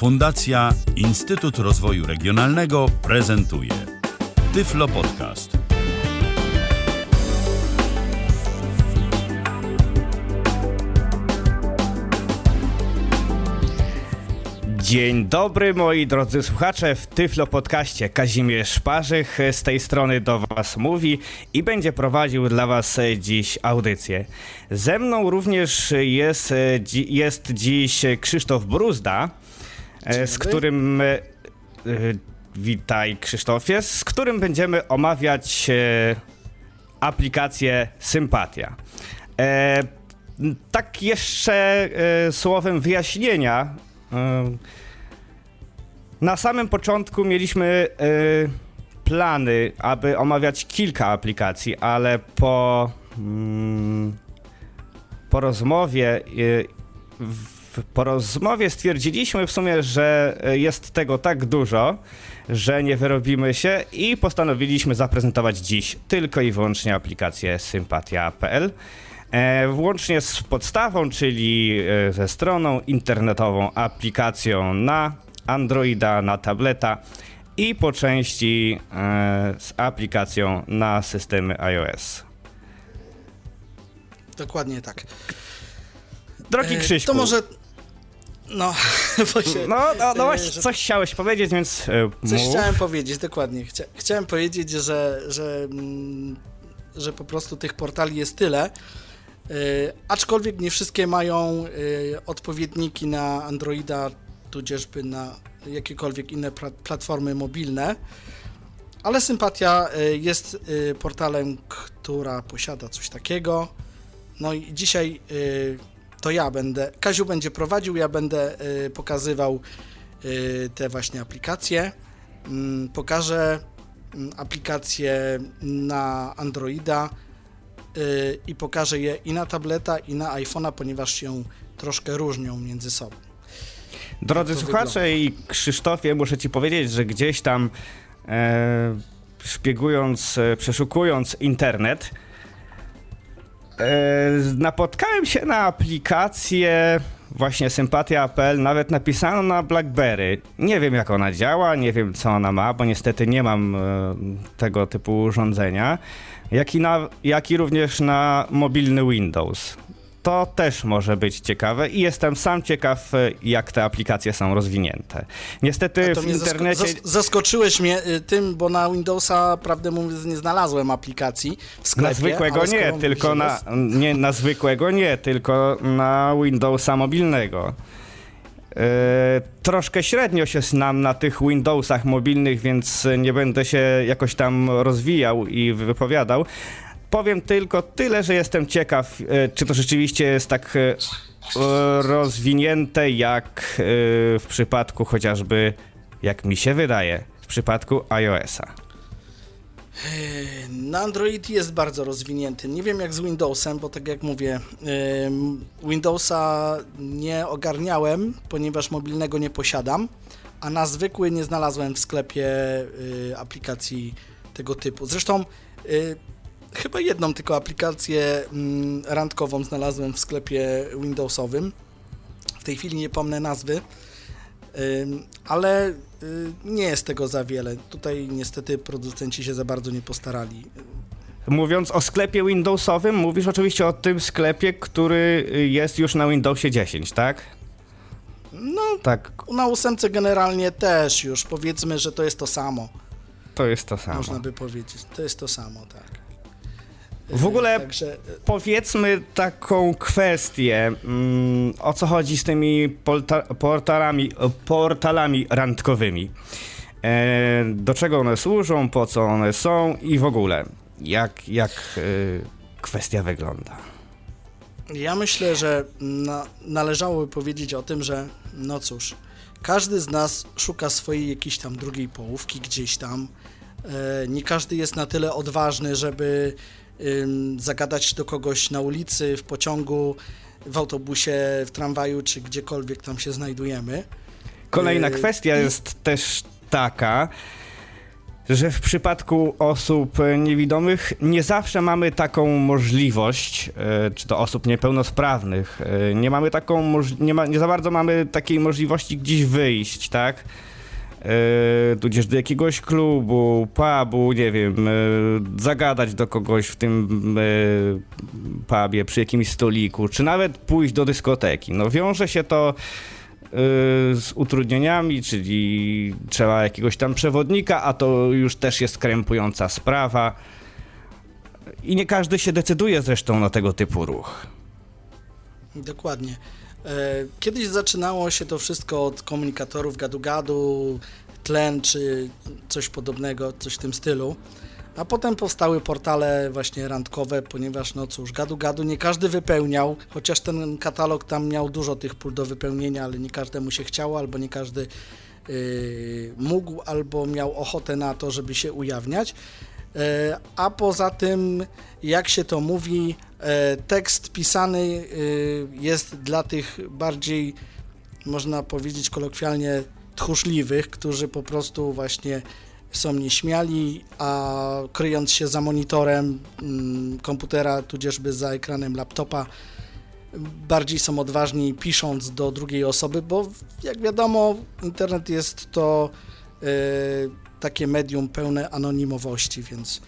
Fundacja Instytut Rozwoju Regionalnego prezentuje Tyflo Podcast. Dzień dobry moi drodzy słuchacze w Tyflo Podcaście. Kazimierz Parzych z tej strony do Was mówi i będzie prowadził dla Was dziś audycję. Ze mną również jest, jest dziś Krzysztof Bruzda, z którym... e, Witaj Krzysztofie, z którym będziemy omawiać e, aplikację Sympatia. E, tak jeszcze e, słowem wyjaśnienia. e, Na samym początku mieliśmy e, plany, aby omawiać kilka aplikacji, ale po, mm, po rozmowie e, w, po rozmowie stwierdziliśmy w sumie, że e, jest tego tak dużo, że nie wyrobimy się i postanowiliśmy zaprezentować dziś tylko i wyłącznie aplikację sympatia.pl. E, włącznie z podstawą, czyli e, ze stroną internetową, aplikacją na Androida, na tableta i po części z aplikacją na systemy iOS. Dokładnie tak. Drogi Krzyśku, To może. No, się, no, no, no e, właśnie, że- coś chciałeś powiedzieć, więc Coś mów. chciałem powiedzieć, dokładnie. Chcia, chciałem powiedzieć, że, że, mm, że po prostu tych portali jest tyle. e, aczkolwiek nie wszystkie mają e, odpowiedniki na Androida, tudzieżby na jakiekolwiek inne platformy mobilne. Ale Sympatia e, jest e, portalem, która posiada coś takiego. No i dzisiaj to ja będę, Kaziu będzie prowadził, ja będę e, pokazywał e, te właśnie aplikacje. Mm, Pokażę mm, aplikacje na Androida y, i pokażę je i na tableta, i na iPhone'a, ponieważ się troszkę różnią między sobą. Drodzy to słuchacze i Krzysztofie, muszę ci powiedzieć, że gdzieś tam e, szpiegując, e, przeszukując internet, napotkałem się na aplikację właśnie sympatia.pl, nawet napisano na BlackBerry. Nie wiem jak ona działa, nie wiem co ona ma, bo niestety nie mam e, tego typu urządzenia, jak i, na, jak i również na mobilny Windows. To też może być ciekawe i jestem sam ciekaw, e, jak te aplikacje są rozwinięte. Niestety w zasko- internecie... zas- zaskoczyłeś mnie y, tym, bo na Windowsa, prawdę mówiąc, nie znalazłem aplikacji w sklepie. Na zwykłego nie, tylko na, nie, na zwykłego nie, tylko na Windowsa mobilnego. E, troszkę średnio się znam na tych Windowsach mobilnych, więc nie będę się jakoś tam rozwijał i wypowiadał. Powiem tylko tyle, że jestem ciekaw, e, czy to rzeczywiście jest tak e, rozwinięte jak e, w przypadku chociażby, jak mi się wydaje, w przypadku iOS-a. Na Android jest bardzo rozwinięty. Nie wiem jak z Windowsem, bo tak jak mówię, Windowsa nie ogarniałem, ponieważ mobilnego nie posiadam, a na zwykły nie znalazłem w sklepie aplikacji tego typu. Zresztą chyba jedną tylko aplikację mm, randkową znalazłem w sklepie Windowsowym. W tej chwili nie pomnę nazwy. Ale y, nie jest tego za wiele. Tutaj niestety producenci się za bardzo nie postarali. Mówiąc o sklepie Windowsowym, mówisz oczywiście o tym sklepie, który jest już na Windowsie 10, tak? No, Tak, na ósemce generalnie też już powiedzmy, że to jest to samo. to jest to samo. Można by powiedzieć. To jest to samo, tak. W ogóle Y, Także y, powiedzmy taką kwestię, mm, o co chodzi z tymi portalami, portalami randkowymi. E, do czego one służą, po co one są i w ogóle, jak, jak e, kwestia wygląda. ja myślę, że na, należałoby powiedzieć o tym, że no cóż, każdy z nas szuka swojej jakiejś tam drugiej połówki gdzieś tam. E, nie każdy jest na tyle odważny, żeby zagadać do kogoś na ulicy, w pociągu, w autobusie, w tramwaju, czy gdziekolwiek tam się znajdujemy. Kolejna E, kwestia i- jest też taka, że w przypadku osób niewidomych nie zawsze mamy taką możliwość, e, czy to osób niepełnosprawnych, e, nie mamy taką, nie, ma, nie za bardzo mamy takiej możliwości gdzieś wyjść, tak? Yy, tudzież do jakiegoś klubu, pubu, nie wiem, yy, zagadać do kogoś w tym yy, pubie przy jakimś stoliku, czy nawet pójść do dyskoteki. No wiąże się to z utrudnieniami, czyli trzeba jakiegoś tam przewodnika, a to już też jest krępująca sprawa. I nie każdy się decyduje zresztą na tego typu ruch. Dokładnie. E, kiedyś zaczynało się to wszystko od komunikatorów gadu-gadu, tlen czy coś podobnego, coś w tym stylu. A potem powstały portale właśnie randkowe, ponieważ no cóż, gadu-gadu nie każdy wypełniał, chociaż ten katalog tam miał dużo tych pól do wypełnienia, ale nie każdemu się chciało, albo nie każdy yy, mógł, albo miał ochotę na to, żeby się ujawniać. E, a poza tym, jak się to mówi, tekst pisany e, jest dla tych bardziej, można powiedzieć kolokwialnie, tchórzliwych, którzy po prostu właśnie są nieśmiali, a kryjąc się za monitorem mm, komputera, tudzieżby za ekranem laptopa, bardziej są odważni pisząc do drugiej osoby, bo jak wiadomo, internet jest to takie medium pełne anonimowości, więc,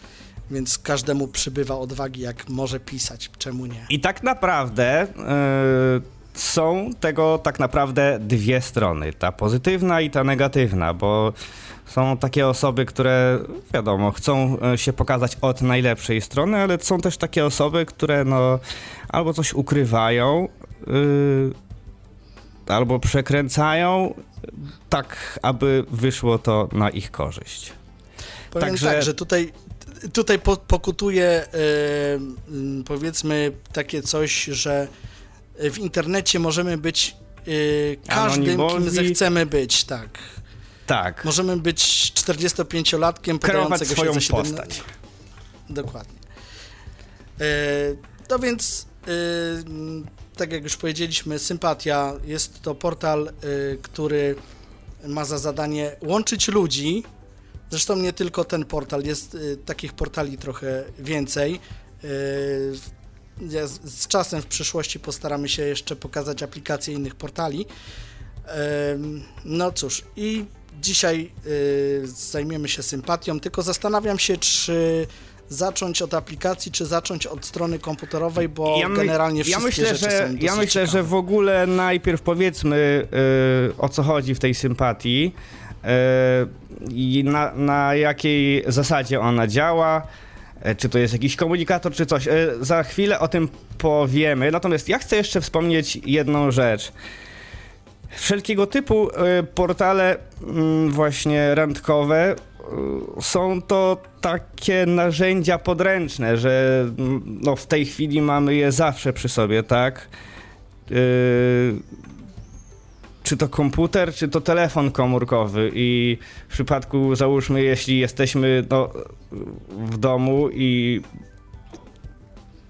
więc każdemu przybywa odwagi, jak może pisać, czemu nie. I tak naprawdę yy, są tego tak naprawdę dwie strony, ta pozytywna i ta negatywna, bo są takie osoby, które wiadomo, chcą e, się pokazać od najlepszej strony, ale są też takie osoby, które no albo coś ukrywają, yy, albo przekręcają, tak aby wyszło to na ich korzyść. Powiem Także... tak, że tutaj, tutaj po, pokutuje yy, powiedzmy takie coś, że w internecie możemy być yy, każdym, kim zechcemy być, tak. Tak. Możemy być 45-latkiem podającego swoją się 7... postać. Dokładnie. Yy, to więc tak jak już powiedzieliśmy, Sympatia jest to portal, który ma za zadanie łączyć ludzi. Zresztą nie tylko ten portal, jest y, takich portali trochę więcej. Y, z czasem w przyszłości postaramy się jeszcze pokazać aplikacje innych portali. No cóż, i dzisiaj zajmiemy się sympatią, tylko zastanawiam się, czy zacząć od aplikacji, czy zacząć od strony komputerowej, bo ja my, generalnie wszystkie ja myślę, rzeczy że, Ja myślę, ciekawe. że w ogóle najpierw powiedzmy yy, o co chodzi w tej sympatii i na, na jakiej zasadzie ona działa yy, czy to jest jakiś komunikator, czy coś. Yy, za chwilę o tym powiemy. Natomiast ja chcę jeszcze wspomnieć jedną rzecz. Wszelkiego typu portale mm, właśnie randkowe są to takie narzędzia podręczne, że no, w tej chwili mamy je zawsze przy sobie, tak? Czy to komputer, czy to telefon komórkowy i w przypadku, załóżmy, jeśli jesteśmy no, w domu i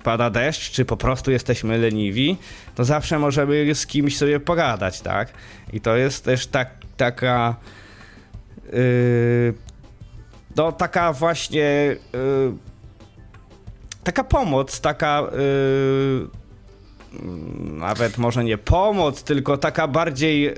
pada deszcz, czy po prostu jesteśmy leniwi, to zawsze możemy z kimś sobie pogadać, tak? I to jest też tak, taka yy, no taka właśnie yy, taka pomoc, taka yy, nawet może nie pomoc, tylko taka bardziej yy,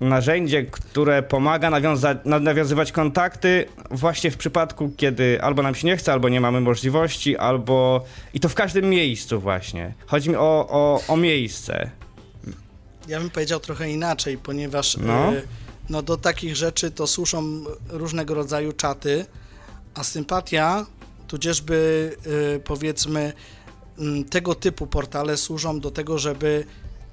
narzędzie, które pomaga nawiąza- nawiązywać kontakty właśnie w przypadku, kiedy albo nam się nie chce, albo nie mamy możliwości, albo i to w każdym miejscu właśnie. Chodzi mi o, o, o miejsce. Ja bym powiedział trochę inaczej, ponieważ no. Y, no do takich rzeczy to służą różnego rodzaju czaty, a sympatia, tudzieżby yy, powiedzmy yy, tego typu portale służą do tego, żeby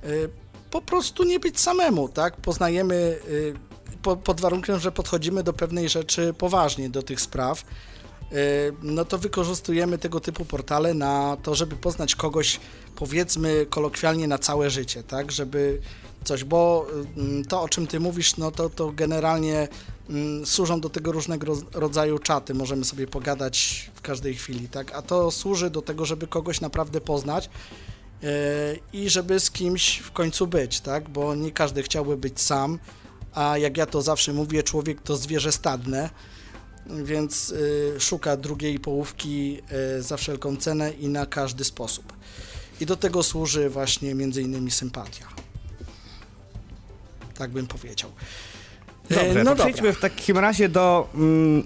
yy, po prostu nie być samemu, tak? Poznajemy y, po, pod warunkiem, że podchodzimy do pewnej rzeczy poważnie, do tych spraw, y, no to wykorzystujemy tego typu portale na to, żeby poznać kogoś, powiedzmy kolokwialnie na całe życie, tak? Żeby coś, bo mm, to, o czym ty mówisz, no to, to generalnie mm, służą do tego różnego rodzaju czaty, możemy sobie pogadać w każdej chwili, tak, a to służy do tego, żeby kogoś naprawdę poznać yy, i żeby z kimś w końcu być, tak, bo nie każdy chciałby być sam, a jak ja to zawsze mówię, człowiek to zwierzę stadne, więc y, szuka drugiej połówki y, za wszelką cenę i na każdy sposób. I do tego służy właśnie między innymi sympatia. Tak bym powiedział. E, Dobrze, no to dobra. przejdźmy w takim razie do, mm,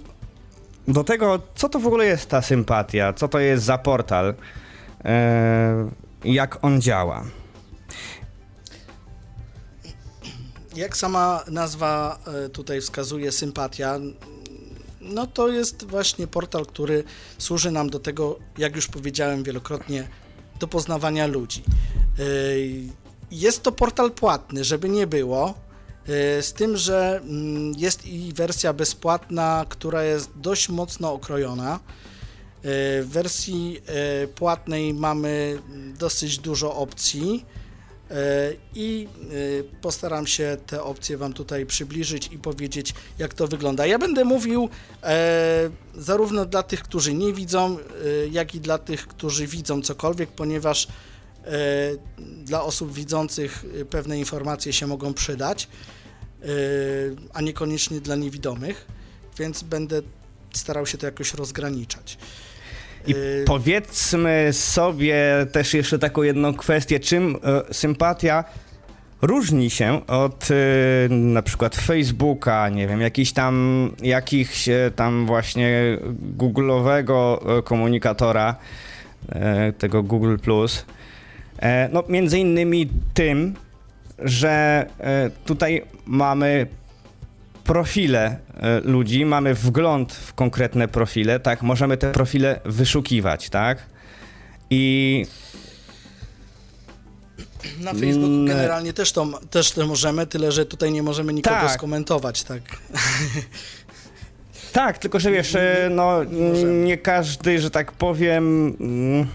do tego, co to w ogóle jest ta sympatia, co to jest za portal, e, jak on działa. Jak sama nazwa e, tutaj wskazuje, sympatia, no to jest właśnie portal, który służy nam do tego, jak już powiedziałem wielokrotnie, do poznawania ludzi. E, Jest to portal płatny, żeby nie było, e, z tym, że mm, jest i wersja bezpłatna, która jest dość mocno okrojona. E, W wersji e, płatnej mamy dosyć dużo opcji i postaram się te opcje Wam tutaj przybliżyć i powiedzieć, jak to wygląda. Ja będę mówił zarówno dla tych, którzy nie widzą, jak i dla tych, którzy widzą cokolwiek, ponieważ dla osób widzących pewne informacje się mogą przydać, a niekoniecznie dla niewidomych, więc będę starał się to jakoś rozgraniczać. I E, powiedzmy sobie też jeszcze taką jedną kwestię, czym e, sympatia różni się od e, na przykład Facebooka, nie wiem, jakiś tam, jakichś e, tam właśnie Google'owego e, komunikatora, tego Google+. E, no między innymi tym, że e, tutaj mamy profile e, ludzi, mamy wgląd w konkretne profile, tak, możemy te profile wyszukiwać, tak? I Na Facebooku Mm, generalnie też to, też to możemy, tyle że tutaj nie możemy nikogo Tak. skomentować, tak. tak, tylko że wiesz, e, no nie każdy, że tak powiem, mm,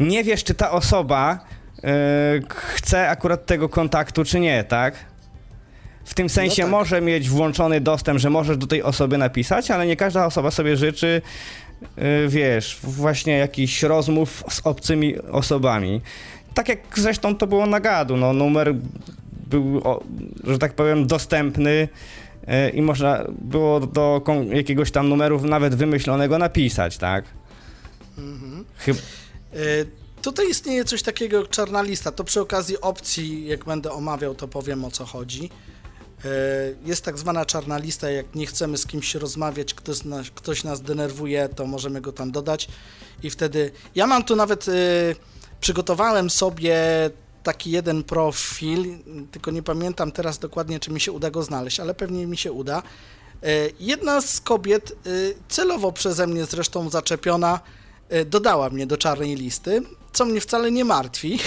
nie wiesz, czy ta osoba e, chce akurat tego kontaktu, czy nie, tak? W tym sensie tak. może mieć włączony dostęp, że możesz do tej osoby napisać, ale nie każda osoba sobie życzy, e, wiesz, właśnie jakichś rozmów z obcymi osobami. Tak jak zresztą to było na gadu, no numer był, że tak powiem, dostępny e, i można było do jakiegoś tam numeru nawet wymyślonego napisać, tak? Chyb- E, Tutaj istnieje coś takiego jak czarna lista. To przy okazji opcji, jak będę omawiał, to powiem o co chodzi. E, Jest tak zwana czarna lista, jak nie chcemy z kimś rozmawiać, ktoś nas, ktoś nas denerwuje, to możemy go tam dodać i wtedy... Ja mam tu nawet, e, przygotowałem sobie taki jeden profil, tylko nie pamiętam teraz dokładnie, czy mi się uda go znaleźć, ale pewnie mi się uda. E, Jedna z kobiet, celowo przeze mnie zresztą zaczepiona, dodała mnie do czarnej listy, co mnie wcale nie martwi,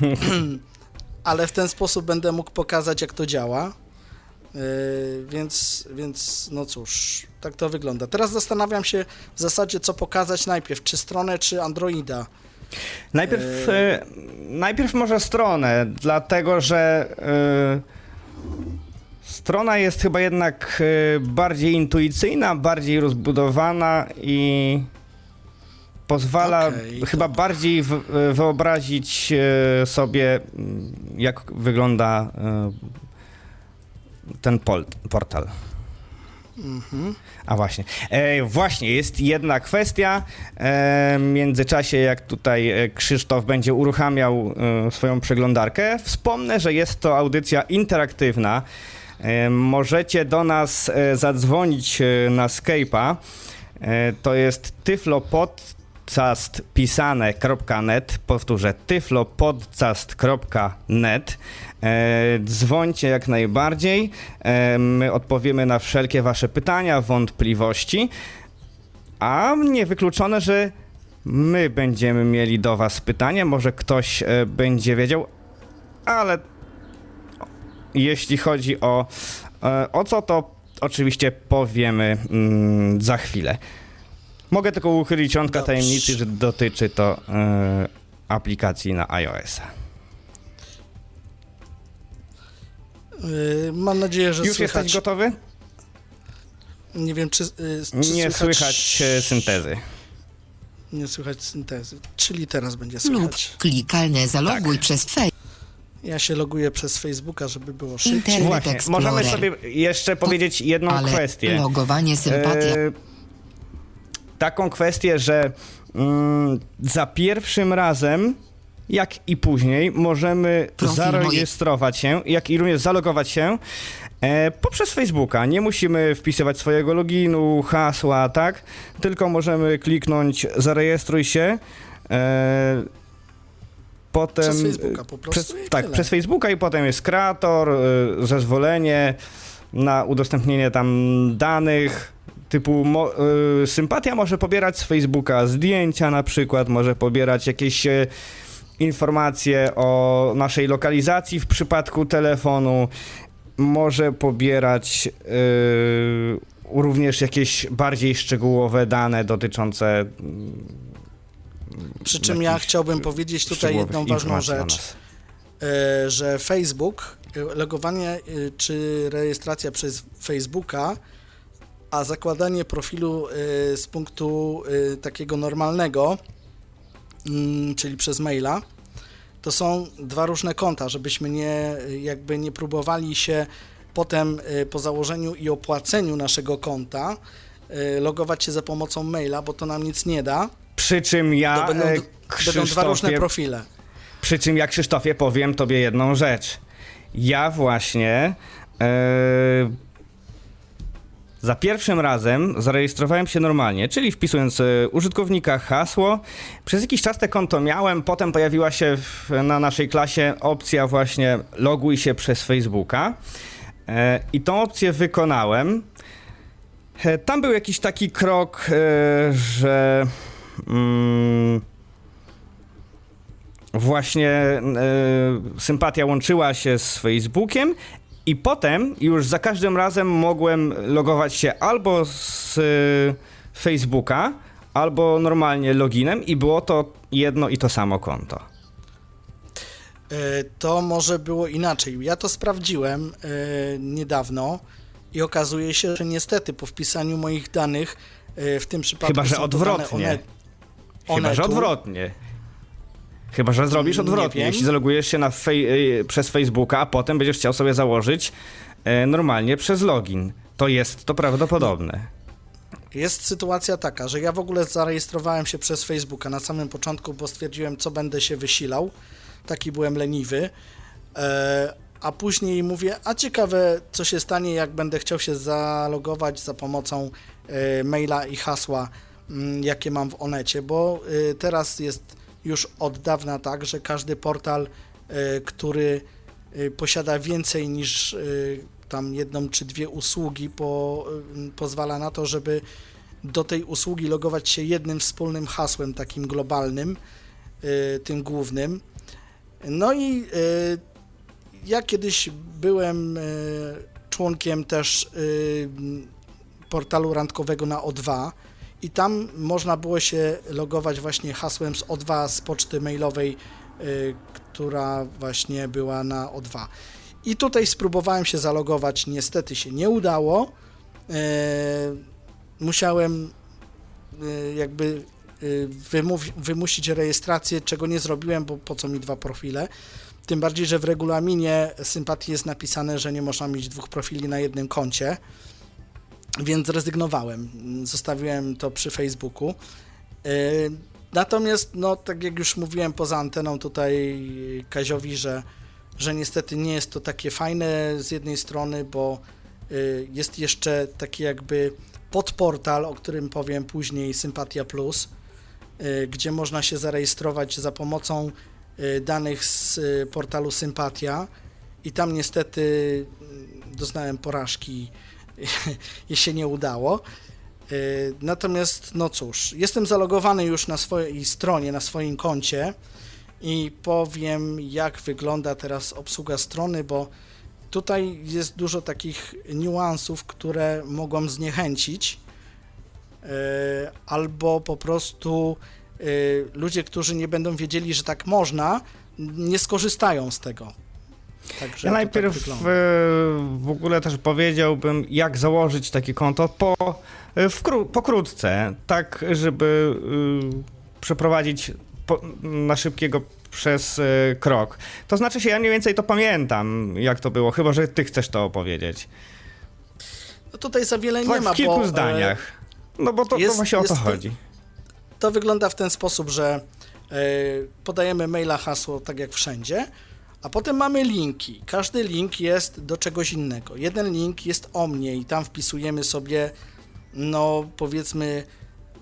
ale w ten sposób będę mógł pokazać, jak to działa. Yy, więc, więc no cóż, tak to wygląda. Teraz zastanawiam się w zasadzie, co pokazać najpierw, czy stronę, czy Androida. Najpierw, e, najpierw może stronę, dlatego że e, strona jest chyba jednak e, bardziej intuicyjna, bardziej rozbudowana i pozwala Okej, chyba dobra. bardziej e, wyobrazić e, sobie, jak wygląda e, ten portal. Mhm. A właśnie. E, właśnie, jest jedna kwestia. E, w międzyczasie, jak tutaj Krzysztof będzie uruchamiał e, swoją przeglądarkę, wspomnę, że jest to audycja interaktywna. Możecie do nas zadzwonić na Skype'a. To jest tyflopodcastpisane.net. Powtórzę, tyflopodcast.net. E, dzwońcie jak najbardziej. E, my odpowiemy na wszelkie wasze pytania, wątpliwości. A niewykluczone, że my będziemy mieli do was pytania. Może ktoś e, będzie wiedział, ale jeśli chodzi o, e, o co, to oczywiście powiemy mm, za chwilę. Mogę tylko uchylić Dobrze. tajemnicy, że dotyczy to e, aplikacji na iOS. Yy, mam nadzieję, że Już słychać. jesteś gotowy? Nie wiem, czy, yy, czy Nie słychać e, syntezy. Nie słychać syntezy. Czyli teraz będzie lub słychać. klikalne zaloguj Tak. przez Face. Ja się loguję przez Facebooka, żeby było szybciej. Internet Właśnie, Explorer. możemy sobie jeszcze powiedzieć jedną Ale kwestię. logowanie sympatia. E, taką kwestię, że mm, za pierwszym razem, jak i później, możemy Profil zarejestrować się, jak i również zalogować się e, poprzez Facebooka. Nie musimy wpisywać swojego loginu, hasła, tak? Tylko możemy kliknąć zarejestruj się. E, potem Przez Facebooka po prostu przez, tak, tyle. przez Facebooka i potem jest kreator, y, zezwolenie na udostępnienie tam danych. Typu mo, y, sympatia może pobierać z Facebooka zdjęcia na przykład, może pobierać jakieś y, informacje o naszej lokalizacji w przypadku telefonu, może pobierać y, również jakieś bardziej szczegółowe dane dotyczące Przy czym ja chciałbym powiedzieć tutaj jedną ważną rzecz, e, że Facebook, e, logowanie czy rejestracja przez Facebooka, a zakładanie profilu e, z punktu e, takiego normalnego, mm, czyli przez maila, to są dwa różne konta, żebyśmy nie jakby nie próbowali się potem e, po założeniu i opłaceniu naszego konta logować się za pomocą maila, bo to nam nic nie da. Przy czym ja, To będą, e, będą dwa różne Krzysztofie, profile. Przy czym ja Krzysztofie powiem tobie jedną rzecz. Ja właśnie e, za pierwszym razem zarejestrowałem się normalnie, czyli wpisując e, użytkownika hasło. Przez jakiś czas te konto miałem, potem pojawiła się w, na naszej klasie opcja właśnie loguj się przez Facebooka. E, I tą opcję wykonałem. E, Tam był jakiś taki krok, że mm, właśnie sympatia łączyła się z Facebookiem i potem już za każdym razem mogłem logować się albo z e, Facebooka, albo normalnie loginem i było to jedno i to samo konto. E, To może było inaczej. Ja to sprawdziłem e, niedawno i okazuje się, że niestety po wpisaniu moich danych e, w tym przypadku Chyba, że odwrotnie. One, Chyba, że odwrotnie. Chyba, że zrobisz Nie odwrotnie. Jeśli zalogujesz się na fej- y, przez Facebooka, a potem będziesz chciał sobie założyć e, normalnie przez login, to jest to prawdopodobne. Jest sytuacja taka, że ja w ogóle zarejestrowałem się przez Facebooka na samym początku, bo stwierdziłem, co będę się wysilał. Taki byłem leniwy. E, a później mówię, a ciekawe, co się stanie, jak będę chciał się zalogować za pomocą e, maila i hasła, mm, jakie mam w Onecie, bo e, teraz jest już od dawna tak, że każdy portal, e, który e, posiada więcej niż e, tam jedną czy dwie usługi, po, pozwala na to, żeby do tej usługi logować się jednym wspólnym hasłem, takim globalnym, tym głównym. No i ja kiedyś byłem członkiem też portalu randkowego na O2 i tam można było się logować właśnie hasłem z O2 z poczty mailowej, e, która właśnie była na O2. I tutaj spróbowałem się zalogować, niestety się nie udało. E, Musiałem e, jakby wymów- wymusić rejestrację, czego nie zrobiłem, bo po co mi dwa profile. Tym bardziej, że w regulaminie sympatii jest napisane, że nie można mieć dwóch profili na jednym koncie, więc zrezygnowałem. Zostawiłem to przy Facebooku. E, Natomiast, no, tak jak już mówiłem poza anteną tutaj Kaziowi, że, że niestety nie jest to takie fajne z jednej strony, bo y, jest jeszcze taki jakby podportal, o którym powiem później, Sympatia Plus, y, gdzie można się zarejestrować za pomocą y, danych z y, portalu Sympatia i tam niestety doznałem porażki i się nie udało. Y, Natomiast, no cóż, jestem zalogowany już na swojej stronie, na swoim koncie i powiem, jak wygląda teraz obsługa strony, bo tutaj jest dużo takich niuansów, które mogą zniechęcić, y, albo po prostu y, ludzie, którzy nie będą wiedzieli, że tak można, nie skorzystają z tego. Także Ja to najpierw tak w ogóle też powiedziałbym, jak założyć takie konto po, e, wkró- pokrótce, tak żeby y, przeprowadzić po, na szybkiego przez y, krok. To znaczy się, ja mniej więcej to pamiętam, jak to było, chyba że ty chcesz to opowiedzieć. No tutaj za wiele tak nie ma, w kilku bo, zdaniach. No bo to, jest- to właśnie o to jest- chodzi. To wygląda w ten sposób, że e, podajemy maila, hasło, tak jak wszędzie, a potem mamy linki. Każdy link jest do czegoś innego. Jeden link jest o mnie i tam wpisujemy sobie, no powiedzmy,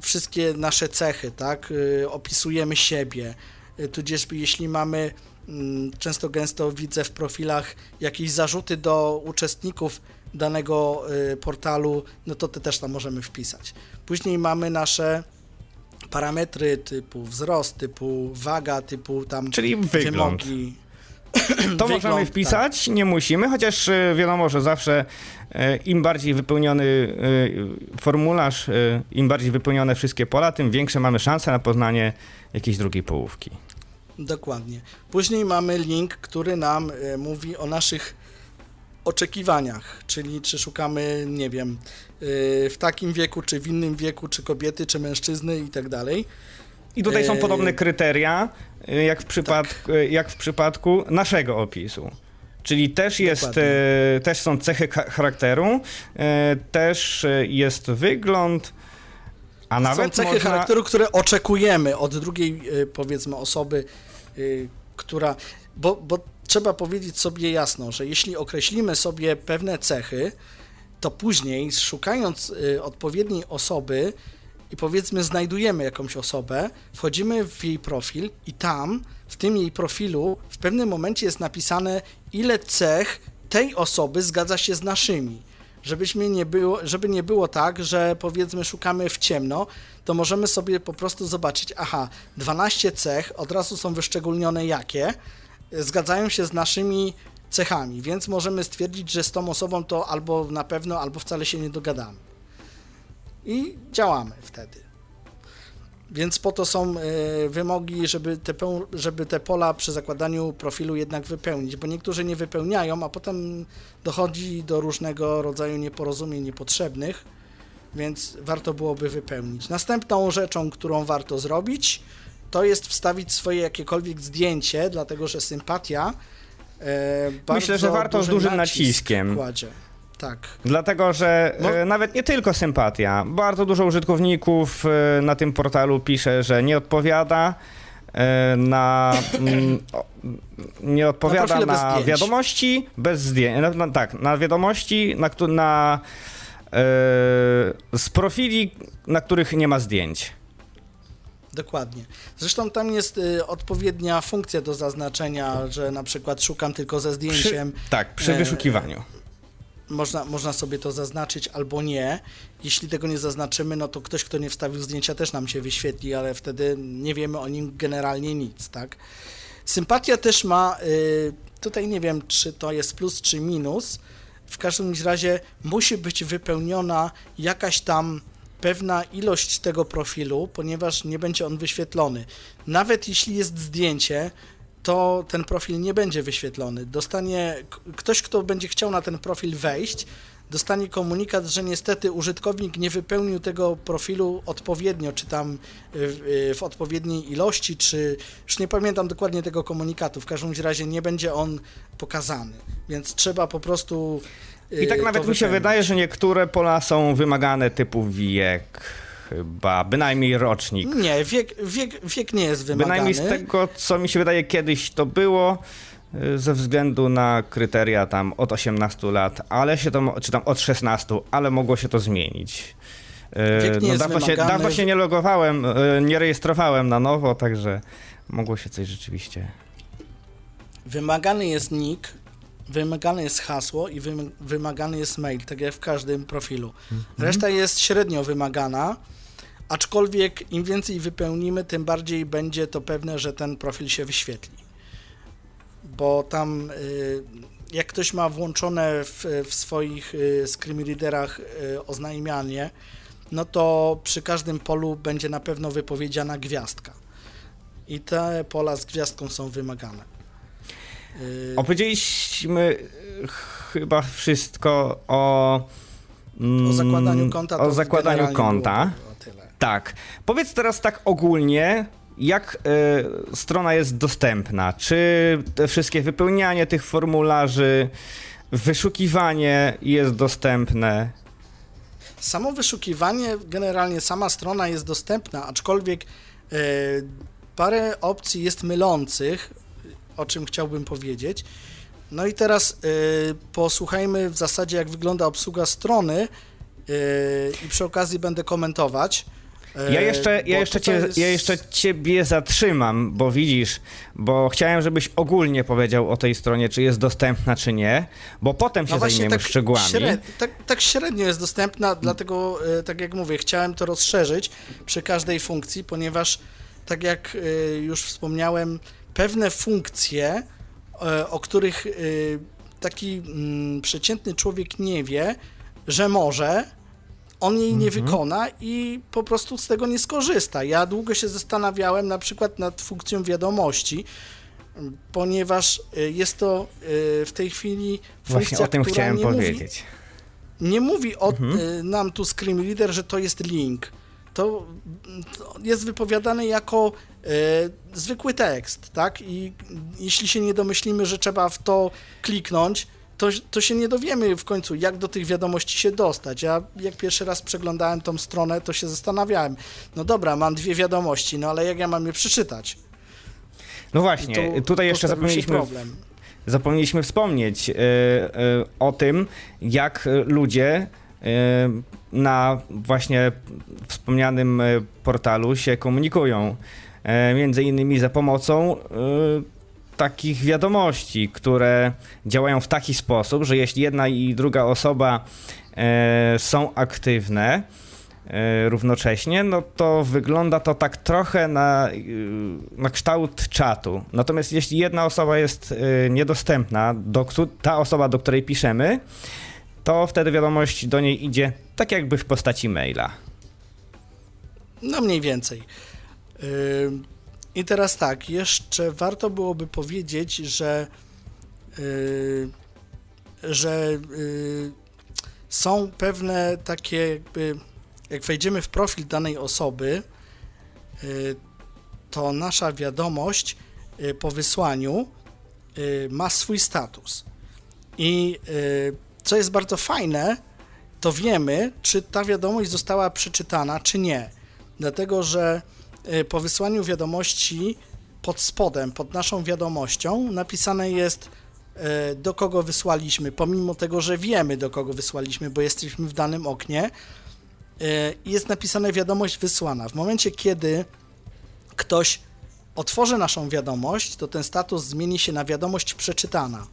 wszystkie nasze cechy, tak? E, opisujemy siebie. E, tudzież jeśli mamy, mm, często gęsto widzę w profilach jakieś zarzuty do uczestników danego e, portalu, no to te też tam możemy wpisać. Później mamy nasze parametry typu wzrost, typu waga, typu tam Czyli wygląd. wymogi. To Wygląd, możemy tak. wpisać, nie musimy, chociaż y, wiadomo, że zawsze y, im bardziej wypełniony y, formularz, im bardziej wypełnione wszystkie pola, tym większe mamy szanse na poznanie jakiejś drugiej połówki. Dokładnie. Później mamy link, który nam mówi o naszych oczekiwaniach, czyli czy szukamy, nie wiem, w takim wieku, czy w innym wieku, czy kobiety, czy mężczyzny i tak dalej. I tutaj są Eee. podobne kryteria, y, jak w, przypadku, y, jak w przypadku naszego opisu. Czyli też, jest, Dokładnie. też są cechy cha- charakteru, też jest wygląd, a Są nawet cechy można... charakteru, które oczekujemy od drugiej, powiedzmy, osoby, która. Bo, bo trzeba powiedzieć sobie jasno, że jeśli określimy sobie pewne cechy, to później, szukając odpowiedniej osoby i powiedzmy, znajdujemy jakąś osobę, wchodzimy w jej profil i tam, w tym jej profilu, w pewnym momencie jest napisane, ile cech tej osoby zgadza się z naszymi żebyśmy nie było, żeby nie było tak, że powiedzmy szukamy w ciemno, to możemy sobie po prostu zobaczyć, aha, 12 cech, od razu są wyszczególnione jakie, zgadzają się z naszymi cechami, więc możemy stwierdzić, że z tą osobą to albo na pewno, albo wcale się nie dogadamy. I działamy wtedy. Więc po to są e, wymogi, żeby te, żeby te pola przy zakładaniu profilu jednak wypełnić, bo niektórzy nie wypełniają, a potem dochodzi do różnego rodzaju nieporozumień niepotrzebnych, więc warto byłoby wypełnić. Następną rzeczą, którą warto zrobić, to jest wstawić swoje jakiekolwiek zdjęcie, dlatego że sympatia e, Myślę, że warto z duży dużym nacisk naciskiem. Kładzie. Tak. Dlatego, że No. e, nawet nie tylko sympatia. Bardzo dużo użytkowników e, na tym portalu pisze, że nie odpowiada e, na. mm, o, nie odpowiada bez na, zdjęć. wiadomości bez zdjęć. Na, na, tak, na wiadomości, na, na e, z profili, na których nie ma zdjęć. Dokładnie. Zresztą tam jest y, odpowiednia funkcja do zaznaczenia, że na przykład szukam tylko ze zdjęciem. Przy, tak, przy e, wyszukiwaniu. Można, można sobie to zaznaczyć albo nie. Jeśli tego nie zaznaczymy, no to ktoś, kto nie wstawił zdjęcia, też nam się wyświetli, ale wtedy nie wiemy o nim generalnie nic, tak? Sympatia też ma, y, tutaj nie wiem, czy to jest plus czy minus. W każdym razie musi być wypełniona jakaś tam pewna ilość tego profilu, ponieważ nie będzie on wyświetlony. Nawet jeśli jest zdjęcie, to ten profil nie będzie wyświetlony. Dostanie ktoś, kto będzie chciał na ten profil wejść, dostanie komunikat, że niestety użytkownik nie wypełnił tego profilu odpowiednio, czy tam y, y, w odpowiedniej ilości, czy już nie pamiętam dokładnie tego komunikatu. W każdym razie nie będzie on pokazany, więc trzeba po prostu. y, I tak to nawet mi się wydaje, że niektóre pola są wymagane typu wiek, chyba, bynajmniej rocznik. Nie, wiek, wiek, wiek nie jest wymagany. Bynajmniej z tego, co mi się wydaje, kiedyś to było, y, ze względu na kryteria tam od 18 lat, ale się to, czy tam od 16, ale mogło się to zmienić. Y, Wiek nie jest dawno, się, wymagany. dawno się nie logowałem, y, nie rejestrowałem na nowo, także mogło się coś rzeczywiście. Wymagany jest nick, wymagane jest hasło i wym- wymagany jest mail, tak jak w każdym profilu. Reszta jest średnio wymagana, aczkolwiek im więcej wypełnimy, tym bardziej będzie to pewne, że ten profil się wyświetli. Bo tam, y, jak ktoś ma włączone w, w swoich y, screen readerach y, oznajmianie, no to przy każdym polu będzie na pewno wypowiedziana gwiazdka. I te pola z gwiazdką są wymagane. Opowiedzieliśmy chyba wszystko o... mm, O zakładaniu konta. O zakładaniu konta. było. Tak. Powiedz teraz tak ogólnie, jak y, strona jest dostępna? Czy te wszystkie wypełnianie tych formularzy, wyszukiwanie jest dostępne? Samo wyszukiwanie, generalnie sama strona jest dostępna, aczkolwiek e, parę opcji jest mylących, o czym chciałbym powiedzieć. No i teraz e, posłuchajmy w zasadzie, jak wygląda obsługa strony i przy okazji będę komentować. E, Ja jeszcze, bo ja, jeszcze cię, jest- ja jeszcze ciebie zatrzymam, bo widzisz, bo chciałem, żebyś ogólnie powiedział o tej stronie, czy jest dostępna, czy nie, bo potem się No zajmiemy szczegółami. Śred, tak, tak średnio jest dostępna, dlatego, e, tak jak mówię, chciałem to rozszerzyć przy każdej funkcji, ponieważ, tak jak e, już wspomniałem, pewne funkcje, e, o których e, taki mm, przeciętny człowiek nie wie, że może, on jej nie wykona i po prostu z tego nie skorzysta. Ja długo się zastanawiałem na przykład nad funkcją wiadomości, ponieważ y, jest to y, w tej chwili funkcja, Właśnie o tym która chciałem nie powiedzieć. Mówi, nie mówi o, Mhm. y, nam tu Screen Reader, że to jest link. To, to jest wypowiadane jako zwykły tekst, tak? I jeśli się nie domyślimy, że trzeba w to kliknąć, to, to się nie dowiemy w końcu, jak do tych wiadomości się dostać. Ja jak pierwszy raz przeglądałem tą stronę, to się zastanawiałem, no dobra, mam dwie wiadomości, no ale jak ja mam je przeczytać? No właśnie, tu tutaj jeszcze zapomnieliśmy, problem. zapomnieliśmy wspomnieć y, y, o tym, jak ludzie y, na właśnie wspomnianym portalu się komunikują. Między innymi za pomocą takich wiadomości, które działają w taki sposób, że jeśli jedna i druga osoba y, są aktywne, y, równocześnie, no to wygląda to tak trochę na, y, na kształt czatu. Natomiast jeśli jedna osoba jest niedostępna, do, ta osoba, do której piszemy, to wtedy wiadomość do niej idzie tak jakby w postaci maila. No mniej więcej. Ym, I teraz tak, jeszcze warto byłoby powiedzieć, że, yy, że yy, są pewne takie jakby, jak wejdziemy w profil danej osoby, yy, to nasza wiadomość yy, po wysłaniu yy, ma swój status. I yy, co jest bardzo fajne, to wiemy, czy ta wiadomość została przeczytana, czy nie. Dlatego, że y, po wysłaniu wiadomości pod spodem, pod naszą wiadomością napisane jest y, do kogo wysłaliśmy, pomimo tego, że wiemy do kogo wysłaliśmy, bo jesteśmy w danym oknie, y, jest napisane wiadomość wysłana. W momencie, kiedy ktoś otworzy naszą wiadomość, to ten status zmieni się na wiadomość przeczytana.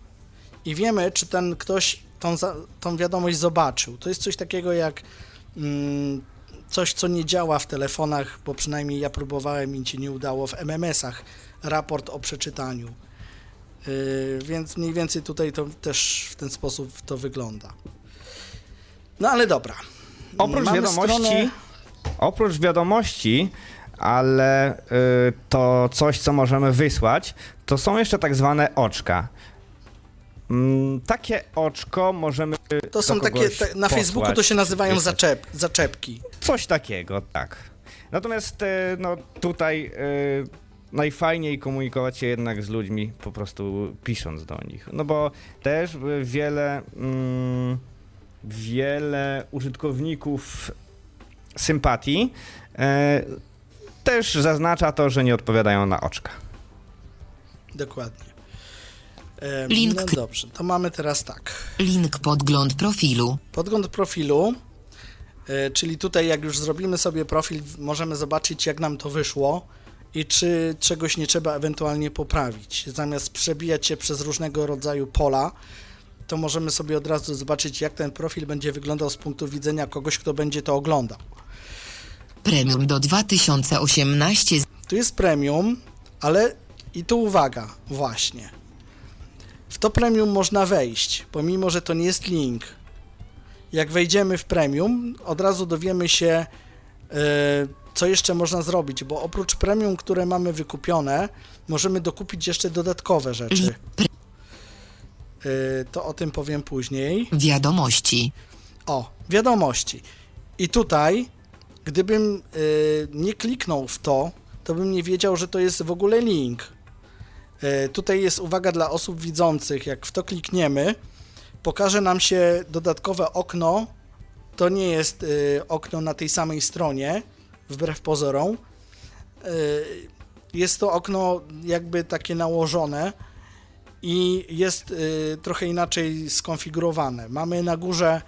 I wiemy, czy ten ktoś tą, tą wiadomość zobaczył. To jest coś takiego jak mm, coś, co nie działa w telefonach, bo przynajmniej ja próbowałem i ci nie udało w MMS-ach, raport o przeczytaniu. Yy, więc mniej więcej tutaj to też w ten sposób to wygląda. No ale dobra. Oprócz Mamy wiadomości, stronę- oprócz wiadomości, ale y, to coś, co możemy wysłać, to są jeszcze tak zwane oczka. Mm, takie oczko możemy. To są takie, te, na Facebooku to się nazywają zaczep, zaczepki. Coś takiego, tak. Natomiast e, no, tutaj e, najfajniej komunikować się jednak z ludźmi po prostu pisząc do nich. No bo też e, wiele, mm, wiele użytkowników sympatii e, też zaznacza to, że nie odpowiadają na oczka. Dokładnie. Link No dobrze, to mamy teraz tak. Link podgląd profilu. Podgląd profilu, e, czyli tutaj jak już zrobimy sobie profil, możemy zobaczyć jak nam to wyszło i czy czegoś nie trzeba ewentualnie poprawić. Zamiast przebijać się przez różnego rodzaju pola, to możemy sobie od razu zobaczyć jak ten profil będzie wyglądał z punktu widzenia kogoś, kto będzie to oglądał. Premium do 2018. Tu jest premium, ale i tu uwaga, właśnie. W to premium można wejść, pomimo że to nie jest link. Jak wejdziemy w premium, od razu dowiemy się, e, co jeszcze można zrobić, bo oprócz premium, które mamy wykupione, możemy dokupić jeszcze dodatkowe rzeczy. E, To o tym powiem później. Wiadomości. O, wiadomości. I tutaj, gdybym y, nie kliknął w to, to bym nie wiedział, że to jest w ogóle link. E, Tutaj jest uwaga dla osób widzących, jak w to klikniemy, pokaże nam się dodatkowe okno. To nie jest e, okno na tej samej stronie, wbrew pozorom. E, Jest to okno jakby takie nałożone i jest trochę inaczej skonfigurowane. Mamy na górze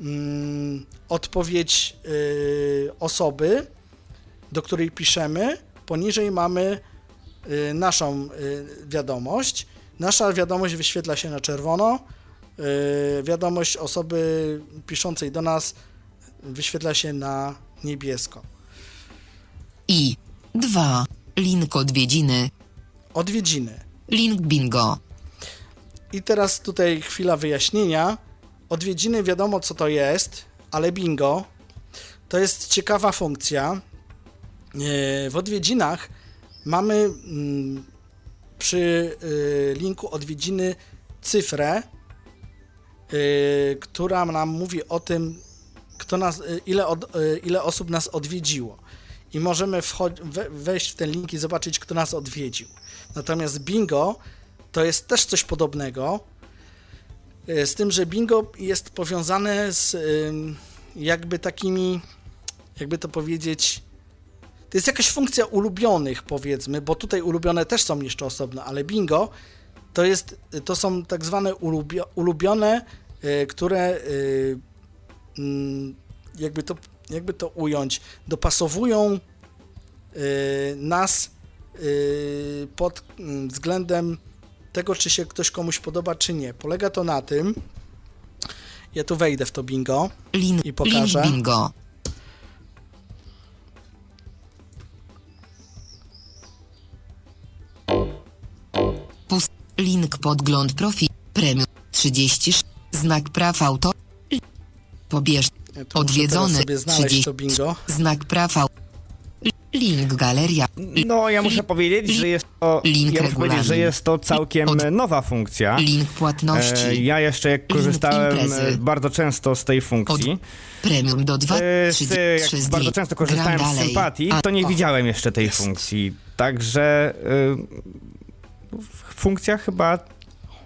mm, odpowiedź osoby, do której piszemy. Poniżej mamy naszą y, wiadomość. Nasza wiadomość wyświetla się na czerwono. Y, wiadomość osoby piszącej do nas wyświetla się na niebiesko. I 2. Link odwiedziny. Odwiedziny. Link bingo. I teraz tutaj chwila wyjaśnienia. Odwiedziny wiadomo co to jest, ale bingo to jest ciekawa funkcja. W odwiedzinach mamy mm, przy y, linku odwiedziny cyfrę, y, która nam mówi o tym, kto nas, y, ile, od, ile osób nas odwiedziło. I możemy wejść w ten link i zobaczyć, kto nas odwiedził. Natomiast bingo to jest też coś podobnego, z tym, że bingo jest powiązane z jakby takimi, jakby to powiedzieć, to jest jakaś funkcja ulubionych, powiedzmy, bo tutaj ulubione też są jeszcze osobno, ale bingo to jest, to są tak zwane ulubio, ulubione, y, które y, mm, jakby to, jakby to ująć, dopasowują y, nas y, pod mm, względem tego, czy się ktoś komuś podoba, czy nie. Polega to na tym, ja tu wejdę w to bingo, Lin, I pokażę. bingo. Link podgląd profil. Premium 30. Znak praw autor. Pobierz. Odwiedzony, muszę teraz sobie znaleźć 30. to bingo. Znak praw au- Link galeria. No, ja muszę powiedzieć, że jest to, Link ja muszę powiedzieć, że jest to całkiem Od- nowa funkcja. Link płatności. E, Ja jeszcze jak korzystałem e, bardzo często z tej funkcji, Premium do 2. e, 3, z, jak bardzo często korzystałem z sympatii, to nie widziałem jeszcze tej funkcji. Także e, funkcja chyba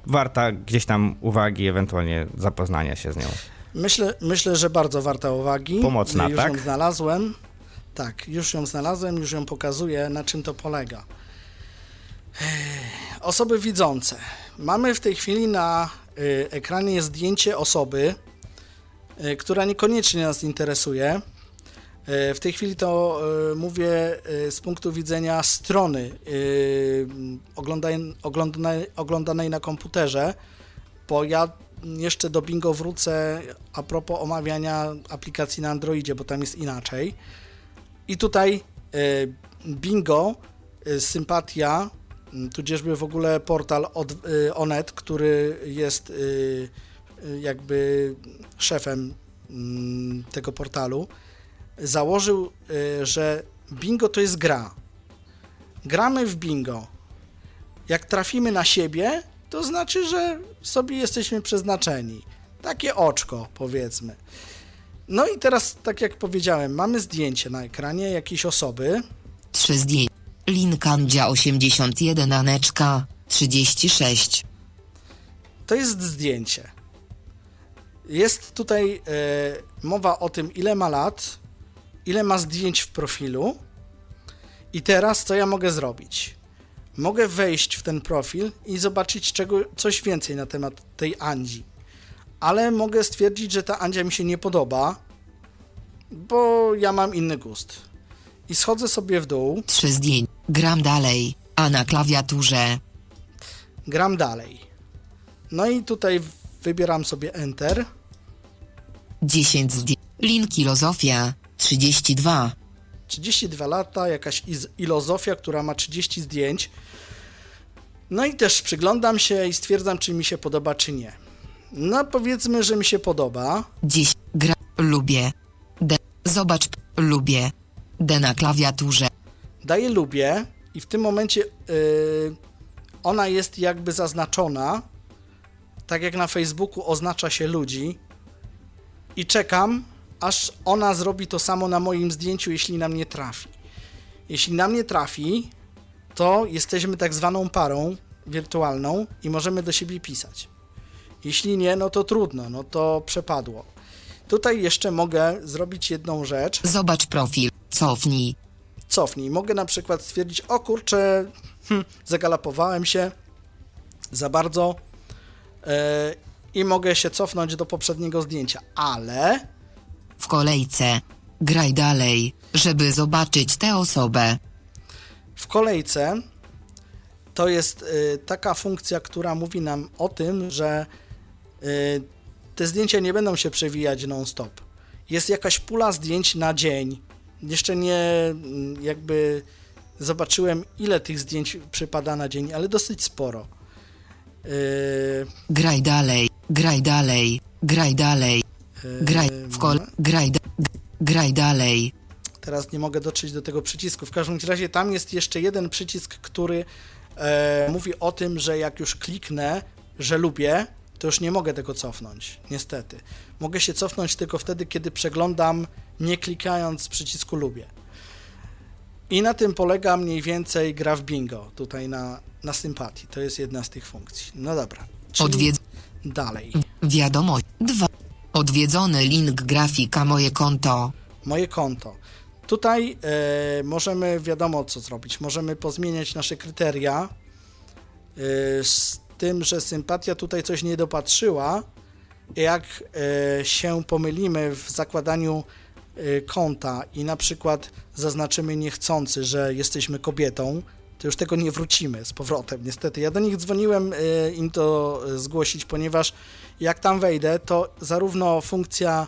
warta gdzieś tam uwagi, ewentualnie zapoznania się z nią. Myślę, myślę, że bardzo warta uwagi. Pomocna, już tak? ją znalazłem. Tak, już ją znalazłem, już ją pokazuję, na czym to polega. Osoby widzące. Mamy w tej chwili na y, ekranie zdjęcie osoby, y, która niekoniecznie nas interesuje. Y, w tej chwili to y, mówię y, z punktu widzenia strony oglądaj, oglądanej, oglądanej na komputerze, bo ja jeszcze do Bingo wrócę a propos omawiania aplikacji na Androidzie, bo tam jest inaczej. I tutaj Bingo, Sympatia, tudzieżby w ogóle portal od, Onet, który jest jakby szefem tego portalu, założył, y, że Bingo to jest gra. Gramy w Bingo. Jak trafimy na siebie, to znaczy, że sobie jesteśmy przeznaczeni. Takie oczko, powiedzmy. No i teraz, tak jak powiedziałem, mamy zdjęcie na ekranie jakiejś osoby. 3 zdjęć. Link Andzia 81 Aneczka 36. To jest zdjęcie. Jest tutaj e, mowa o tym, ile ma lat, ile ma zdjęć w profilu. I teraz co ja mogę zrobić? Mogę wejść w ten profil i zobaczyć czego, coś więcej na temat tej Andzi. Ale mogę stwierdzić, że ta Andzia mi się nie podoba, bo ja mam inny gust. I schodzę sobie w dół, 3 zdjęć. Gram dalej. A na klawiaturze. gram dalej. No i tutaj wybieram sobie Enter. 10 zdjęć. Link filozofia 32. 32 lata, jakaś iz- ilozofia, która ma 30 zdjęć. No i też przyglądam się i stwierdzam, czy mi się podoba, czy nie. No powiedzmy, że mi się podoba. 10. Gra. Lubię. D. Zobacz. Lubię. D na klawiaturze. Daję lubię i w tym momencie yy, ona jest jakby zaznaczona, tak jak na Facebooku oznacza się ludzi i czekam, aż ona zrobi to samo na moim zdjęciu, jeśli na mnie trafi. Jeśli nam nie trafi, to jesteśmy tak zwaną parą wirtualną i możemy do siebie pisać. Jeśli nie, no to trudno, no to przepadło. Tutaj jeszcze mogę zrobić jedną rzecz. Zobacz profil. Cofnij. Cofnij. Mogę na przykład stwierdzić, o kurczę, hm, zagalapowałem się za bardzo yy, i mogę się cofnąć do poprzedniego zdjęcia, ale W kolejce. Graj dalej, żeby zobaczyć tę osobę. w kolejce to jest y, taka funkcja, która mówi nam o tym, że y, te zdjęcia nie będą się przewijać non-stop. Jest jakaś pula zdjęć na dzień. Jeszcze nie mm, jakby zobaczyłem, ile tych zdjęć przypada na dzień, ale dosyć sporo. Y, Graj dalej, graj dalej, graj dalej. Y, Graj w kol. Graj, graj dalej. Teraz nie mogę dotrzeć do tego przycisku. W każdym razie tam jest jeszcze jeden przycisk, który e, mówi o tym, że jak już kliknę, że lubię, to już nie mogę tego cofnąć. Niestety. Mogę się cofnąć tylko wtedy, kiedy przeglądam, nie klikając przycisku lubię. I na tym polega mniej więcej gra w bingo, tutaj na, na sympatii. To jest jedna z tych funkcji. No dobra. Odwiedz. dalej. Wiadomość. 2. Odwiedzony link grafika moje konto. moje konto. Tutaj e, możemy, wiadomo co zrobić, możemy pozmieniać nasze kryteria e, z tym, że sympatia tutaj coś nie dopatrzyła. Jak e, się pomylimy w zakładaniu konta i na przykład zaznaczymy niechcący, że jesteśmy kobietą, to już tego nie wrócimy z powrotem, niestety. Ja do nich dzwoniłem im to zgłosić, ponieważ jak tam wejdę, to zarówno funkcja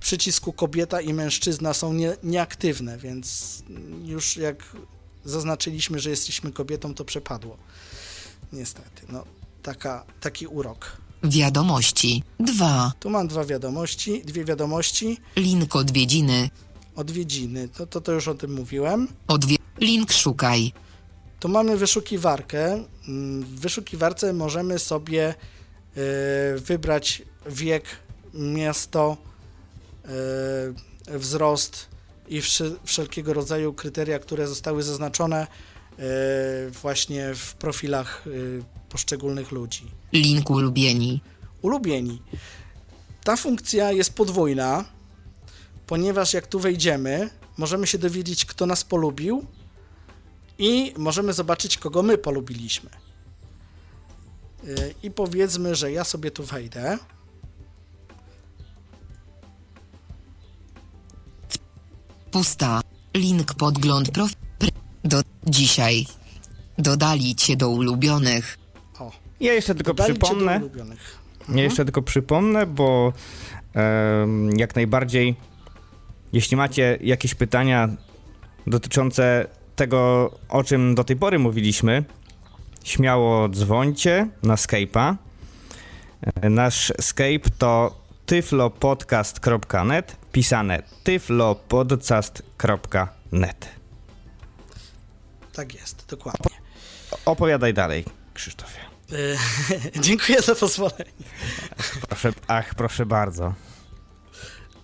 przycisku kobieta i mężczyzna są nie, nieaktywne, więc już jak zaznaczyliśmy, że jesteśmy kobietą, to przepadło. Niestety, no taka, taki urok. Wiadomości. 2. Tu mam dwa wiadomości, dwie wiadomości, Link odwiedziny. odwiedziny, to, to, to już o tym mówiłem. Odwie. Link szukaj. Tu mamy wyszukiwarkę. Mm, W wyszukiwarce możemy sobie wybrać wiek, miasto, e, wzrost i wszelkiego rodzaju kryteria, które zostały zaznaczone e, właśnie w profilach poszczególnych ludzi. Link ulubieni. Ulubieni. Ta funkcja jest podwójna, ponieważ jak tu wejdziemy, możemy się dowiedzieć, kto nas polubił i możemy zobaczyć, kogo my polubiliśmy. I powiedzmy, że ja sobie tu wejdę. Pusta. Link podgląd profil. Do. Dzisiaj. Dodali cię do ulubionych. O, Ja jeszcze tylko dodali cię do przypomnę. ulubionych. Ja jeszcze tylko przypomnę, bo em, jak najbardziej, jeśli macie jakieś pytania dotyczące tego, o czym do tej pory mówiliśmy, śmiało dzwońcie na Skype'a. E, Nasz Skype to tyflopodcast.net, pisane tyflopodcast.net. Tak jest, dokładnie. Opowiadaj dalej, Krzysztofie. Yy, Dziękuję za pozwolenie. Proszę, ach, proszę bardzo.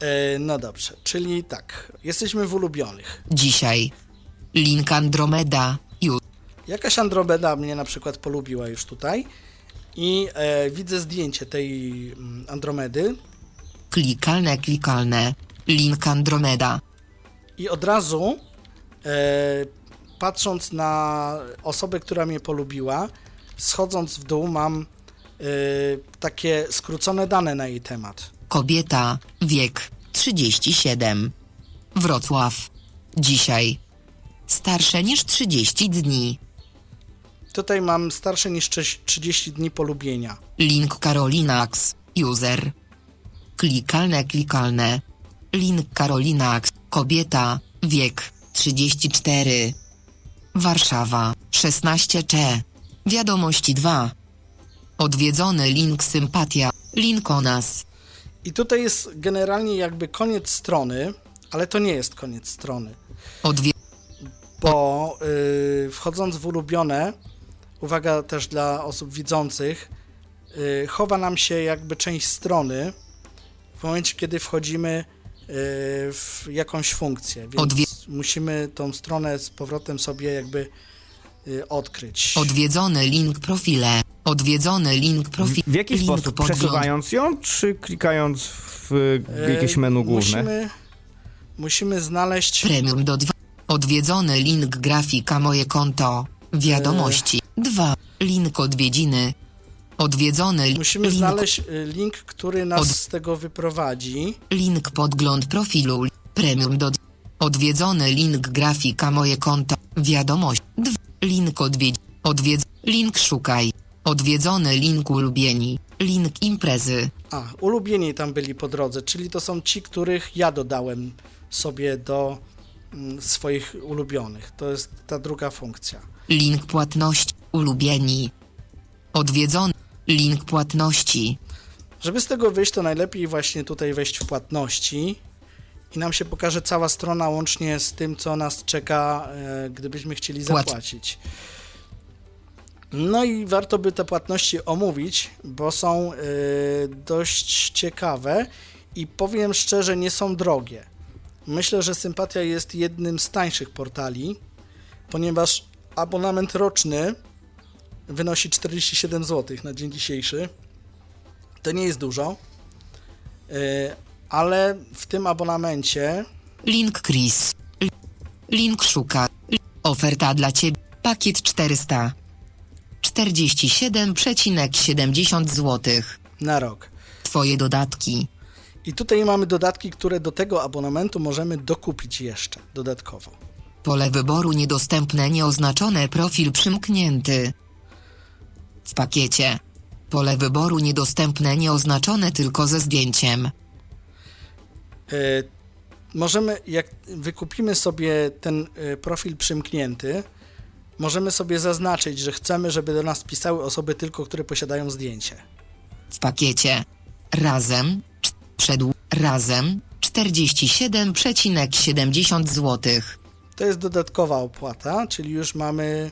Yy, No dobrze, czyli tak, jesteśmy w ulubionych. Dzisiaj. Link Andromeda. Już. Jakaś Andromeda mnie na przykład polubiła już tutaj i e, widzę zdjęcie tej mm, Andromedy Klikalne, klikalne. Link Andromeda. i od razu e, patrząc na osobę, która mnie polubiła, schodząc w dół mam e, takie skrócone dane na jej temat. Kobieta. Wiek. 37. Wrocław. Dzisiaj. Starsze niż 30 dni. Tutaj mam starsze niż 30 dni polubienia. Link Karolinax. User. Klikalne, klikalne. Link Karolinax. Kobieta. Wiek. 34. Warszawa. 16 cze. Wiadomości 2. Odwiedzony link sympatia. Link o nas. I tutaj jest generalnie jakby koniec strony, ale to nie jest koniec strony. Odwie... bo y, wchodząc w ulubione, uwaga też dla osób widzących, y, chowa nam się jakby część strony w momencie, kiedy wchodzimy y, w jakąś funkcję, więc Odwie- musimy tą stronę z powrotem sobie jakby y, odkryć. Odwiedzony link profile. Odwiedzony link profil. W jaki link sposób? podgląd. Przesuwając ją, czy klikając w jakieś menu główne? Musimy, musimy znaleźć Premium do 2. Odwiedzony link grafika moje konto. Wiadomości. 2. Link odwiedziny. Odwiedzony Musimy link, znaleźć y, link, który nas Od- z tego wyprowadzi. link podgląd profilu. Premium do Odwiedzony link grafika moje konto. Wiadomość. 2. Link odwiedź. Odwiedz. Link szukaj. Odwiedzony link ulubieni. Link imprezy. A, ulubieni tam byli po drodze, czyli to są ci, których ja dodałem sobie do mm, swoich ulubionych. To jest ta druga funkcja. Link płatności. Ulubieni. Odwiedzony. Link płatności. Żeby z tego wyjść, to najlepiej właśnie tutaj wejść w płatności i nam się pokaże cała strona łącznie z tym, co nas czeka, e, gdybyśmy chcieli zapłacić. No i warto by te płatności omówić, bo są e, dość ciekawe i powiem szczerze, nie są drogie. Myślę, że Sympatia jest jednym z tańszych portali, ponieważ abonament roczny wynosi 47 zł na dzień dzisiejszy. To nie jest dużo, e, ale w tym abonamencie Link Chris. Link szuka. Oferta dla Ciebie. Pakiet 400. 47,70 zł. na rok. Twoje dodatki. I tutaj mamy dodatki, które do tego abonamentu możemy dokupić jeszcze dodatkowo. Pole wyboru niedostępne nieoznaczone profil przymknięty. W pakiecie. Pole wyboru niedostępne nieoznaczone tylko ze zdjęciem. E, Możemy, jak wykupimy sobie ten e, profil przymknięty, możemy sobie zaznaczyć, że chcemy, żeby do nas pisały osoby tylko, które posiadają zdjęcie. W pakiecie. Razem. Przedł. Razem. 47,70 zł. To jest dodatkowa opłata, czyli już mamy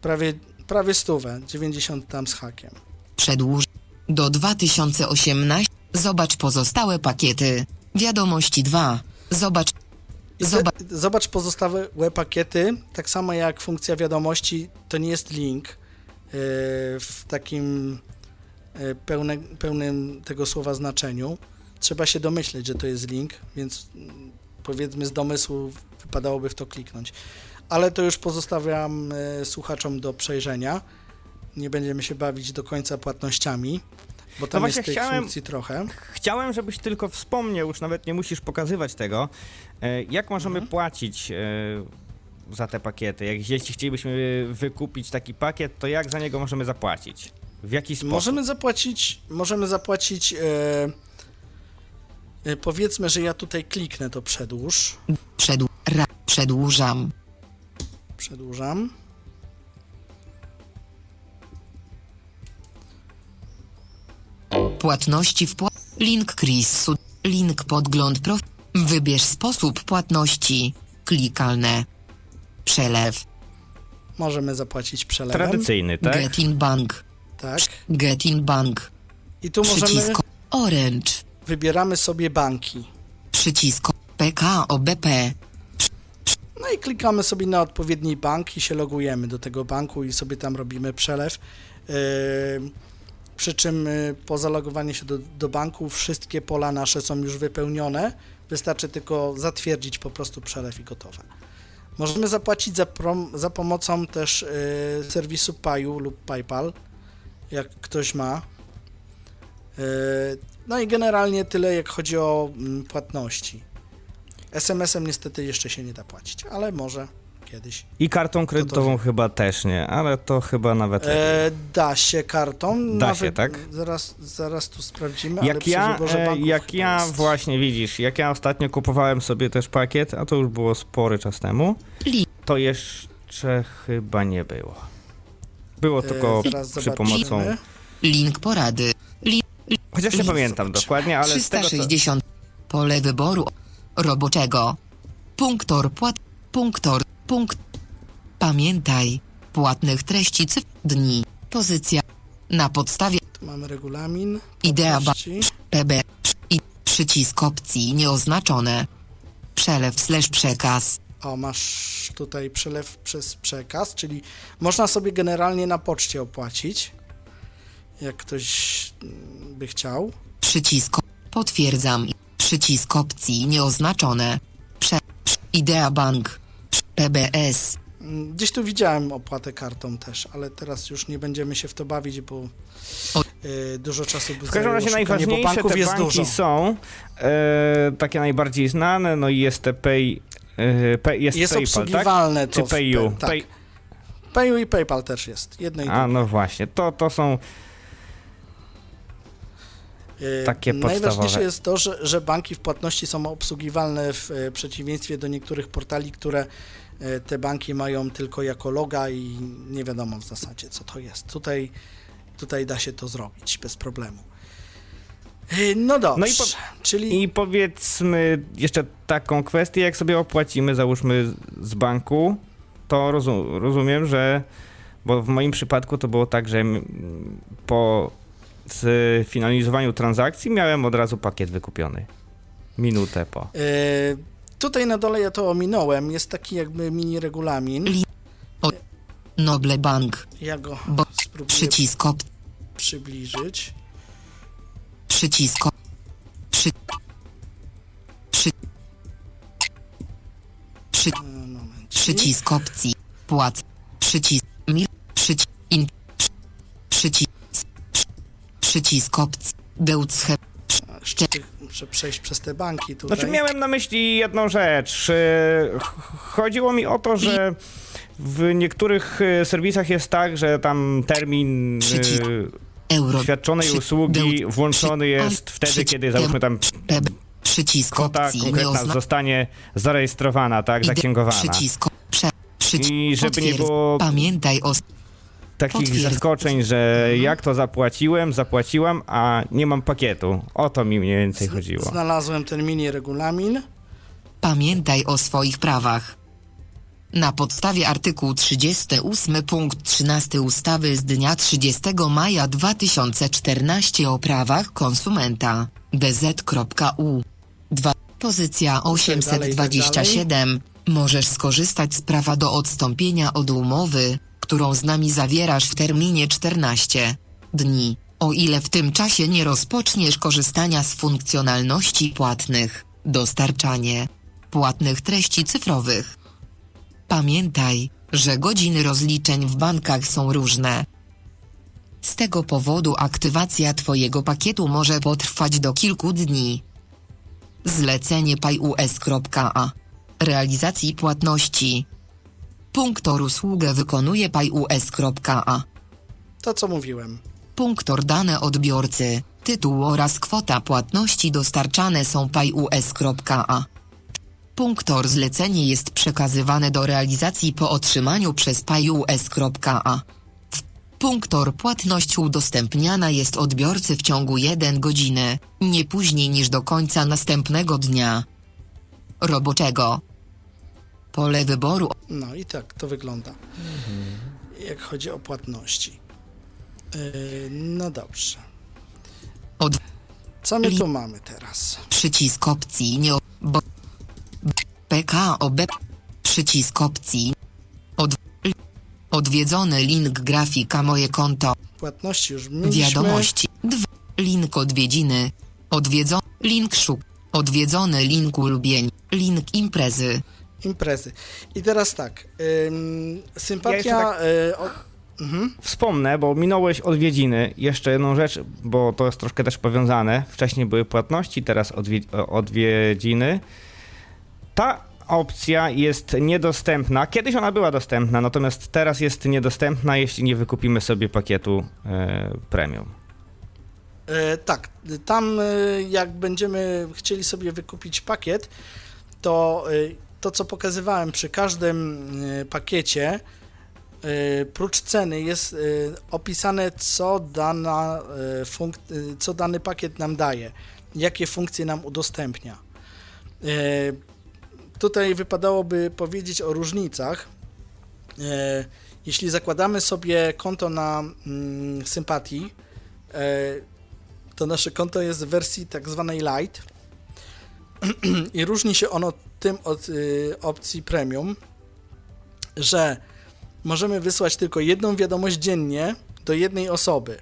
prawie, prawie stówę, 90 tam z hakiem. Przedłuż. Do 2018. Zobacz pozostałe pakiety. Wiadomości 2. Zobacz. Zobacz. zobacz pozostałe pakiety, tak samo jak funkcja wiadomości, to nie jest link yy, w takim yy, pełne, pełnym tego słowa znaczeniu. Trzeba się domyśleć, że to jest link, więc mm, powiedzmy z domysłu wypadałoby w to kliknąć. Ale to już pozostawiam yy, słuchaczom do przejrzenia. Nie będziemy się bawić do końca płatnościami, bo tam No jest tych chciałem- funkcji trochę. Chciałem, żebyś tylko wspomniał, już nawet nie musisz pokazywać tego, e, jak możemy Mhm. płacić e, za te pakiety. Jak, jeśli chcielibyśmy wykupić taki pakiet, to jak za niego możemy zapłacić? W jaki sposób? Możemy zapłacić, możemy zapłacić, e, powiedzmy, że ja tutaj kliknę to przedłuż, Przedł. Ra. Przedłużam. przedłużam. Płatności w pła... Link Chris. Link podgląd prof... Wybierz sposób płatności. Klikalne. Przelew. Możemy zapłacić przelewem. Tradycyjny, tak? Get in bank. Tak. Get in bank. I tu możemy, Przycisk Orange. Wybieramy sobie banki. Przycisk PKO BP. No i klikamy sobie na odpowiedni bank i się logujemy do tego banku i sobie tam robimy przelew. Yy, przy czym yy, po zalogowaniu się do, do banku wszystkie pola nasze są już wypełnione. Wystarczy tylko zatwierdzić po prostu przelew i gotowe. Możemy zapłacić za, prom, za pomocą też yy, serwisu Paju lub PayPal, jak ktoś ma. Yy, no i generalnie tyle, jak chodzi o mm, płatności. SMS-em niestety jeszcze się nie da płacić, ale może kiedyś. I kartą kredytową chyba też nie, ale to chyba nawet. E, da się kartą. Da się, tak? Zaraz, zaraz tu sprawdzimy. ale Jak ja, wyborze e, jak ja jest. właśnie widzisz, jak ja ostatnio kupowałem sobie też pakiet, a to już było spory czas temu, to jeszcze chyba nie było. Było tylko E, przy zobaczymy. pomocą. Link porady. Chociaż nie pamiętam dokładnie, ale z tego co, 360. Pole wyboru roboczego. Punktor płat. Punktor. Punkt. Pamiętaj. Płatnych treści cyfr. Dni. Pozycja. Na podstawie Tu mamy regulamin. Idea ba-. PB. I Przycisk opcji nieoznaczone. Przelew slash przekaz. O, masz tutaj przelew przez przekaz, czyli można sobie generalnie na poczcie opłacić, jak ktoś mm, by chciał. Przycisk. Potwierdzam. Przycisk opcji nieoznaczone. Prze. Idea Bank. PBS. Mm, Gdzieś tu widziałem opłatę kartą też, ale teraz już nie będziemy się w to bawić, bo y, dużo czasu by W każdym razie najważniejsze banków te jest banki dużo. są, e, takie najbardziej znane, no i jest te Pay, e, pay jest, Jest PayPal, tak? obsługiwalne Czy to. w PayU? Pe- tak. Pay, PayU i PayPal też jest. Jedno i a drugie. no właśnie, to, to są Y, takie Najważniejsze podstawowe. jest to, że, że banki w płatności są obsługiwalne w e, przeciwieństwie do niektórych portali, które e, te banki mają tylko jako loga i nie wiadomo w zasadzie co to jest. Tutaj, tutaj da się to zrobić bez problemu. Y, No dobrze, No i po- czyli I powiedzmy jeszcze taką kwestię, jak sobie opłacimy, załóżmy z banku, to rozum, rozumiem, że, bo w moim przypadku to było tak, że po sfinalizowaniu transakcji miałem od razu pakiet wykupiony. Minutę po. e, tutaj na dole ja to ominąłem, jest taki jakby mini regulamin. Li- Noble Bank. Ja go Bo- spróbuję Przycisk op. przybliżyć. Przycisk op. Przy. Przy. Przy. E. Przycisk opcji. Płac. Przycisk. Mil. Przycisk. In. przy- Przycisk. Przy- Przycisk opcji. Deutsche. Muszę przejść przez te banki tutaj. Znaczy miałem na myśli jedną rzecz. Ch- Chodziło mi o to, że w niektórych e, serwisach jest tak, że tam termin Przycisk. e, Euro. świadczonej Przy- usługi włączony jest wtedy, kiedy załóżmy tam. Przycisk kwota konkretna zostanie zarejestrowana, tak, zaksięgowana. Przycisk. I żeby nie było Pamiętaj o. takich potwierdz- zaskoczeń, że Mhm. jak to zapłaciłem, zapłaciłam, a nie mam pakietu. O to mi mniej więcej chodziło. Znalazłem ten mini regulamin. Pamiętaj o swoich prawach. Na podstawie artykułu 38 punkt 13 ustawy z dnia 30 maja 2014 o prawach konsumenta dz.u 2 pozycja dalej, tak 827 możesz skorzystać z prawa do odstąpienia od umowy, którą z nami zawierasz w terminie 14 dni, o ile w tym czasie nie rozpoczniesz korzystania z funkcjonalności płatnych, dostarczanie płatnych treści cyfrowych. Pamiętaj, że godziny rozliczeń w bankach są różne. Z tego powodu aktywacja Twojego pakietu może potrwać do kilku dni. Zlecenie PayUS.a Realizacji płatności Punktor usługę wykonuje PayUS.a To co mówiłem. Punktor dane odbiorcy, tytuł oraz kwota płatności dostarczane są PayUS.a. Punktor zlecenie jest przekazywane do realizacji po otrzymaniu przez PayUS.a. Punktor płatność udostępniana jest odbiorcy w ciągu 1 godziny, nie później niż do końca następnego dnia roboczego. Pole wyboru No i tak to wygląda. Jak chodzi o płatności. Yy, no dobrze. od Co my tu mamy teraz? Przycisk opcji nie. Bo, PKOB. Przycisk opcji. Od, odwiedzony link grafika moje konto. Płatności już mieliśmy. Wiadomości. Link odwiedziny. Odwiedzony. Link szuk. Odwiedzony link ulubień. Link imprezy. Imprezy. I teraz tak. Ym, sympatia... jeszcze tak- y, o, mhm. Wspomnę, bo minąłeś odwiedziny. Jeszcze jedną rzecz, bo to jest troszkę też powiązane. Wcześniej były płatności, teraz odwie- odwiedziny. Ta opcja jest niedostępna. Kiedyś ona była dostępna, natomiast teraz jest niedostępna, jeśli nie wykupimy sobie pakietu e, premium. E, tak, tam e, jak będziemy chcieli sobie wykupić pakiet, to to, co pokazywałem przy każdym e, pakiecie, e, prócz ceny jest e, opisane, co, dana, co dany pakiet nam daje, jakie funkcje nam udostępnia. Tutaj wypadałoby powiedzieć o różnicach. Jeśli zakładamy sobie konto na mm, sympatii, to nasze konto jest w wersji tak zwanej light I różni się ono tym od y, opcji premium, że możemy wysłać tylko jedną wiadomość dziennie do jednej osoby.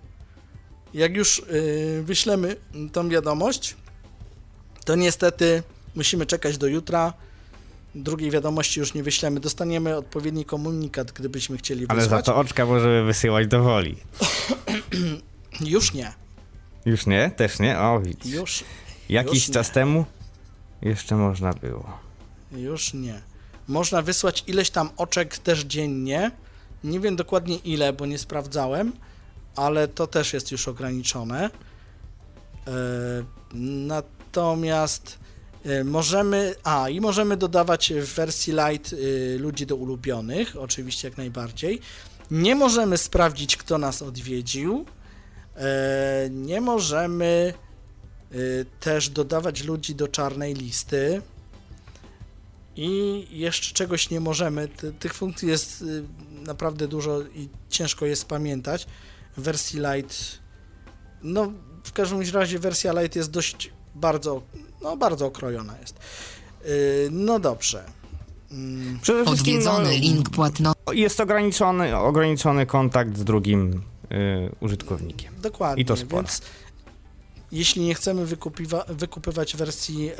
Jak już y, wyślemy tą wiadomość, to niestety musimy czekać do jutra. Drugiej wiadomości już nie wyślemy. Dostaniemy odpowiedni komunikat, gdybyśmy chcieli Ale za wysłać. to oczka możemy wysyłać do woli. Już nie. Już nie? Też nie? O, widzisz. Już, Jakiś już czas temu jeszcze można było. Już nie. Można wysłać ileś tam oczek też dziennie. Nie wiem dokładnie ile, bo nie sprawdzałem, ale to też jest już ograniczone. E, natomiast e, możemy, a i możemy dodawać w wersji light y, ludzi do ulubionych, oczywiście jak najbardziej. Nie możemy sprawdzić, kto nas odwiedził. E, nie możemy też dodawać ludzi do czarnej listy. I jeszcze czegoś nie możemy. Ty, tych funkcji jest y, naprawdę dużo i ciężko jest pamiętać. W wersji light, no w każdym razie wersja light jest dość bardzo, no bardzo okrojona jest. Y, no dobrze. Mm, Przede wszystkim Odwiedzony no, link płatno. jest ograniczony, ograniczony kontakt z drugim y, użytkownikiem. Dokładnie. I to sporo. Więc jeśli nie chcemy wykupiwa- wykupywać wersji e,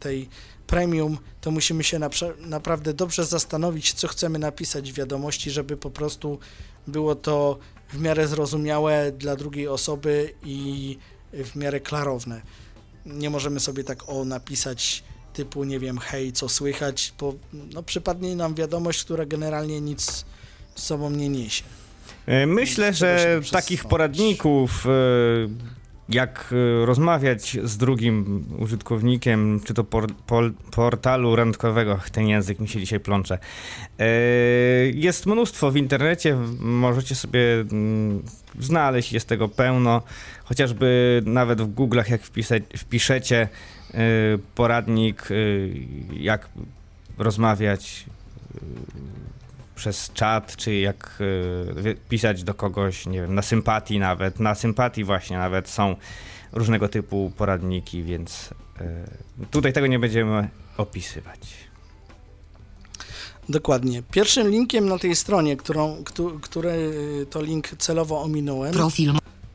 tej premium, to musimy się naprawdę dobrze zastanowić, co chcemy napisać w wiadomości, żeby po prostu było to w miarę zrozumiałe dla drugiej osoby i w miarę klarowne. Nie możemy sobie tak o napisać typu, nie wiem, hej, co słychać, bo no, przypadnie nam wiadomość, która generalnie nic z sobą nie niesie. Y, Myślę, że takich poradników, y, jak y, rozmawiać z drugim użytkownikiem, czy to por, pol, portalu randkowego, ten język mi się dzisiaj plącze, y, jest mnóstwo w internecie, możecie sobie mm, znaleźć, jest tego pełno, chociażby nawet w Google'ach, jak wpisać, wpiszecie y, poradnik, jak rozmawiać przez czat, czy jak y, pisać do kogoś, nie wiem, na sympatii nawet. Na sympatii właśnie nawet są różnego typu poradniki, więc y, tutaj tego nie będziemy opisywać. Dokładnie. Pierwszym linkiem na tej stronie, którą, któ- który y, to link celowo ominąłem, Profil.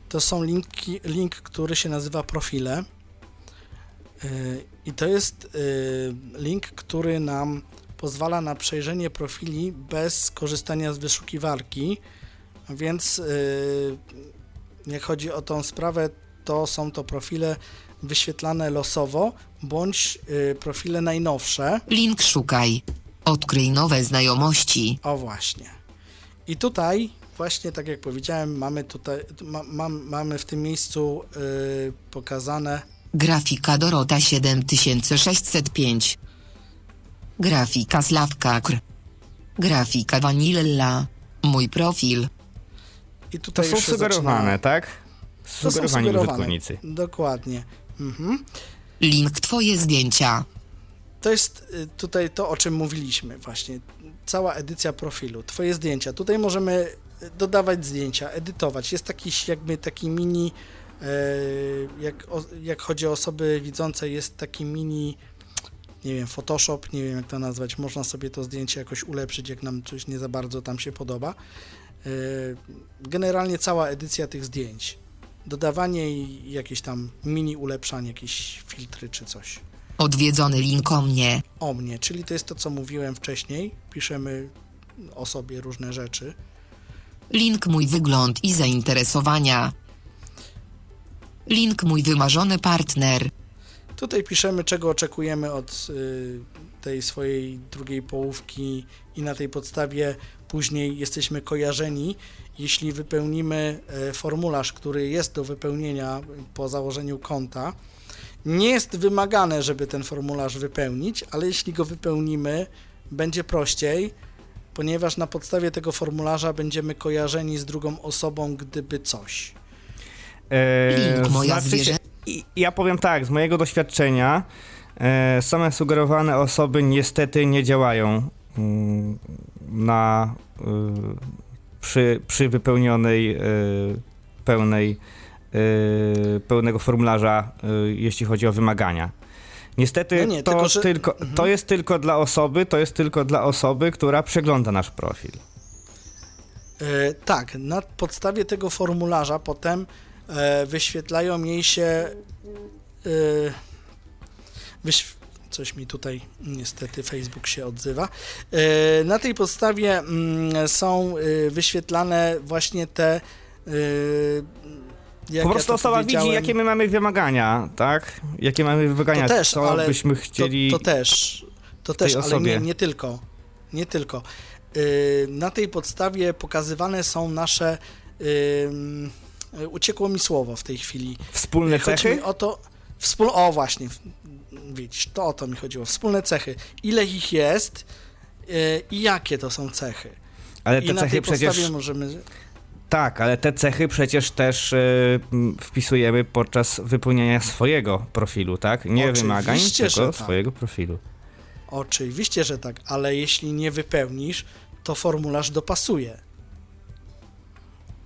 to są linki, link, który się nazywa profile. Y, I to jest link, który nam pozwala na przejrzenie profili bez korzystania z wyszukiwarki. Więc y, jak chodzi o tą sprawę, to są to profile wyświetlane losowo bądź y, profile najnowsze. Link szukaj. Odkryj nowe znajomości. O właśnie. I tutaj właśnie tak jak powiedziałem, mamy tutaj ma, mam, mamy w tym miejscu y, pokazane Grafika Dorota 7605. Grafika Sławka Kr. Grafika Vanilla. Mój profil. i To tutaj są już się sugerowane, zaczyna- tak? To są Sugerowani użytkownicy. Dokładnie. Mhm. Link Twoje zdjęcia. To jest y, tutaj to, o czym mówiliśmy właśnie. Cała edycja profilu, twoje zdjęcia. Tutaj możemy y, dodawać zdjęcia, edytować. Jest taki jakby taki mini, e, jak, jak chodzi o osoby widzące, jest taki mini, nie wiem, Photoshop, nie wiem jak to nazwać. Można sobie to zdjęcie jakoś ulepszyć, jak nam coś nie za bardzo tam się podoba. E, Generalnie cała edycja tych zdjęć. Dodawanie i jakieś tam mini ulepszanie, jakieś filtry czy coś Odwiedzony link o mnie. o mnie, czyli to jest to, co mówiłem wcześniej. Piszemy o sobie różne rzeczy. Link mój wygląd i zainteresowania. Link mój wymarzony partner. Tutaj piszemy, czego oczekujemy od y, tej swojej drugiej połówki i na tej podstawie później jesteśmy kojarzeni. Jeśli wypełnimy e, formularz, który jest do wypełnienia po założeniu konta, nie jest wymagane, żeby ten formularz wypełnić, ale jeśli go wypełnimy, będzie prościej, ponieważ na podstawie tego formularza będziemy kojarzeni z drugą osobą, gdyby coś. E, Link moja znaczy się- zwierzę. I- Ja powiem tak, z mojego doświadczenia e, same sugerowane osoby niestety nie działają mm, na y, przy, przy wypełnionej y, pełnej y, pełnego formularza, y, jeśli chodzi o wymagania. Niestety No nie, to, tylko, że- tylko, to jest tylko dla osoby, to jest tylko dla osoby, która przegląda nasz profil. E, tak, na podstawie tego formularza potem wyświetlają jej się. E, wyśw- coś mi tutaj niestety Facebook się odzywa. E, na tej podstawie mm, są e, wyświetlane właśnie te. E, po ja prostu to osoba widzi, jakie my mamy wymagania, tak? Jakie mamy wymagania, To też, co ale byśmy chcieli... To, to też, to też, ale nie, nie tylko. Nie tylko. Na tej podstawie pokazywane są nasze. Yy, uciekło mi słowo w tej chwili. Wspólne Chodzi cechy? mi o to. Wspól... O, właśnie. Widzisz, to o to mi chodziło. Wspólne cechy. Ile ich jest yy, i jakie to są cechy. Ale I te na cechy przecież... możemy. Tak, ale te cechy przecież też y, wpisujemy podczas wypełniania swojego profilu, tak? Nie Oczywiście, wymagań, tylko tak. swojego profilu. Oczywiście, że tak, ale jeśli nie wypełnisz, to formularz dopasuje.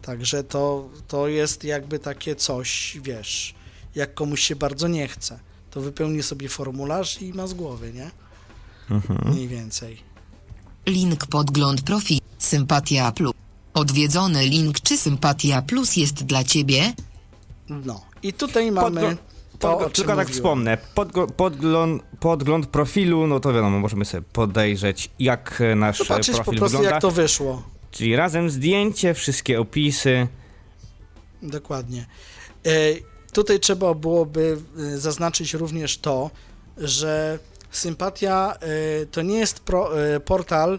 Także to, to jest jakby takie coś, wiesz, jak komuś się bardzo nie chce, to wypełni sobie formularz i ma z głowy, nie? Mhm. Mniej więcej. Link podgląd profil. Sympatia plus. Odwiedzony link czy Sympatia plus jest dla ciebie? No. I tutaj mamy Podgl- to, tylko tak mówiłem. wspomnę, podgl- podgląd, podgląd profilu, no to wiadomo, możemy sobie podejrzeć, jak nasz Zobaczyć po profil prostu, wygląda. jak to wyszło. Czyli razem zdjęcie, wszystkie opisy. Dokładnie. E, tutaj trzeba byłoby e, zaznaczyć również to, że Sympatia e, to nie jest pro, portal,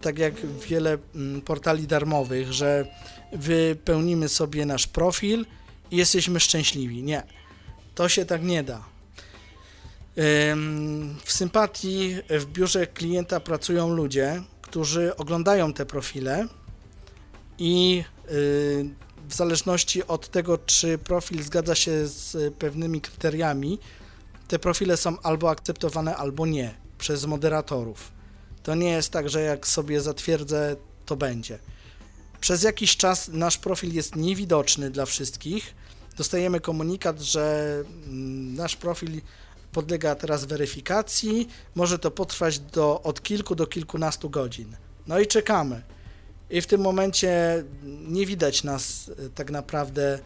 tak jak wiele mm, portali darmowych, że wypełnimy sobie nasz profil i jesteśmy szczęśliwi. Nie, to się tak nie da. W Sympatii w biurze klienta pracują ludzie, którzy oglądają te profile i y, w zależności od tego, czy profil zgadza się z pewnymi kryteriami, te profile są albo akceptowane, albo nie przez moderatorów. To nie jest tak, że jak sobie zatwierdzę, to będzie. Przez jakiś czas nasz profil jest niewidoczny dla wszystkich. Dostajemy komunikat, że mm, nasz profil podlega teraz weryfikacji. Może to potrwać do, od kilku do kilkunastu godzin. No i czekamy. I w tym momencie nie widać nas y, tak naprawdę y,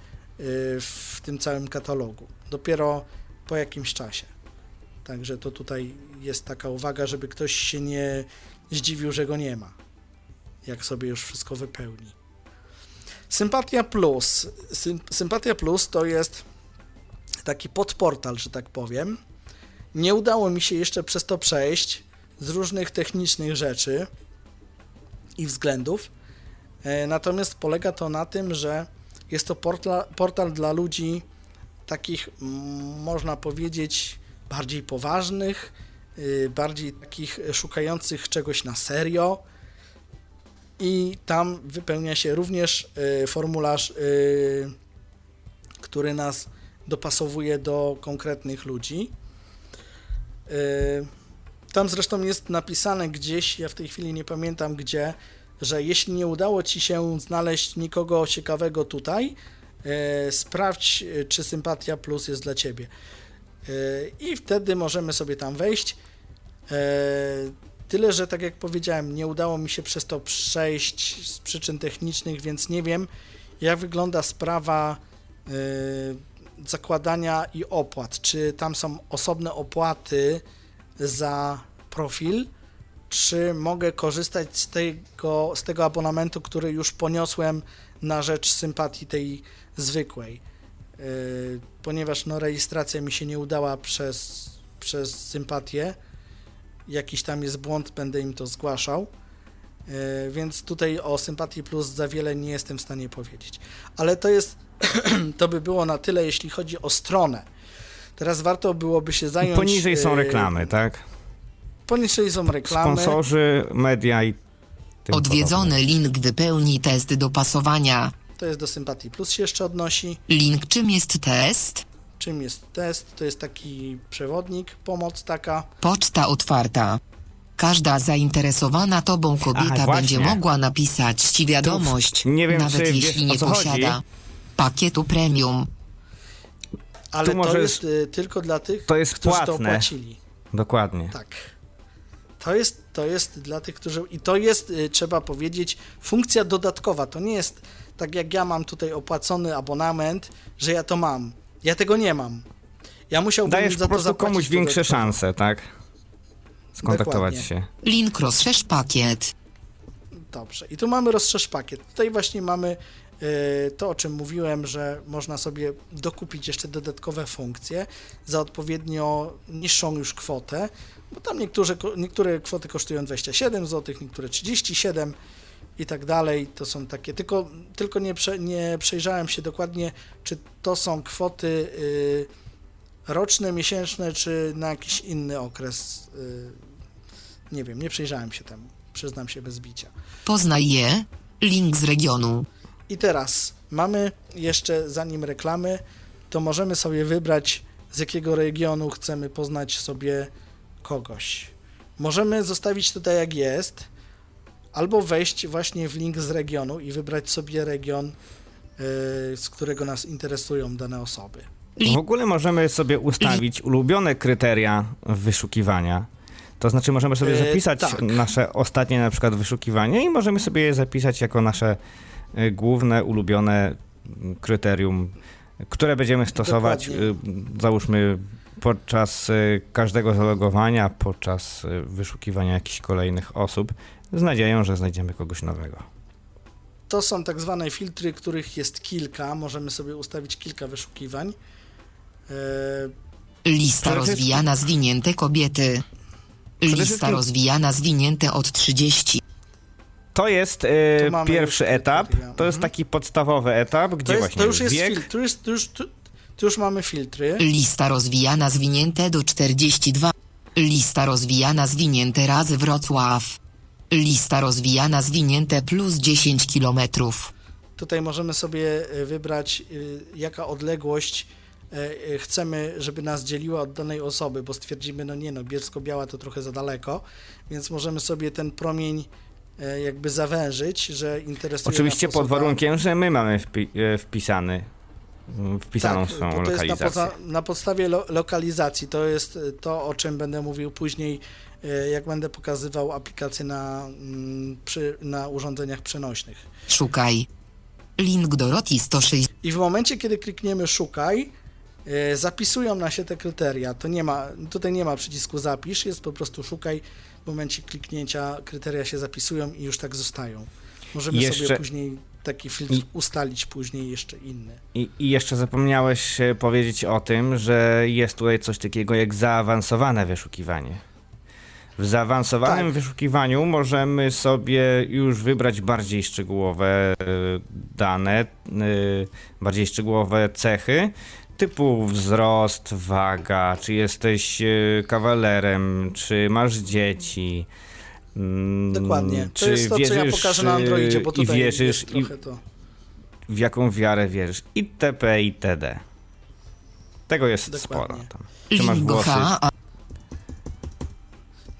w tym całym katalogu. Dopiero po jakimś czasie. Także to tutaj jest taka uwaga, żeby ktoś się nie zdziwił, że go nie ma, jak sobie już wszystko wypełni. Sympatia Plus. Sym, Sympatia Plus to jest taki podportal, że tak powiem. Nie udało mi się jeszcze przez to przejść z różnych technicznych rzeczy i względów. E, Natomiast polega to na tym, że jest to portal, portal dla ludzi takich, można powiedzieć, bardziej poważnych, y, bardziej takich szukających czegoś na serio. I tam wypełnia się również y, formularz, y, który nas dopasowuje do konkretnych ludzi. Y, Tam zresztą jest napisane gdzieś, ja w tej chwili nie pamiętam gdzie, że jeśli nie udało Ci się znaleźć nikogo ciekawego tutaj, e, sprawdź, e, czy Sympatia Plus jest dla Ciebie. I wtedy możemy sobie tam wejść. Tyle, że tak jak powiedziałem, nie udało mi się przez to przejść z przyczyn technicznych, więc nie wiem, jak wygląda sprawa zakładania i opłat. Czy tam są osobne opłaty za profil, czy mogę korzystać z tego, z tego abonamentu, który już poniosłem na rzecz sympatii tej zwykłej. Yy, ponieważ no, rejestracja mi się nie udała przez, przez sympatię, jakiś tam jest błąd, będę im to zgłaszał. Yy, więc tutaj o Sympatii Plus za wiele nie jestem w stanie powiedzieć. Ale to jest, to by było na tyle, jeśli chodzi o stronę. Teraz warto byłoby się zająć... Poniżej są yy, reklamy, tak? Poniżej są reklamy. Sponsorzy, media i tym Odwiedzony link wypełni test dopasowania. To jest do Sympatii Plus się jeszcze odnosi. Link czym jest test? Czym jest test? To jest taki przewodnik, pomoc taka. Poczta otwarta. Każda zainteresowana tobą kobieta właśnie. będzie mogła napisać ci wiadomość, nie wiem, nawet czy wiesz, jeśli o nie co chodzi. Pakietu premium. Ale to jest y, tylko dla tych, To jest którzy to płatne. opłacili. Dokładnie. Tak. To jest, to jest dla tych, którzy. I to jest, y, trzeba powiedzieć, funkcja dodatkowa. To nie jest tak jak ja mam tutaj opłacony abonament, że ja to mam. Ja tego nie mam. Ja musiałbym Dajesz za po to prostu zapłacić komuś większe szanse, tak? Skontaktować Dokładnie. się. Link rozszerz pakiet. Dobrze. I tu mamy rozszerz pakiet. Tutaj właśnie mamy to, o czym mówiłem, że można sobie dokupić jeszcze dodatkowe funkcje za odpowiednio niższą już kwotę, bo tam niektóre, niektóre kwoty kosztują 27 zł, niektóre 37 i tak dalej. To są takie, tylko, tylko nie, prze, nie przejrzałem się dokładnie, czy to są kwoty y, roczne, miesięczne, czy na jakiś inny okres. Y, nie wiem, nie przejrzałem się temu. Przyznam się bez bicia. Poznaj je. Link z regionu. I teraz mamy jeszcze, zanim reklamy, to możemy sobie wybrać, z jakiego regionu chcemy poznać sobie kogoś. Możemy zostawić tutaj jak jest, albo wejść właśnie w link z regionu i wybrać sobie region, yy, z którego nas interesują dane osoby. W ogóle możemy sobie ustawić ulubione kryteria wyszukiwania. To znaczy możemy sobie E, zapisać tak. nasze ostatnie na przykład wyszukiwanie i możemy sobie je zapisać jako nasze e, główne, ulubione m, kryterium, które będziemy stosować, Dokładnie. y, załóżmy podczas y, każdego zalogowania, podczas y, wyszukiwania jakichś kolejnych osób, z nadzieją, że znajdziemy kogoś nowego. To są tak zwane filtry, których jest kilka. Możemy sobie ustawić kilka wyszukiwań. Yy, Lista rozwijana zwinięte kobiety. Lista rozwijana zwinięte od 30. To jest e, Tu mamy pierwszy już etap, kryteria. to jest Mhm. taki podstawowy etap, gdzie To, jest, właśnie to już jest wiek, filtr. Tu, jest, tu, już, tu, tu już mamy filtry. Lista rozwijana zwinięte do 42. Lista rozwijana zwinięte razy Wrocław. Lista rozwijana zwinięte plus 10 kilometrów. Tutaj możemy sobie e, wybrać, y, jaka odległość e, e, chcemy, żeby nas dzieliła od danej osoby, bo stwierdzimy, no nie no, Bielsko-Biała to trochę za daleko, więc możemy sobie ten promień jakby zawężyć, że interesuje Oczywiście nas pod osoba- warunkiem, że my mamy wpi e, wpisany, m, wpisaną tak, swoją to jest na, lokalizację. na podstawie lo, lokalizacji. To jest e, to, o czym będę mówił później, e, jak będę pokazywał aplikacje na, mm, przy, na urządzeniach przenośnych. Szukaj. Link Doroti 106. I w momencie, kiedy klikniemy szukaj, e, zapisują nam się te kryteria. To nie ma, tutaj nie ma przycisku zapisz, jest po prostu szukaj. W momencie kliknięcia kryteria się zapisują i już tak zostają. Możemy Jeszcze- sobie później taki filtr I- ustalić, później jeszcze inny. I, I jeszcze zapomniałeś e, powiedzieć o tym, że jest tutaj coś takiego jak zaawansowane wyszukiwanie. W zaawansowanym Tak. wyszukiwaniu możemy sobie już wybrać bardziej szczegółowe e, dane, e, bardziej szczegółowe cechy, typu wzrost, waga, czy jesteś e, kawalerem, czy masz dzieci. mm, Dokładnie. To czy jest to, co ja wierzysz, pokażę na Androidzie, bo e, tutaj i wierzysz, jest i trochę to. w jaką wiarę wierzysz. itp. itd. Tego jest Dokładnie. sporo tam. Czy masz włosy?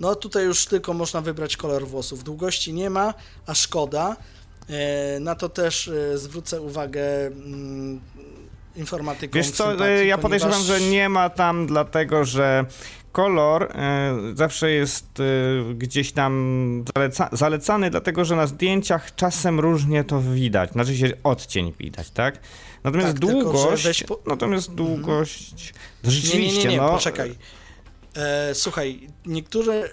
No tutaj już tylko można wybrać kolor włosów. Długości nie ma, a szkoda. E, Na to też e, zwrócę uwagę mm, informatykom. Wiesz co, sympatii, e, ja ponieważ- podejrzewam, że nie ma tam dlatego, że kolor e, zawsze jest e, gdzieś tam zaleca zalecany, dlatego że na zdjęciach czasem różnie to widać, znaczy się odcień widać, tak? Natomiast Tak, tylko, długość, weź po- natomiast długość, Nie, rzeczywiście, nie, nie, nie, no, poczekaj. E, słuchaj, niektóre e,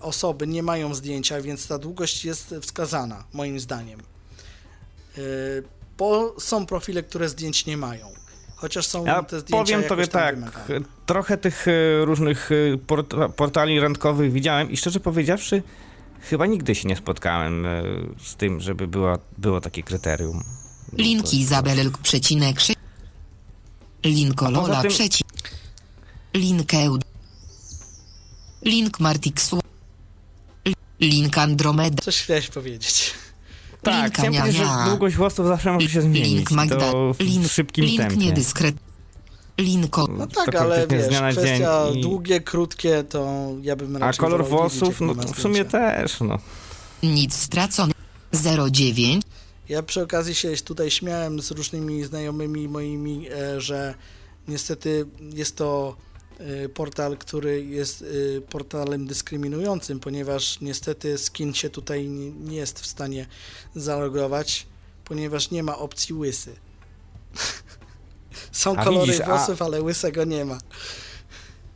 osoby nie mają zdjęcia, więc ta długość jest wskazana, moim zdaniem. E, bo są profile, które zdjęć nie mają. Chociaż są Ja te zdjęcia powiem jakoś tobie tam tak, wymagane. trochę tych e, różnych e, porta portali randkowych widziałem i szczerze powiedziawszy, chyba nigdy się nie spotkałem e, z tym, żeby było, było takie kryterium. Link To- Izabel przecinek 6. Link A poza Lola tym- przecinek. Link Eud. Link Martixu. Link Andromeda. Coś chciałeś powiedzieć. Tak, Link chciałem powiedzieć, że długość włosów zawsze może się zmienić. Link Magda. To w Link, szybkim link tempie. niedyskret. Link o- No To tak, ale wiesz, kwestia i- długie, krótkie, to ja bym A raczej kolor wolał wiedzieć, włosów, no w sumie też, no. nic stracony. 09. Ja przy okazji się tutaj śmiałem z różnymi znajomymi moimi, e, że Niestety jest to portal, który jest y, portalem dyskryminującym, ponieważ niestety skin się tutaj nie, jest w stanie zalogować, ponieważ nie ma opcji łysy. Są A kolory widzisz, a- włosów, ale łysego nie ma.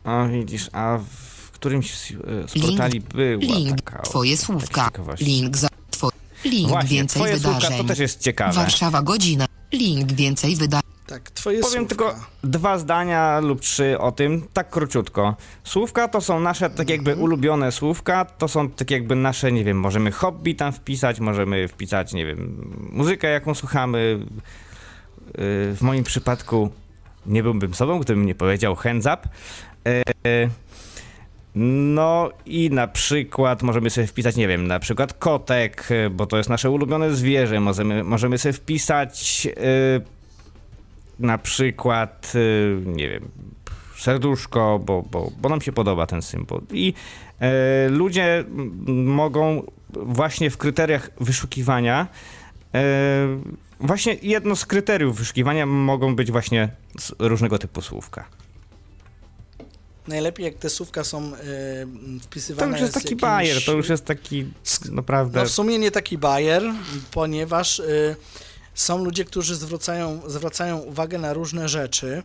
A widzisz, a w którymś z, z portali była Link, taka... twoje słówka. Link za... Two, link Właśnie, więcej twoje słówka wydarzeń. to też jest ciekawe. Warszawa godzina. Link więcej wydarzeń. Tak, twoje Powiem słówka. tylko dwa zdania lub trzy o tym, tak króciutko. Słówka to są nasze tak jakby Mhm. ulubione słówka, to są tak jakby nasze, nie wiem, możemy hobby tam wpisać, możemy wpisać, nie wiem, muzykę jaką słuchamy. Yy, W moim przypadku nie byłbym sobą, gdybym nie powiedział hands up. Yy, No i na przykład możemy sobie wpisać, nie wiem, na przykład kotek, bo to jest nasze ulubione zwierzę. Możemy, możemy sobie wpisać yy, na przykład, yy, nie wiem, serduszko, bo, bo, bo nam się podoba ten symbol. I yy, ludzie mogą właśnie w kryteriach wyszukiwania, yy, właśnie jedno z kryteriów wyszukiwania mogą być właśnie różnego typu słówka. Najlepiej jak te słówka są y, To wpisywane już jest taki jakimś- bajer, to już jest taki naprawdę... No w sumie nie taki bajer, ponieważ y, są ludzie, którzy zwracają, zwracają uwagę na różne rzeczy,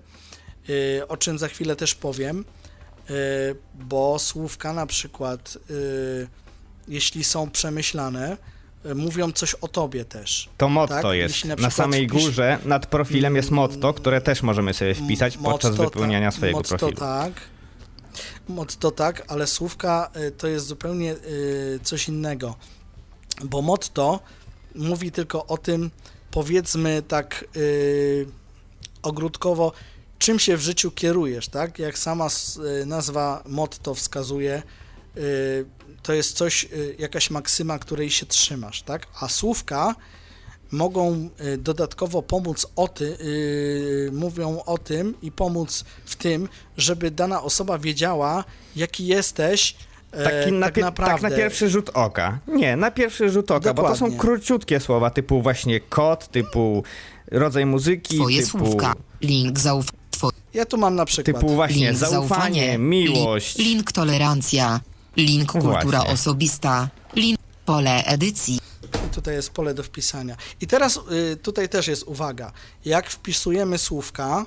y, o czym za chwilę też powiem, y, bo słówka na przykład, y, jeśli są przemyślane, mówią coś o tobie też. To motto tak, jest. jeśli Na, na samej wpisz- górze nad profilem jest motto, które też możemy sobie wpisać podczas Motto wypełniania ta- swojego motto profilu. tak. Motto tak, ale słówka to jest zupełnie coś innego. Bo motto mówi tylko o tym, powiedzmy tak y, ogródkowo, czym się w życiu kierujesz, tak? Jak sama y, nazwa motto wskazuje, y, to jest coś, y, jakaś maksyma, której się trzymasz, tak? A słówka mogą y, dodatkowo pomóc o ty, y, mówią o tym i pomóc w tym, żeby dana osoba wiedziała, jaki jesteś Taki na, tak naprawdę. tak na pierwszy rzut oka. Nie, na pierwszy rzut oka, bo to są Dokładnie. króciutkie słowa, typu właśnie kod, typu rodzaj muzyki, Twoje typu, słówka. Link zauf... Two, Ja tu mam na przykład. typu właśnie link zaufanie, miłość. Li, link tolerancja. Link kultura Właśnie. osobista. Link pole edycji. Tutaj jest pole do wpisania. I teraz y, tutaj też jest uwaga. Jak wpisujemy słówka,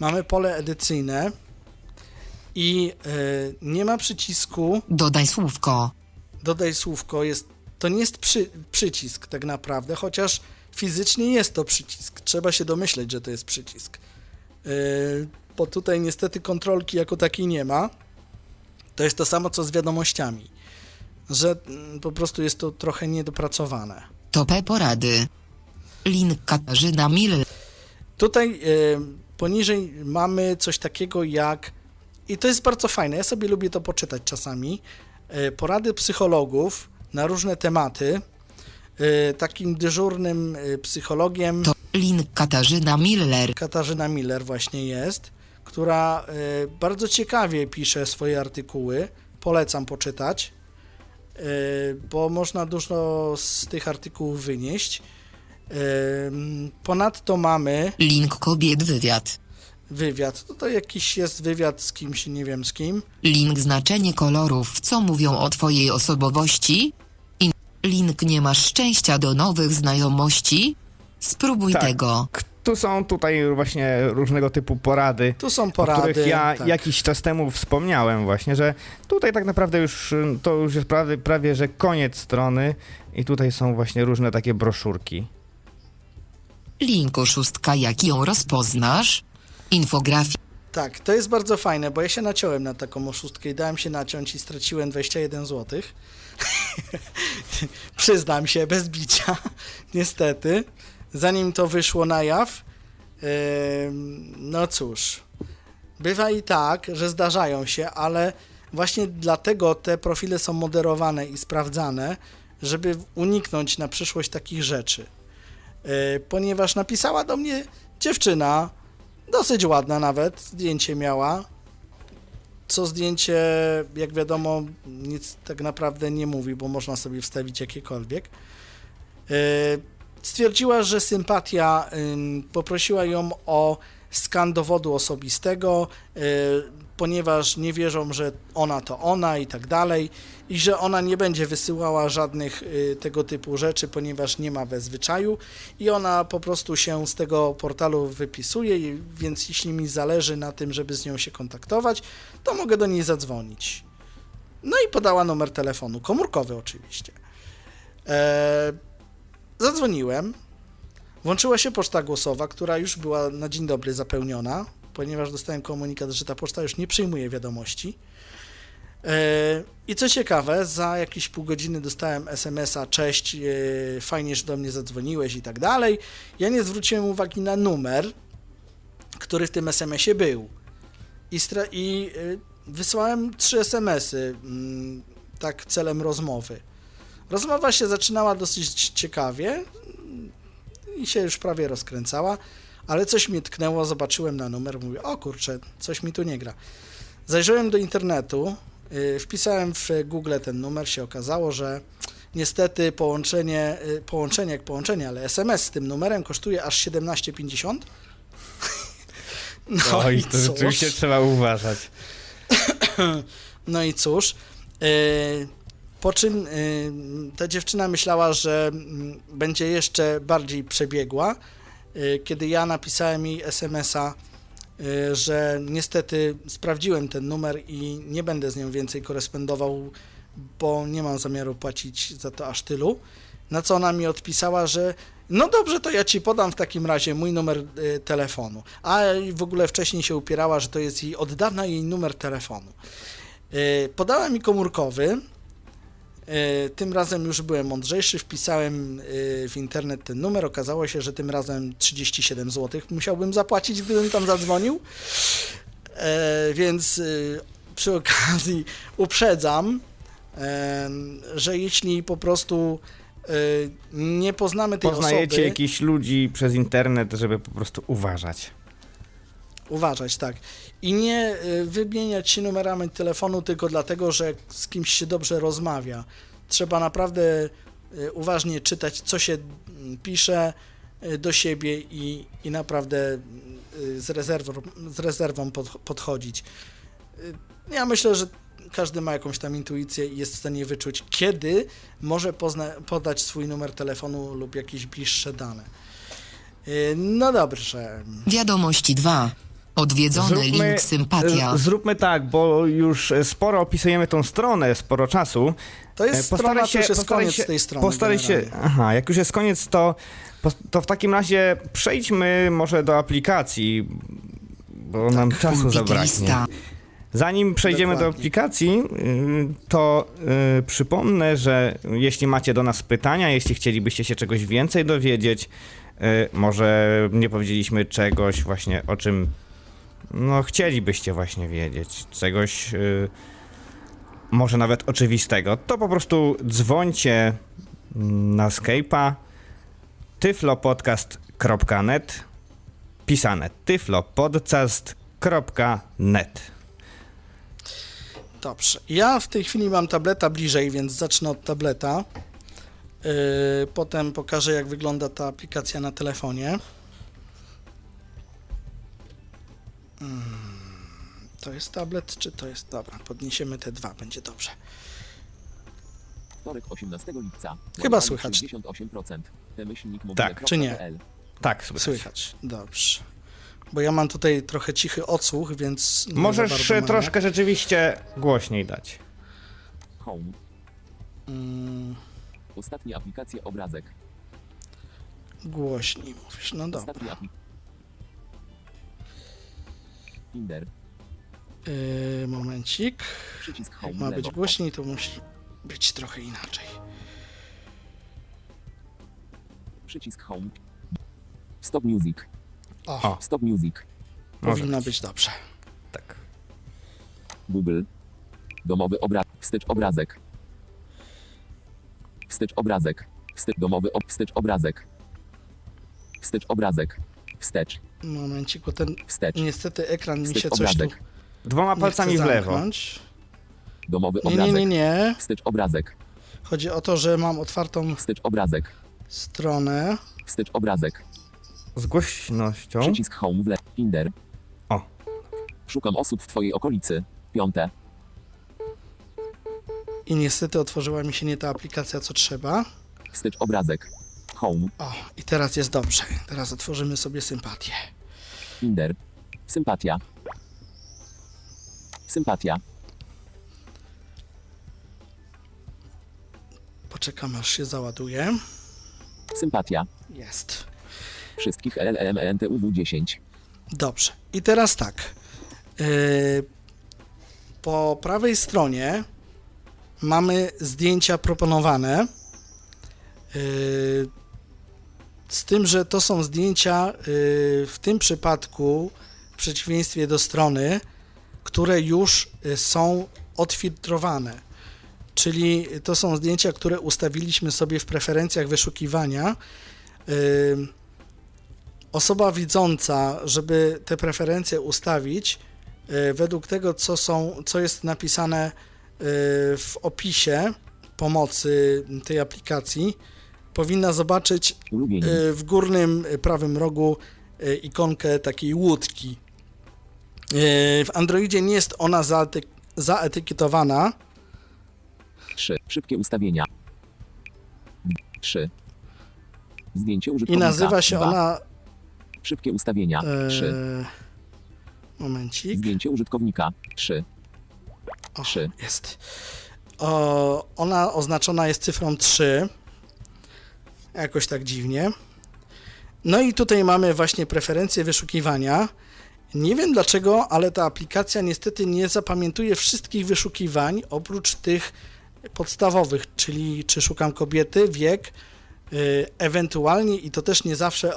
mamy pole edycyjne i y, nie ma przycisku Dodaj słówko. dodaj słówko. Jest, to nie jest przy, przycisk tak naprawdę, chociaż fizycznie jest to przycisk. Trzeba się domyśleć, że to jest przycisk. Y, bo tutaj niestety kontrolki jako takiej nie ma. To jest to samo co z wiadomościami, że mm, po prostu jest to trochę niedopracowane. Topę porady. Link Katarzyna Miller. Tutaj y, poniżej mamy coś takiego jak, i to jest bardzo fajne, ja sobie lubię to poczytać czasami, y, porady psychologów na różne tematy. Y, takim dyżurnym y, psychologiem To link Katarzyna Miller. Katarzyna Miller właśnie jest, która bardzo ciekawie pisze swoje artykuły. Polecam poczytać, bo można dużo z tych artykułów wynieść. Ponadto mamy Link kobiet wywiad. Wywiad. To, to jakiś jest wywiad z kimś, nie wiem z kim. Link znaczenie kolorów, co mówią o twojej osobowości. In link nie masz szczęścia do nowych znajomości. Spróbuj Tak. tego. Tu są tutaj właśnie różnego typu porady, Tu są o porady. których ja tak. jakiś czas temu wspomniałem właśnie, że tutaj tak naprawdę już to już jest prawie, prawie że koniec strony i tutaj są właśnie różne takie broszurki. Linku szóstka, jak ją rozpoznasz? Infografia. Tak, to jest bardzo fajne, bo ja się naciąłem na taką oszustkę i dałem się naciąć i straciłem 21 zł. Przyznam się, bez bicia, niestety. Zanim to wyszło na jaw, em, no cóż, bywa i tak, że zdarzają się, ale właśnie dlatego te profile są moderowane i sprawdzane, żeby uniknąć na przyszłość takich rzeczy. E, Ponieważ napisała do mnie dziewczyna, dosyć ładna nawet, zdjęcie miała. Co zdjęcie, jak wiadomo, nic tak naprawdę nie mówi, bo można sobie wstawić jakiekolwiek. E, Stwierdziła, że sympatia ym, poprosiła ją o skan dowodu osobistego, y, ponieważ nie wierzą, że ona to ona i tak dalej, i że ona nie będzie wysyłała żadnych y, tego typu rzeczy, ponieważ nie ma we zwyczaju i ona po prostu się z tego portalu wypisuje, więc jeśli mi zależy na tym, żeby z nią się kontaktować, to mogę do niej zadzwonić. No i podała numer telefonu, komórkowy oczywiście. Eee, zadzwoniłem, włączyła się poczta głosowa, która już była na dzień dobry zapełniona, ponieważ dostałem komunikat, że ta poczta już nie przyjmuje wiadomości. E, I co ciekawe, za jakieś pół godziny dostałem SMS-a, cześć, e, fajnie, że do mnie zadzwoniłeś i tak dalej. Ja nie zwróciłem uwagi na numer, który w tym SMS-ie był. I, i e, wysłałem trzy SMS-y, mm, tak celem rozmowy. Rozmowa się zaczynała dosyć ciekawie i się już prawie rozkręcała, ale coś mnie tknęło, zobaczyłem na numer, mówię, o kurczę, coś mi tu nie gra. Zajrzałem do internetu, y, wpisałem w Google ten numer, się okazało, że niestety połączenie, y, połączenie jak połączenie, ale SMS z tym numerem kosztuje aż 17,50. No Oj, i to cóż. rzeczywiście trzeba uważać. No i cóż, yy, po czym ta dziewczyna myślała, że mm, będzie jeszcze bardziej przebiegła, kiedy ja napisałem jej SMS-a, yy, że niestety sprawdziłem ten numer i nie będę z nią więcej korespondował, bo nie mam zamiaru płacić za to aż tylu. Na co ona mi odpisała, że no dobrze, to ja ci podam w takim razie mój numer y, telefonu. A w ogóle wcześniej się upierała, że to jest jej od dawna jej numer telefonu. Y, Podała mi komórkowy. Y, Tym razem już byłem mądrzejszy, wpisałem y, w internet ten numer. Okazało się, że tym razem 37 zł musiałbym zapłacić, gdybym tam zadzwonił. E, Więc przy okazji uprzedzam, że jeśli po prostu nie poznamy tej Poznajecie osoby, jakichś ludzi przez internet, żeby po prostu uważać. Uważać, tak, i nie y, wymieniać się numerami telefonu tylko dlatego, że z kimś się dobrze rozmawia. Trzeba naprawdę y, uważnie czytać, co się mm, pisze y, do siebie i, i naprawdę z rezerwą, z rezerwą pod, podchodzić. Ja myślę, że każdy ma jakąś tam intuicję i jest w stanie wyczuć, kiedy może podać swój numer telefonu lub jakieś bliższe dane. No dobrze. Wiadomości 2. Odwiedzony link sympatia. zróbmy tak, bo już sporo opisujemy tą stronę, sporo czasu. To jest E, strona, to już jest postaraj koniec tej strony. Postaraj się, aha, jak już jest koniec, to, to w takim razie przejdźmy może do aplikacji, bo nam czasu zabraknie. Zanim przejdziemy do Dokładnie. aplikacji, y, to y, przypomnę, że jeśli macie do nas pytania, jeśli chcielibyście się czegoś więcej dowiedzieć, y, może nie powiedzieliśmy czegoś właśnie o czym no chcielibyście właśnie wiedzieć, czegoś y, może nawet oczywistego, to po prostu dzwońcie na Skype'a tyflopodcast.net pisane tyflopodcast.net Dobrze. Ja w tej chwili mam tableta bliżej, więc zacznę od tableta. Yy, potem pokażę, jak wygląda ta aplikacja na telefonie. To jest tablet, czy to jest. Dobra, podniesiemy te dwa, będzie dobrze. Wtorek 18 lipca. Chyba słychać. 68%. Myślnik Tak, czy nie? Tak, słychać. Słychać. Dobrze. Bo ja mam tutaj trochę cichy odsłuch, więc. Możesz troszkę rzeczywiście głośniej dać. Home. Mm, Ostatnie aplikacje obrazek. głośniej mówisz. No dobra. Tinder. Yy, momencik. Przycisk home. Jak ma być lewo. głośniej, to musi być trochę inaczej. Przycisk home. Stop music. O, O. Stop music. Może powinno być. być dobrze. Tak. Google. Domowy obraz. Wstecz obrazek. Wstecz obrazek. Wstecz domowy ob... Wstecz obrazek. Wstecz obrazek. Wstecz. Momencik, bo ten Wstecz. niestety ekran mi Wstecz się coś tu obrazek. Dwoma nie palcami w lewo. Domowy Nie, nie, obrazek. nie, nie. Wstecz obrazek. Chodzi o to, że mam otwartą Wstecz obrazek. stronę. Wstecz obrazek. Z głośnością. Przycisk home w le. Finder. O. Szukam osób w twojej okolicy. Piąte. I niestety otworzyła mi się nie ta aplikacja, co trzeba. Wstecz obrazek. Home. O, i teraz jest dobrze. Teraz otworzymy sobie sympatię. Finder. Sympatia. Sympatia. Poczekam aż się załaduje. Sympatia. Jest. Wszystkich E LLMENTUW 10. Dobrze. I teraz tak. Yy, po prawej stronie mamy zdjęcia proponowane. Yy, z tym, że to są zdjęcia yy, w tym przypadku, w przeciwieństwie do strony, które już y, są odfiltrowane. Czyli to są zdjęcia, które ustawiliśmy sobie w preferencjach wyszukiwania. Yy, osoba widząca, żeby te preferencje ustawić, według tego, co, są, co jest napisane w opisie pomocy tej aplikacji, powinna zobaczyć e, w górnym prawym rogu e, ikonkę takiej łódki. W Androidzie nie jest ona zaety- zaetykietowana, 3. Szybkie ustawienia. 3. Zdjęcie i użytkownika. nazywa się ona. Szybkie ustawienia. 3. E, momencik. Zdjęcie użytkownika. 3. O, 3. Jest. O, ona oznaczona jest cyfrą 3. Jakoś tak dziwnie. No i tutaj mamy właśnie preferencje wyszukiwania. Nie wiem dlaczego, ale ta aplikacja niestety nie zapamiętuje wszystkich wyszukiwań oprócz tych podstawowych, czyli czy szukam kobiety, wiek, y, ewentualnie i to też nie zawsze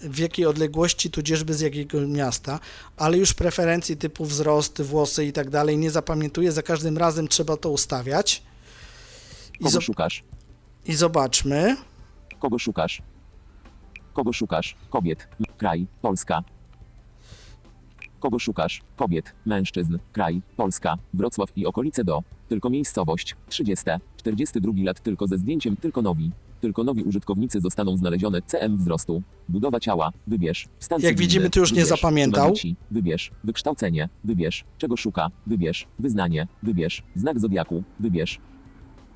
w jakiej odległości, tudzieżby z jakiego miasta, ale już preferencji typu wzrost, włosy i tak dalej nie zapamiętuję, za każdym razem trzeba to ustawiać. I, Kogo zo- szukasz? I zobaczmy. Kogo szukasz? Kogo szukasz? Kobiet. Kraj. Polska. Kogo szukasz? Kobiet, mężczyzn, kraj, Polska, Wrocław i okolice do. Tylko miejscowość. 30. 42 lat tylko ze zdjęciem tylko nowi. Tylko nowi użytkownicy zostaną znalezione. CM wzrostu. Budowa ciała. Wybierz. Stan Jak cywilny. widzimy, tu już nie zapamiętał. Dzieci? Wybierz. Wykształcenie. Wybierz. Czego szuka? Wybierz. Wyznanie. Wybierz. Znak zodiaku. Wybierz.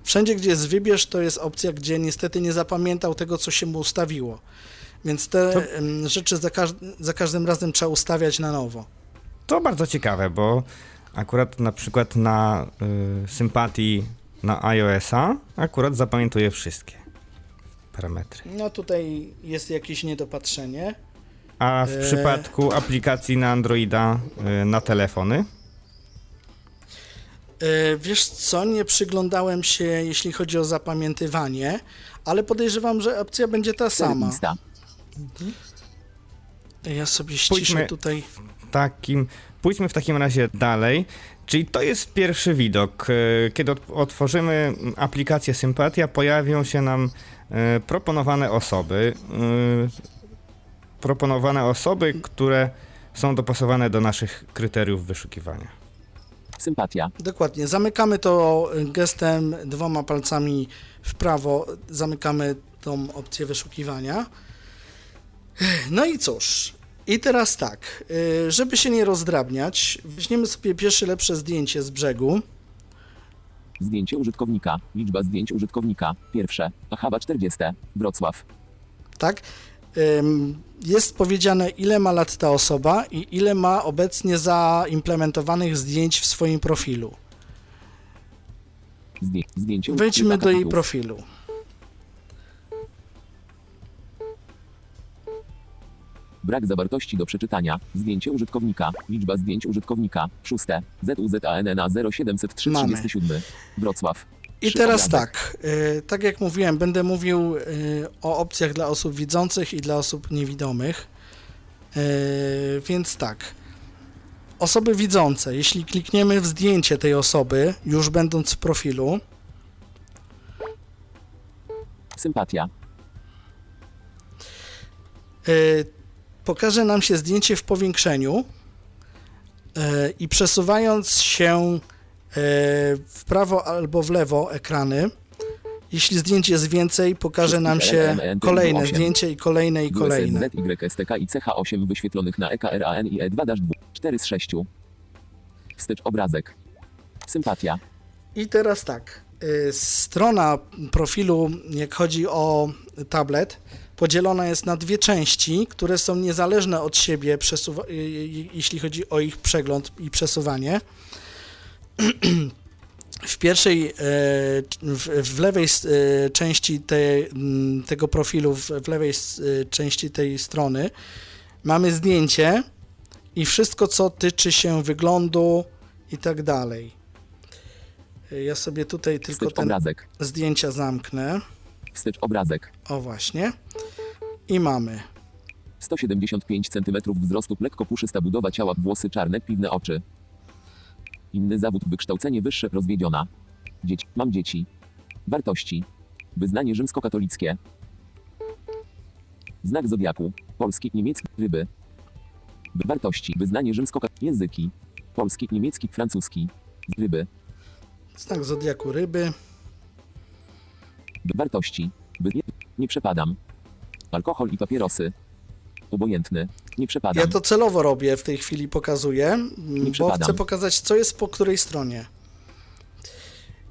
Wszędzie, gdzie jest wybierz, to jest opcja, gdzie niestety nie zapamiętał tego, co się mu ustawiło. Więc te To- rzeczy za, każ- za każdym razem trzeba ustawiać na nowo. To bardzo ciekawe, bo akurat na przykład na y, sympatii na iOS-a akurat zapamiętuję wszystkie parametry. No tutaj jest jakieś niedopatrzenie. A w Eee. przypadku aplikacji na Androida y, na telefony, E, Wiesz co, nie przyglądałem się, jeśli chodzi o zapamiętywanie, ale podejrzewam, że opcja będzie ta sama. Lista. Ja sobie ściszę Pójdźmy- tutaj. takim, pójdźmy w takim razie dalej. Czyli to jest pierwszy widok. Y, Kiedy ot- otworzymy aplikację Sympatia, pojawią się nam y, proponowane osoby. Proponowane osoby, które są dopasowane do naszych kryteriów wyszukiwania. Sympatia. Dokładnie. Zamykamy to gestem dwoma palcami w prawo. Zamykamy tą opcję wyszukiwania. No i cóż. I teraz tak, y, żeby się nie rozdrabniać, weźmiemy sobie pierwsze lepsze zdjęcie z brzegu. Zdjęcie użytkownika. Liczba zdjęć użytkownika. Pierwsze. Achawa 40. Wrocław. tak? Jest powiedziane, ile ma lat ta osoba i ile ma obecnie zaimplementowanych zdjęć w swoim profilu. Zdję, zdjęcie Wejdźmy do jej profilu. Brak zawartości do przeczytania. Zdjęcie użytkownika. Liczba zdjęć użytkownika. Szóste. ZUZANNA 0703 Mamy. 37. Wrocław. I teraz tak, y, tak jak mówiłem, będę mówił y, o opcjach dla osób widzących i dla osób niewidomych. Y, więc tak. Osoby widzące, jeśli klikniemy w zdjęcie tej osoby, już będąc w profilu, Sympatia. pokaże nam się zdjęcie w powiększeniu i przesuwając się w prawo albo w lewo ekrany, Jeśli zdjęć jest więcej, pokaże nam się kolejne zdjęcie i kolejne i kolejne. Y, STK i CH8 wyświetlonych na E EKRAN i E2-2 4 z 6. Wstecz obrazek. Sympatia. I teraz tak. y, Strona profilu, jak chodzi o tablet, podzielona jest na dwie części, które są niezależne od siebie, y, jeśli chodzi o ich przegląd i przesuwanie. W pierwszej, e, w, lewej e, części tej, m, tego profilu, w, lewej e, części tej strony mamy zdjęcie i wszystko, co tyczy się wyglądu i tak dalej. Ja sobie tutaj tylko ten obrazek. zdjęcia zamknę. Wstecz obrazek. O właśnie. I mamy 175 cm wzrostu, lekko puszysta budowa ciała, włosy czarne, piwne oczy. Inny zawód, wykształcenie wyższe, rozwiedziona. Dzieci, mam dzieci. Wartości. Wyznanie rzymskokatolickie. Znak zodiaku. Polski, niemiecki, ryby. Wartości. Wyznanie rzymskokatolickie. Języki. Polski, niemiecki, francuski. Ryby. znak zodiaku ryby. Wartości. Nie, nie przepadam. Alkohol i papierosy. Obojętny. Nie przepadam. Ja to celowo robię, w tej chwili pokazuję, m, bo chcę pokazać, co jest po której stronie.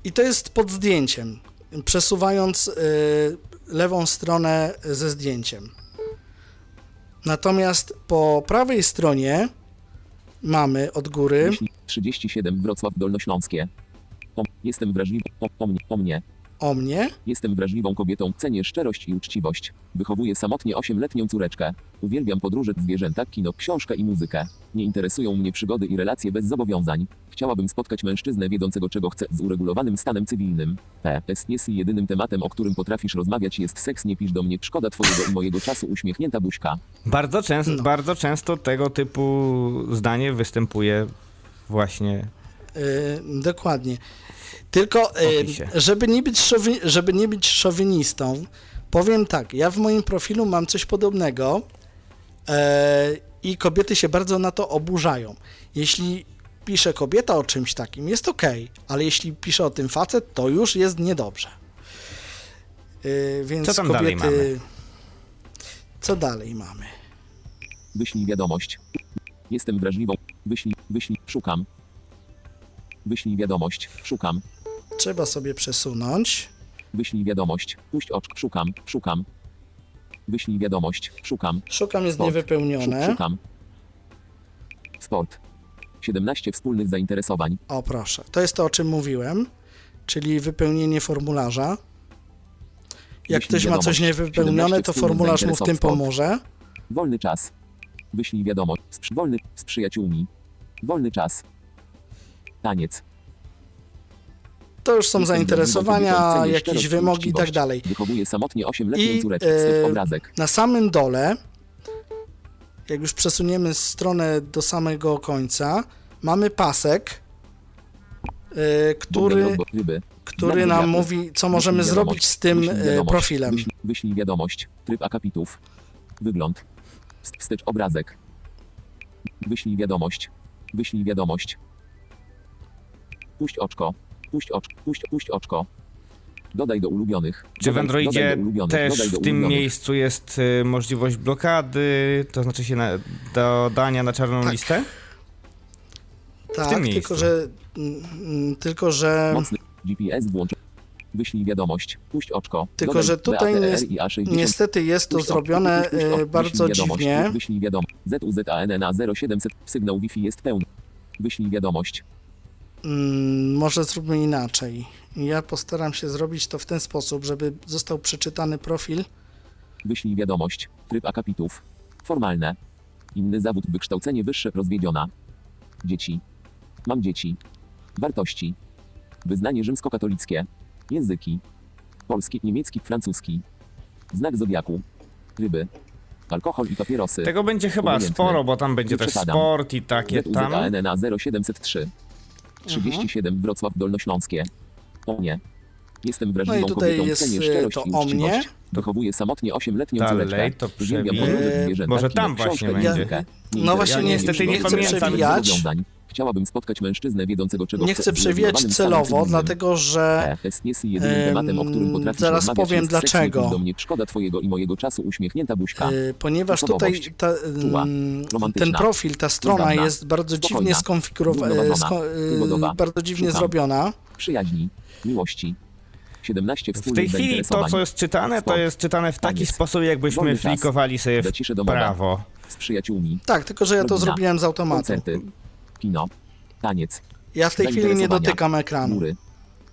I to jest pod zdjęciem, przesuwając y, lewą stronę ze zdjęciem. Natomiast po prawej stronie mamy od góry Myśli 37 Wrocław Dolnośląskie. O, jestem wrażliwy. O, o mnie. O mnie. O mnie. Jestem wrażliwą kobietą, cenię szczerość i uczciwość. Wychowuję samotnie 8-letnią córeczkę. Uwielbiam podróże, zwierzęta, kino, książkę i muzykę. Nie interesują mnie przygody i relacje bez zobowiązań. Chciałabym spotkać mężczyznę wiedzącego czego chce z uregulowanym stanem cywilnym. P.S. Jeśli jedynym tematem, o którym potrafisz rozmawiać jest seks, nie pisz do mnie. Szkoda twojego i mojego czasu uśmiechnięta buźka. Bardzo, często, No. bardzo często tego typu zdanie występuje właśnie Y, dokładnie. Tylko, żeby nie, być szowi- żeby nie być szowinistą, powiem tak, ja w moim profilu mam coś podobnego e, i kobiety się bardzo na to oburzają. Jeśli pisze kobieta o czymś takim, jest ok, ale jeśli pisze o tym facet, to już jest niedobrze. Y, więc Co tam kobiety... dalej mamy? Co dalej mamy? Wyślij wiadomość. Jestem wrażliwą. Wyślij, wyślij, szukam. Wyślij wiadomość. Szukam. Trzeba sobie przesunąć. Wyślij wiadomość. Puść oczko. Szukam. Szukam. Wyślij wiadomość. Szukam. Szukam jest Sport. niewypełnione. Szuk- Szukam. Sport. 17 wspólnych zainteresowań. O, proszę. To jest to, o czym mówiłem, czyli wypełnienie formularza. Jak Wyślij ktoś ma coś niewypełnione, 17 to formularz mu w tym pomoże. Wolny czas. Wyślij wiadomość. Wolny z przyjaciółmi. Wolny czas. Taniec. To już są zainteresowania, jakieś wymogi i tak dalej. Wychowuję samotnie 8-letnią I, córeczkę. e, Wstyd obrazek. Na samym dole, jak już przesuniemy stronę do samego końca, mamy pasek, y, który, który nam mówi, co możemy zrobić z tym wiadomość. profilem. Wyślij, wiadomość. Tryb akapitów. Wygląd. Wst- Wstecz obrazek. Wyślij wiadomość. Wyślij wiadomość. Puść oczko. Puść oczko. Puść, puść oczko. Dodaj do ulubionych. Czy w Androidzie też w tym miejscu jest y, możliwość blokady, to znaczy się na, dodania na czarną Tak. listę? Tak, tym tylko miejscu. że, mm, mm, tylko że Mocny. GPS włącz. Wyślij wiadomość. Puść oczko. Tylko, Dodaj że tutaj BATR nies- i A60. niestety jest to Puść zrobione puść- puść o- y, bardzo dziwnie. Wyślij wiadomość. ZUZANNA 0700. Sygnał Wi-Fi jest pełny. Wyślij wiadomość. Mm, może zróbmy inaczej. Ja postaram się zrobić to w ten sposób, żeby został przeczytany profil. Wyślij wiadomość. Tryb akapitów. Formalne. Inny zawód. Wykształcenie wyższe. Rozwiedziona. Dzieci. Mam dzieci. Wartości. Wyznanie rzymskokatolickie. Języki. Polski, niemiecki, francuski. Znak zodiaku. Ryby. Alkohol i papierosy. Tego będzie chyba sporo, bo tam będzie też sport i takie tam. ZUZANNA 0703. 37 Wrocław Dolnośląskie. O mnie. Jestem wrażliwą No i tutaj kobietą, jest, cenię y, szczerość to i o uczciwość. mnie. Wychowuję samotnie 8-letnią Dalej, córeczkę. to Uwielbiam Eee, zwierzęta, może tam właśnie będzie. muzykę. No właśnie nie- mnie niestety nie relacje bez zobowiązań. Chciałabym spotkać mężczyznę wiedzącego czego Nie chcę przewijać celowo, dlatego że EFS jest jedynym Em, tematem, o którym potrafisz zaraz powiem dlaczego. do mnie szkoda twojego i mojego czasu uśmiechnięta buźka. y, ponieważ tutaj ta, Romantyczna. ten profil, ta strona jest bardzo dziwnie skonfigurowana. Wygodowa. bardzo dziwnie zrobiona. Przyjaźni, miłości. 17 W tej chwili to, co jest czytane, to jest czytane w taki sposób, jakbyśmy flikowali sobie w prawo. Z przyjaciółmi. Tak, tylko że ja to zrobiłem z automatu. Kino. Taniec. Ja w tej chwili nie dotykam ekranu. Góry.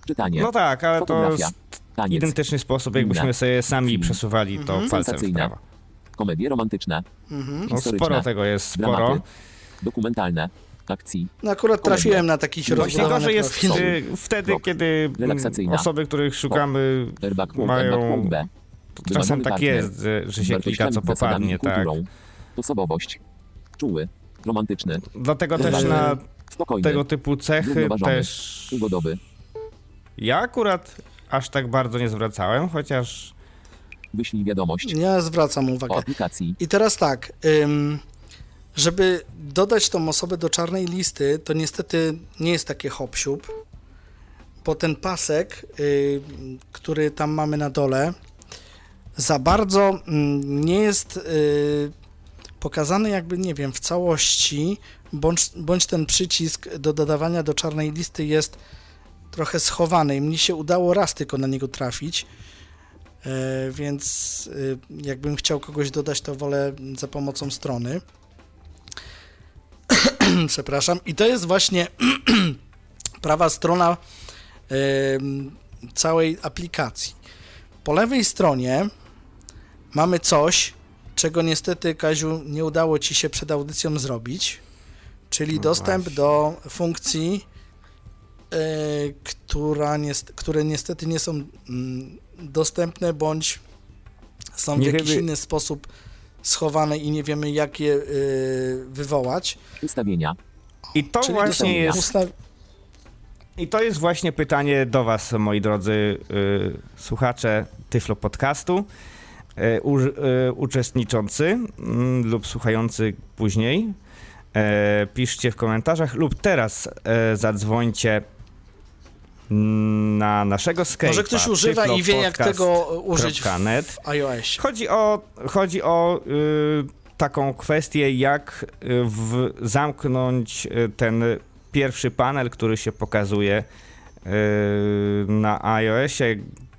Czytanie. No tak, ale to Taniec. identyczny sposób, jakbyśmy Inne. sobie sami Film. przesuwali to palcem w prawo. Komedie romantyczne. Mhm. No, sporo tego jest, sporo. Dramaty. Dokumentalne. Akcji. No akurat trafiłem na taki Właśnie rozbudowany gorzej jest profil. wtedy, Krok. kiedy osoby, których szukamy, Airbag mają... Czasem tak jest, że, się klika co popadnie, tak. Osobowość. Czuły. Romantyczny. Dlatego też na Spokojny. tego typu cechy też Ugodowy. ja akurat aż tak bardzo nie zwracałem, chociaż Wyślij wiadomość. Ja zwracam uwagę. O aplikacji. I teraz tak, ym, żeby dodać tą osobę do czarnej listy, to niestety nie jest takie hop bo ten pasek, y, który tam mamy na dole, za bardzo mm, nie jest y, pokazany jakby, nie wiem, w całości, bądź, bądź ten przycisk do dodawania do czarnej listy jest trochę schowany mnie się udało raz tylko na niego trafić. E, więc y, jakbym chciał kogoś dodać, to wolę za pomocą strony. Przepraszam. I to jest właśnie prawa strona całej aplikacji. Po lewej stronie mamy coś, czego niestety, Kaziu, nie udało Ci się przed audycją zrobić, czyli dostęp do funkcji, e, która niest- które niestety nie są mm, dostępne, bądź są w Nie jakiś wiemy- inny sposób schowane i nie wiemy, jak je y, wywołać. Ustawienia. i to Czyli właśnie jest ustaw- I to jest właśnie pytanie do Was, moi drodzy y, słuchacze Tyflo Podcastu, u, y, uczestniczący mm, lub słuchający później. E, piszcie w komentarzach lub teraz e, zadzwońcie mm, na naszego Skype'a. Może ktoś używa i wie, jak tego użyć w iOS. Chodzi o, chodzi o y, taką kwestię, jak y, w, zamknąć y, ten pierwszy panel, który się pokazuje y, na iOSie,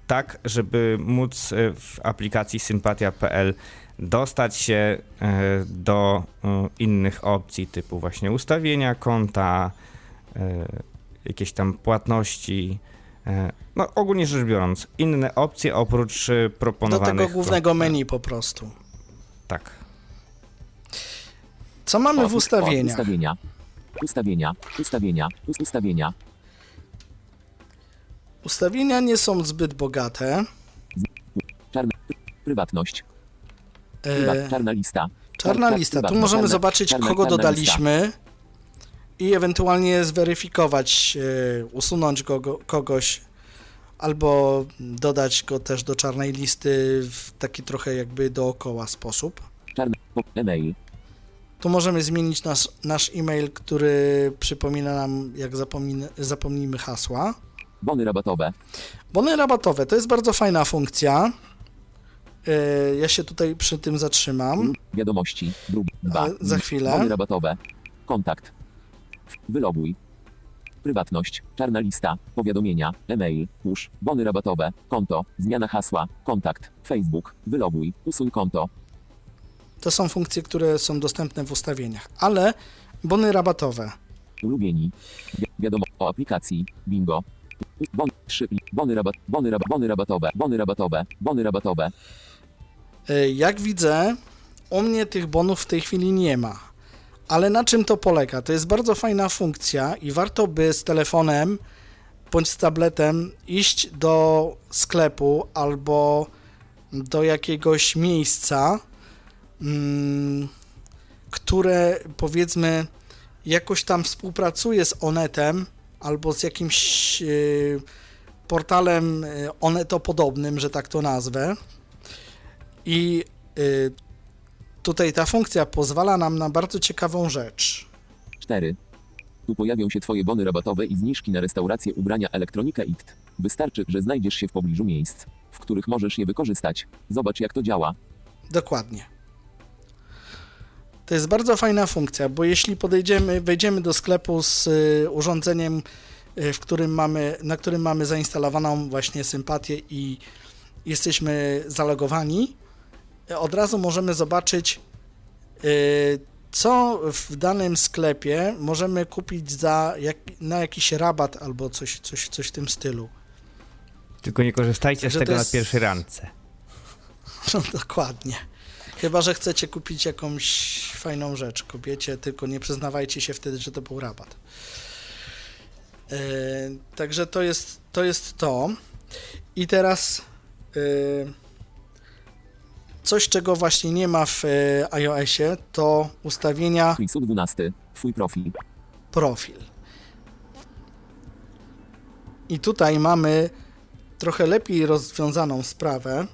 tak, żeby móc y, w aplikacji sympatia.pl dostać się y, do y, innych opcji, typu właśnie ustawienia konta, jakieś tam płatności. No, ogólnie rzecz biorąc, inne opcje oprócz y, Do proponowanych. tego głównego menu po prostu. Tak. Co mamy O, w ustawieniach? Ustawienia. Ustawienia. Ustawienia. Ust- Ustawienia. Ustawienia nie są zbyt bogate. Czarna. Prywatność. Prywat, E, czarna lista. czarna Czar- lista. Tu możemy zobaczyć, kogo dodaliśmy i ewentualnie zweryfikować, e, usunąć go, go, kogoś albo dodać go też do czarnej listy w taki trochę jakby dookoła sposób. po- E-mail. Tu możemy zmienić nasz, nasz e-mail, który przypomina nam, jak zapomnimy hasła. Bony rabatowe. Bony rabatowe to jest bardzo fajna funkcja. E, Ja się tutaj przy tym zatrzymam. Wiadomości. Drugi. Dwa. Ale za chwilę. Bony rabatowe. Kontakt. Wyloguj. Prywatność. Czarna lista. Powiadomienia. E-mail. Push. Bony rabatowe. Konto. Zmiana hasła. Kontakt. Facebook. Wyloguj. Usuń konto. To są funkcje, które są dostępne w ustawieniach, ale bony rabatowe. Ulubieni. Wi- wiadomo o aplikacji. Bingo. Bon, 3. Bony, rabat, bony, rabat, bony rabatowe. Bony rabatowe. Bony rabatowe. E, Jak widzę, u mnie tych bonów w tej chwili nie ma. Ale na czym to polega? To jest bardzo fajna funkcja i warto by z telefonem bądź z tabletem iść do sklepu albo do jakiegoś miejsca, mm, które powiedzmy jakoś tam współpracuje z Onetem albo z jakimś e, portalem e, onetopodobnym, że tak to nazwę. I y, tutaj ta funkcja pozwala nam na bardzo ciekawą rzecz. 4. Tu pojawią się Twoje bony rabatowe i zniżki na restauracje ubrania Elektronika IKT. Wystarczy, że znajdziesz się w pobliżu miejsc, w których możesz je wykorzystać. Zobacz jak to działa. Dokładnie. To jest bardzo fajna funkcja, bo jeśli podejdziemy, wejdziemy do sklepu z y, urządzeniem, y, w którym mamy, na którym mamy zainstalowaną właśnie sympatię i jesteśmy zalogowani, y, od razu możemy zobaczyć, co w danym sklepie możemy kupić za jak, na jakiś rabat albo coś, coś, coś w tym stylu. Tylko nie korzystajcie Także z tego to na jest- pierwszej randce. No dokładnie. Chyba, że chcecie kupić jakąś fajną rzecz kobiecie, tylko nie przyznawajcie się wtedy, że to był rabat. E, także to jest, to jest to. I teraz e, coś, czego właśnie nie ma w e, iOSie, to ustawienia Frisu 12. Twój profil. profil. I tutaj mamy trochę lepiej rozwiązaną sprawę,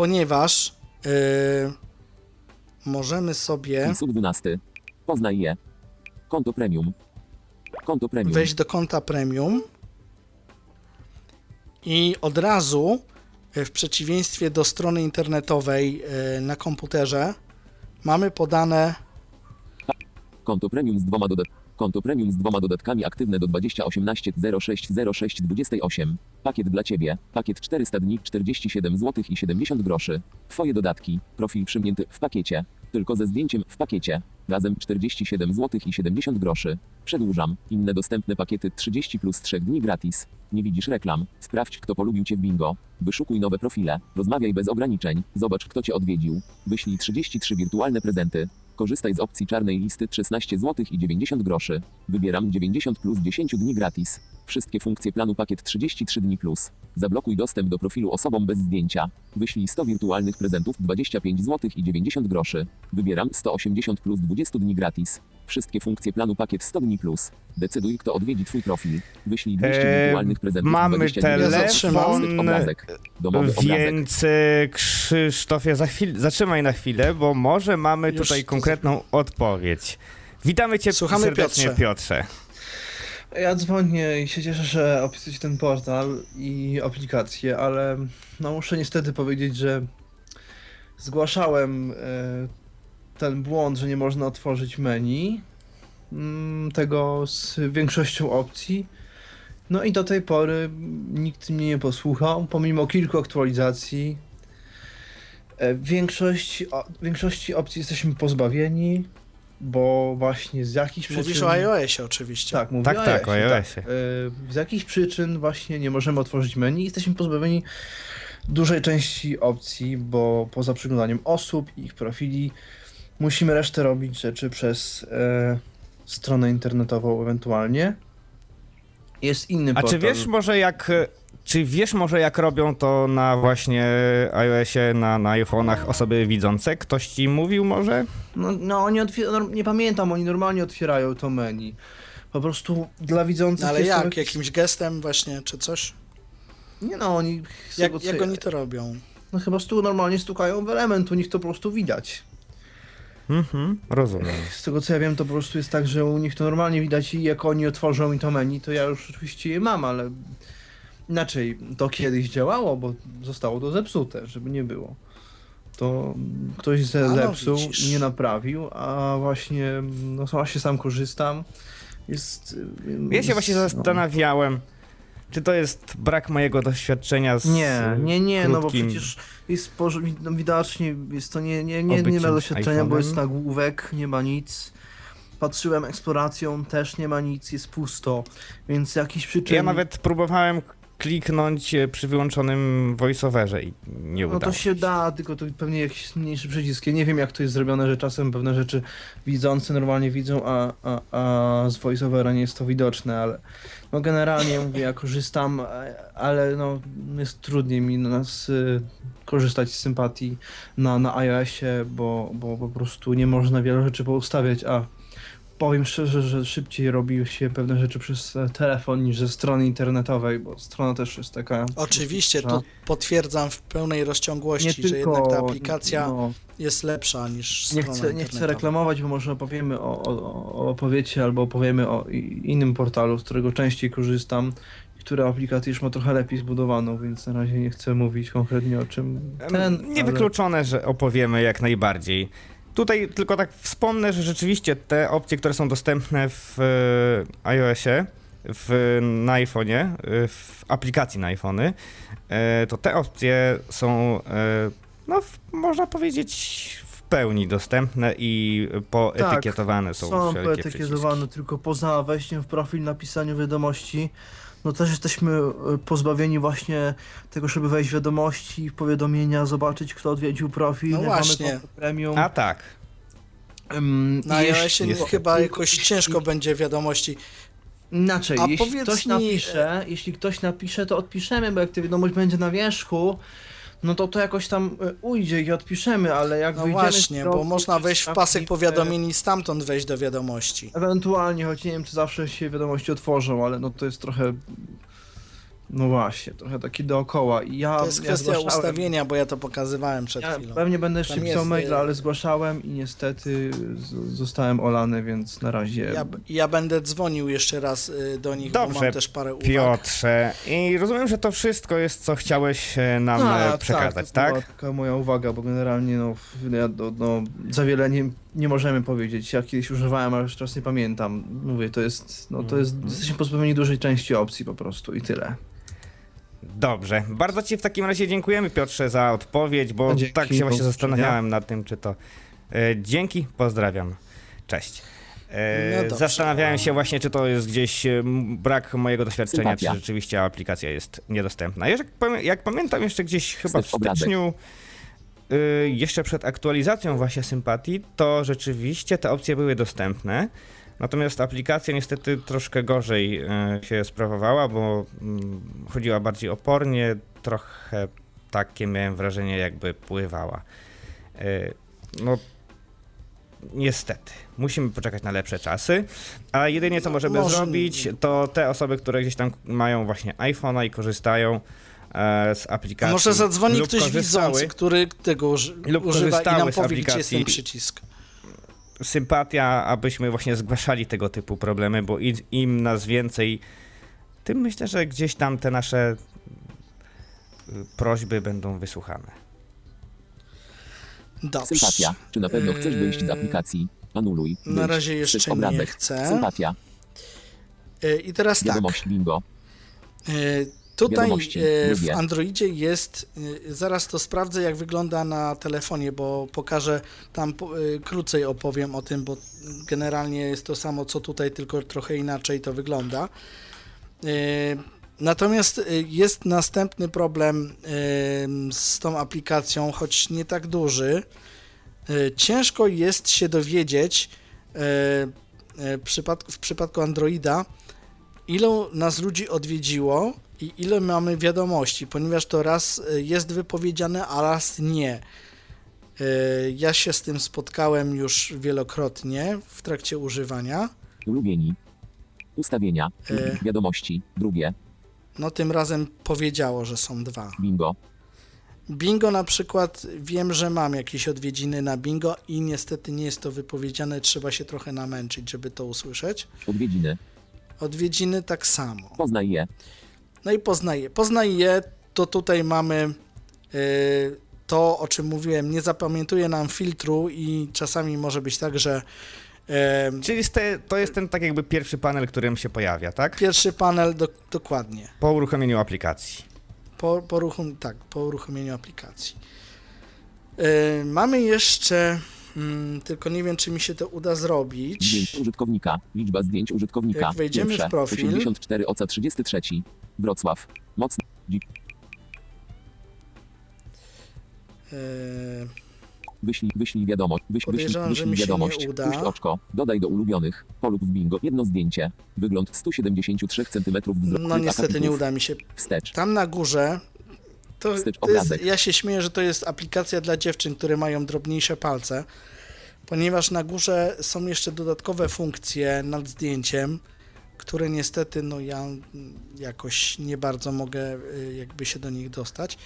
ponieważ yy, możemy sobie Frisu 12. Poznaj je. Konto premium. Konto premium. wejść do konta premium i od razu, yy, w przeciwieństwie do strony internetowej yy, na komputerze, mamy podane Konto premium z dwoma dodatkami. Konto premium z dwoma dodatkami aktywne do 2018 06 06 28. Pakiet dla Ciebie. Pakiet 400 dni 47 zł i 70 groszy. Twoje dodatki. Profil przymknięty w pakiecie. Tylko ze zdjęciem w pakiecie. Razem 47 zł i 70 groszy. Przedłużam. Inne dostępne pakiety 30 plus 3 dni gratis. Nie widzisz reklam? Sprawdź kto polubił Cię w bingo. Wyszukuj nowe profile. Rozmawiaj bez ograniczeń. Zobacz kto Cię odwiedził. Wyślij 33 wirtualne prezenty. Korzystaj z opcji czarnej listy 16 zł i 90 groszy. Wybieram 90 plus 10 dni gratis. Wszystkie funkcje planu pakiet 33 dni plus. Zablokuj dostęp do profilu osobom bez zdjęcia. Wyślij 100 wirtualnych prezentów 25 zł i 90 groszy. Wybieram 180 plus 20 dni gratis. Wszystkie funkcje planu pakiet 100 dni plus. Decyduj kto odwiedzi Twój profil. Wyślij 200 Eee, wirtualnych prezentów mamy 29 telefon, obrazek. Domowy. Więc e, Krzysztofie, za chwil, zatrzymaj na chwilę, bo może mamy Już tutaj konkretną odpowiedź. Witamy Cię Słuchamy, serdecznie, Piotrze. Piotrze. Ja dzwonię i się cieszę, że opisujecie ten portal i aplikację, ale no muszę niestety powiedzieć, że zgłaszałem e, ten błąd, że nie można otworzyć menu mm, tego z większością opcji. No i do tej pory nikt mnie nie posłuchał, pomimo kilku aktualizacji. E, Większość, o, większości opcji jesteśmy pozbawieni, bo właśnie z jakichś przyczyn... Mówisz o iOSie oczywiście. Tak, mówię Tak, o tak, o iOSie, iOSie. Y, Z jakichś przyczyn właśnie nie możemy otworzyć menu i jesteśmy pozbawieni dużej części opcji, bo poza przeglądaniem osób i ich profili musimy resztę robić rzeczy przez e, stronę internetową ewentualnie. Jest inny A portal. czy wiesz może jak... e, Czy wiesz może jak robią to na właśnie iOSie, na, na iPhone'ach osoby widzące? Ktoś ci mówił może? No, no oni otwierają, nie pamiętam, oni normalnie otwierają to menu. Po prostu dla widzących No, ale jest to jak? jakiś- Jakimś gestem właśnie, czy coś? Nie no, oni... Jak, co jak ja- oni to robią? No chyba stu normalnie stukają w element, u nich to po prostu widać. Mhm, rozumiem. Z tego co ja wiem, to po prostu jest tak, że u nich to normalnie widać i jak oni otworzą mi to menu, to ja już oczywiście je mam, ale inaczej to kiedyś działało, bo zostało to zepsute, żeby nie było. To ktoś ze no, zepsuł nie naprawił, a właśnie, no właśnie sam korzystam. Jest. Ja się właśnie no. zastanawiałem, czy to jest brak mojego doświadczenia z Nie, nie, nie, no bo krótkim- przecież jest no widocznie jest to nie, nie, nie, nie ma doświadczenia, bo jest nagłówek, nie ma nic. Patrzyłem eksploracją, też nie ma nic, jest pusto, więc jakiś przyczyn... Ja nawet próbowałem kliknąć e, przy wyłączonym voiceoverze i nie No udało to się da, tylko to pewnie jakiś mniejszy przycisk. Ja nie wiem jak to jest zrobione, że czasem pewne rzeczy widzący normalnie widzą, a, a, a z voiceovera nie jest to widoczne, ale no generalnie mówię, ja korzystam, e, ale no jest trudniej mi na nas y, korzystać z sympatii na, na iOSie, bo, bo po prostu nie można wiele rzeczy poustawiać, a powiem szczerze, że szybciej robi się pewne rzeczy przez e, telefon niż ze strony internetowej, bo strona też jest taka. Oczywiście, to potwierdzam w pełnej rozciągłości, że jednak ta aplikacja no, jest lepsza niż nie, strona chcę, nie chcę reklamować, bo może opowiemy o, o, o opowiecie albo opowiemy o innym portalu, z którego częściej korzystam, która aplikacja już ma trochę lepiej zbudowaną, więc na razie nie chcę mówić konkretnie o czym ten. Niewykluczone, że opowiemy jak najbardziej. Tutaj tylko tak wspomnę, że rzeczywiście te opcje, które są dostępne w e, iOSie, w, na iPhone'ie, e, w aplikacji na iPhony, e, to te opcje są, no, można powiedzieć, w pełni dostępne i poetykietowane są, Są wszelkie poetykietowane, tylko poza wejściem w profil, napisaniu wiadomości, no też jesteśmy e, pozbawieni właśnie tego, żeby wejść w wiadomości, w powiadomienia, zobaczyć kto odwiedził profil, No właśnie. mamy premium. A tak. Ym, Na i jeszcze- iOSie niestety. chyba jakoś ciężko będzie wiadomości. Inaczej, A jeśli powiedz ktoś mi, napisze, jeśli ktoś napisze, to odpiszemy, bo jak ta wiadomość będzie na wierzchu, no to to jakoś tam e, ujdzie i odpiszemy, ale jak No wyjdziemy właśnie, bo można wejść w pasek powiadomień i stamtąd wejść do wiadomości. Ewentualnie, choć nie wiem, czy zawsze się wiadomości otworzą, ale no to jest trochę. No właśnie, trochę taki dookoła. I ja, To jest ja kwestia zgłaszałem- ustawienia, bo ja to pokazywałem przed Ja chwilą. pewnie będę jeszcze Tam pisał jest, maila, y- ale zgłaszałem i niestety z- zostałem olany, więc na razie. Ja, ja będę dzwonił jeszcze raz y, do nich, bo Dobrze, mam też parę uwag. Piotrze, i rozumiem, że to wszystko jest, co chciałeś e, nam A, e, przekazać, to tak? była taka moja uwaga, bo generalnie no, ja, no, no, za wiele nie, nie możemy powiedzieć. Ja kiedyś używałem, ale już teraz nie pamiętam. Mówię, to jest, no to jest, Mhm. jesteśmy pozbawieni dużej części opcji po prostu i tyle. Dobrze, bardzo Ci w takim razie dziękujemy Piotrze za odpowiedź, bo Dzięki, tak się właśnie zastanawiałem nad tym, czy to... E, dzięki, pozdrawiam, cześć. E, No zastanawiałem się właśnie, czy to jest gdzieś e, brak mojego doświadczenia, Sympatia. czy rzeczywiście aplikacja jest niedostępna. Jak, jak pamiętam jeszcze gdzieś chyba w styczniu, jeszcze przed aktualizacją właśnie sympatii, to rzeczywiście te opcje były dostępne. Natomiast aplikacja niestety troszkę gorzej e, się sprawowała, bo mm, chodziła bardziej opornie, trochę takie miałem wrażenie, jakby pływała. E, No, niestety, musimy poczekać na lepsze czasy, a jedynie co możemy Może- zrobić, to te osoby, które gdzieś tam mają właśnie iPhone'a i korzystają e, z aplikacji. może zadzwoni ktoś widzący, który tego uży, lub używa i nam powie, gdzie jest ten przycisk. Sympatia, abyśmy właśnie zgłaszali tego typu problemy, bo im, im nas więcej, tym myślę, że gdzieś tam te nasze y, prośby będą wysłuchane. Dobrze. Sympatia. Czy na pewno chcesz wyjść z Eee, aplikacji? Anuluj. Na Wyjdź. razie jeszcze nie chcę. Sympatia. Y, I teraz tak. Wiadomość bingo. Tutaj e, w. Androidzie jest, e, zaraz to sprawdzę jak wygląda na telefonie, bo pokażę tam e, krócej opowiem o tym, bo generalnie jest to samo co tutaj, tylko trochę inaczej to wygląda. Natomiast jest następny problem z tą aplikacją, choć nie tak duży. Ciężko jest się dowiedzieć w przypadku Androida, ilu nas ludzi odwiedziło i ile mamy wiadomości, ponieważ to raz y, jest wypowiedziane, a raz nie. Y, Ja się z tym spotkałem już wielokrotnie w trakcie używania. Ulubieni. Ustawienia. E. Wiadomości. Drugie. No tym razem powiedziało, że są dwa. Bingo. Bingo na przykład wiem, że mam jakieś odwiedziny na bingo i niestety nie jest to wypowiedziane, trzeba się trochę namęczyć, żeby to usłyszeć. Odwiedziny. Odwiedziny tak samo. Poznaj je. No i poznaję. Poznaję, to tutaj mamy y, to, o czym mówiłem, nie zapamiętuje nam filtru i czasami może być tak, że Czyli to jest ten tak jakby pierwszy panel, którym się pojawia, tak? pierwszy panel do, dokładnie. Po uruchomieniu aplikacji. Po, po, uruchom, tak, po uruchomieniu aplikacji. Y, mamy jeszcze, mm, tylko nie wiem, czy mi się to uda zrobić. Zdjęć użytkownika. Liczba zdjęć użytkownika. Jak wejdziemy Pierwsze. w profil- 84 oca 33. Wrocław. Mocno. Dzi- Y, Wyślij, wyślij wiadomość. Wyś, wyślij, wyślij wiadomość. Puść oczko. Dodaj do ulubionych. Polub w bingo. Jedno zdjęcie. Wygląd 173 cm wzrostu. no niestety nie uda mi się Wstecz. Tam na górze to, to jest, ja się śmieję, że to jest aplikacja dla dziewczyn, które mają drobniejsze palce, ponieważ na górze są jeszcze dodatkowe funkcje nad zdjęciem, które niestety no ja jakoś nie bardzo mogę y, jakby się do nich dostać.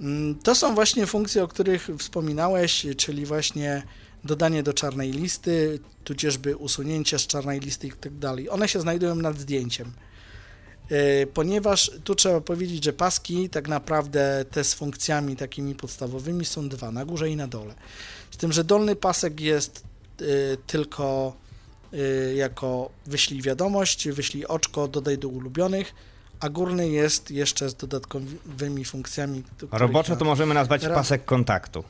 Mm, To są właśnie funkcje, o których wspominałeś, czyli właśnie dodanie do czarnej listy, tudzieżby usunięcie z czarnej listy i tak dalej. One się znajdują nad zdjęciem. Y, Ponieważ tu trzeba powiedzieć, że paski tak naprawdę te z funkcjami takimi podstawowymi są dwa, na górze i na dole. Z tym, że dolny pasek jest y, tylko y, jako wyślij wiadomość, wyślij oczko, dodaj do ulubionych, a górny jest jeszcze z dodatkowymi funkcjami. Roboczo to możemy nazwać Ra- pasek kontaktu.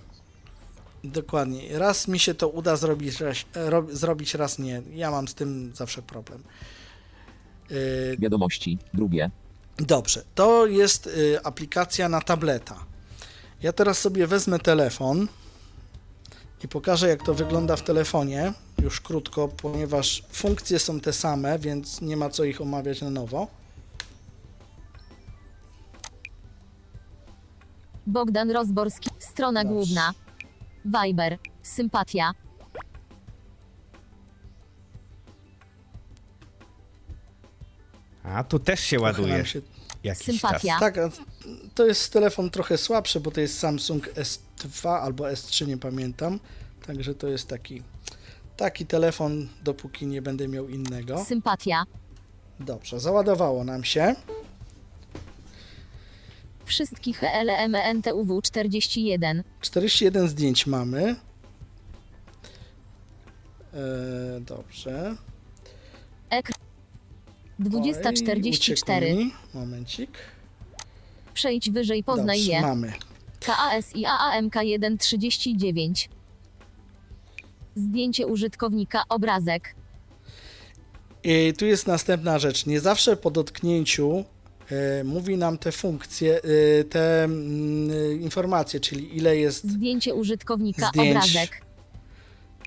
Dokładnie. Raz mi się to uda zrobić, raz, ro, zrobić, raz nie. Ja mam z tym zawsze problem. Y, Wiadomości. Drugie. Dobrze, to jest y, aplikacja na tableta. Ja teraz sobie wezmę telefon i pokażę, jak to wygląda w telefonie. Już krótko, ponieważ funkcje są te same, więc nie ma co ich omawiać na nowo. Bogdan Rozborski, strona Dobrze. główna. Viber, sympatia. A tu też się ładuje się jakiś Sympatia. czas. Tak, to jest telefon trochę słabszy, bo to jest Samsung S2 albo S3, nie pamiętam. Także to jest taki, taki telefon, dopóki nie będę miał innego. Sympatia. Dobrze, załadowało nam się. Wszystkich LMNTUW 41. 41 zdjęć mamy. E, dobrze. Ekran. Oj, 2044. uciekł mi. Momencik. Przejdź wyżej, poznaj Dobrze, je. mamy. KAS i AAMK 139. Zdjęcie użytkownika, obrazek. I tu jest następna rzecz. Nie zawsze po dotknięciu e, mówi nam te funkcje, e, te mm, informacje, czyli ile jest. Zdjęcie użytkownika, Zdjęć. obrazek.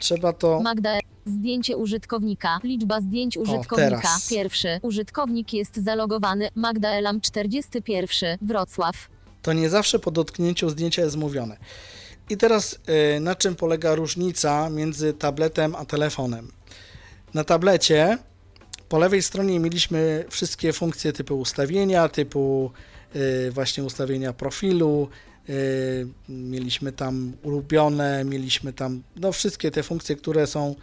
Trzeba to. Magda. Zdjęcie użytkownika. Liczba zdjęć użytkownika. teraz. Pierwszy. Użytkownik jest zalogowany. Magda Elam 41. Wrocław. To nie zawsze po dotknięciu zdjęcia jest mówione. I teraz e, na czym polega różnica między tabletem a telefonem? Na tablecie po lewej stronie mieliśmy wszystkie funkcje typu ustawienia, typu y, właśnie ustawienia profilu, y, mieliśmy tam ulubione, mieliśmy tam no wszystkie te funkcje, które są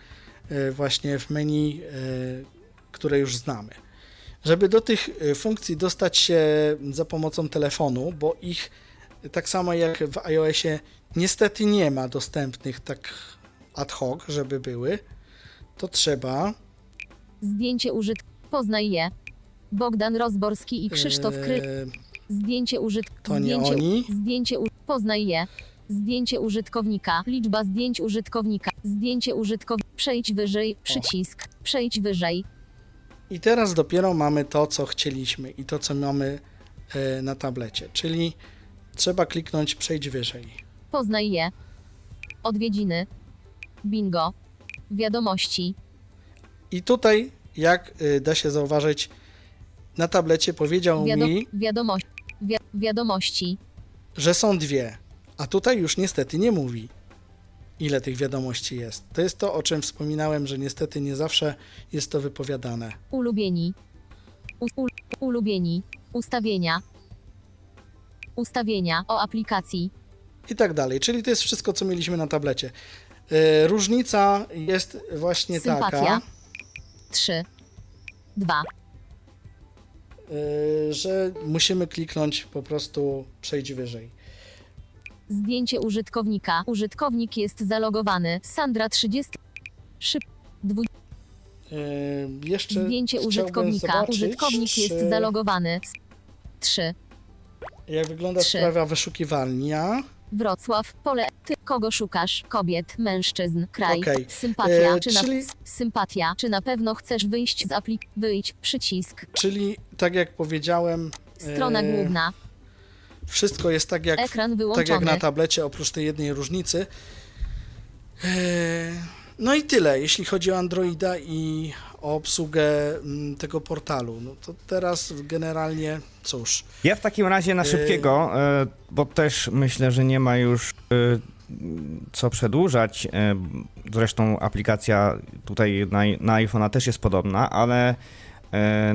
y, właśnie w menu, y, które już znamy. Żeby do tych y, funkcji dostać się za pomocą telefonu, bo ich tak samo jak w iOSie niestety nie ma dostępnych tak ad hoc, żeby były, to trzeba Zdjęcie użyt. Poznaj je. Bogdan Rozborski i Krzysztof Kry. e, Zdjęcie użyt. To nie zdjęcie, oni. Zdjęcie u... Poznaj je. Zdjęcie użytkownika. Liczba zdjęć użytkownika. Zdjęcie użytkownika. Przejdź wyżej. Przycisk. Przejdź wyżej. I teraz dopiero mamy to, co chcieliśmy i to, co mamy e, na tablecie, czyli trzeba kliknąć przejdź wyżej. Poznaj je. Odwiedziny. Bingo. Wiadomości. I tutaj, jak e, da się zauważyć, na tablecie powiedział Wiado... mi, Wiadomości. Wi... Wiadomości. że są dwie, a tutaj już niestety nie mówi, ile tych wiadomości jest. To jest to, o czym wspominałem, że niestety nie zawsze jest to wypowiadane. Ulubieni. U... Ulubieni. Ustawienia. Ustawienia o aplikacji. I tak dalej. Czyli to jest wszystko, co mieliśmy na tablecie. E, Różnica jest właśnie Sympatia. taka, 3. 2. e, że musimy kliknąć po prostu przejdź wyżej. Zdjęcie użytkownika. Użytkownik jest zalogowany. Sandra 30. Szyb. Dwu... E, Jeszcze Zdjęcie użytkownika. Użytkownik jest czy- zalogowany. 3. Jak wygląda Trzy. sprawa wyszukiwania. Wrocław. Pole. Ty kogo szukasz? Kobiet, mężczyzn, kraj. Okej. Sympatia. E, czy na... czyli- Sympatia. Czy na pewno chcesz wyjść z aplik... Wyjdź. Przycisk. Czyli tak jak powiedziałem, Strona e, główna. wszystko jest tak jak, Ekran tak wyłączony. jak na tablecie, oprócz tej jednej różnicy. E, No i tyle, jeśli chodzi o Androida i o obsługę mm, tego portalu. No to teraz generalnie cóż. Ja w takim razie na Yy. szybkiego, e, bo też myślę, że nie ma już e, co przedłużać. e, Zresztą aplikacja tutaj na, na iPhone'a też jest podobna, ale e,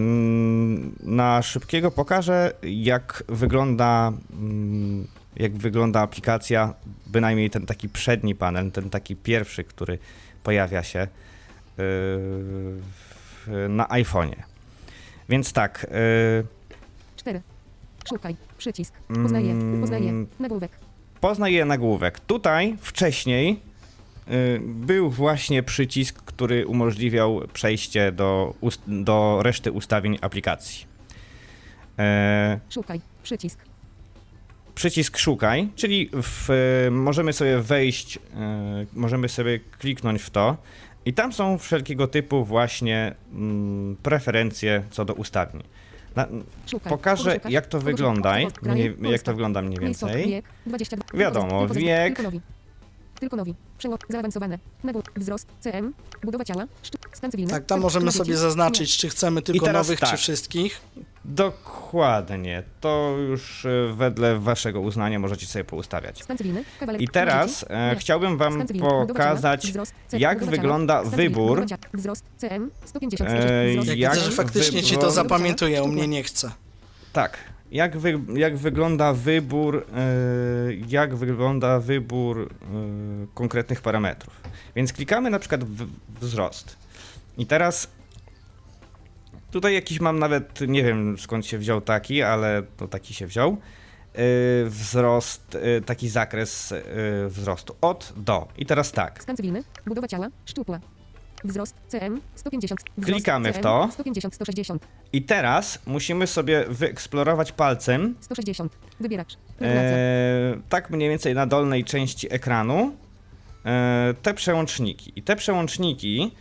na szybkiego pokażę, jak wygląda, mm, jak wygląda aplikacja, bynajmniej ten taki przedni panel, ten taki pierwszy, który pojawia się na iPhone'ie. Więc tak. e, 4. Szukaj. Przycisk. Poznaję. Mm. Poznaję. Nagłówek. poznaje nagłówek. Tutaj wcześniej y, był właśnie przycisk, który umożliwiał przejście do, do reszty ustawień aplikacji. Szukaj. Przycisk. przycisk szukaj, czyli w, możemy sobie wejść, możemy sobie kliknąć w to i tam są wszelkiego typu właśnie mm, preferencje co do ustawień. Na, Szukaj. pokażę Kogo szukasz? jak to Kogo wygląda? Kraj, mniej, jak to wygląda mniej więcej. Wiek. 22. Wiadomo, wiek. Tylko nowi. Tylko nowi. Przełom. Zaawansowane. Nagłówek. Wzrost. CM. Budowa ciała. Stan cywilny. Tak, tam możemy sobie zaznaczyć, czy chcemy tylko nowych, tak. czy wszystkich. Dokładnie. To już e, wedle waszego uznania możecie sobie poustawiać. I teraz e, chciałbym wam pokazać, jak wygląda wybór. Budowa ciała. Wzrost. CM. 150. E. Jak, widzę, że faktycznie ci to zapamiętuje, u mnie nie chce. Tak. Jak, wy, jak wygląda wybór, e, jak wygląda wybór e, konkretnych parametrów. Więc klikamy na przykład w wzrost. I teraz tutaj jakiś mam nawet, nie wiem skąd się wziął taki, ale to taki się wziął. E, wzrost, e, taki zakres e, wzrostu od do. I teraz tak. Stan cywilny. Budowa ciała. Szczupła. Wzrost. CM. 150. Wzrost, Klikamy w CM, to. 150. 160. I teraz musimy sobie wyeksplorować palcem 160. Wybieracz. Regulacja. E, tak mniej więcej na dolnej części ekranu e, te przełączniki. I te przełączniki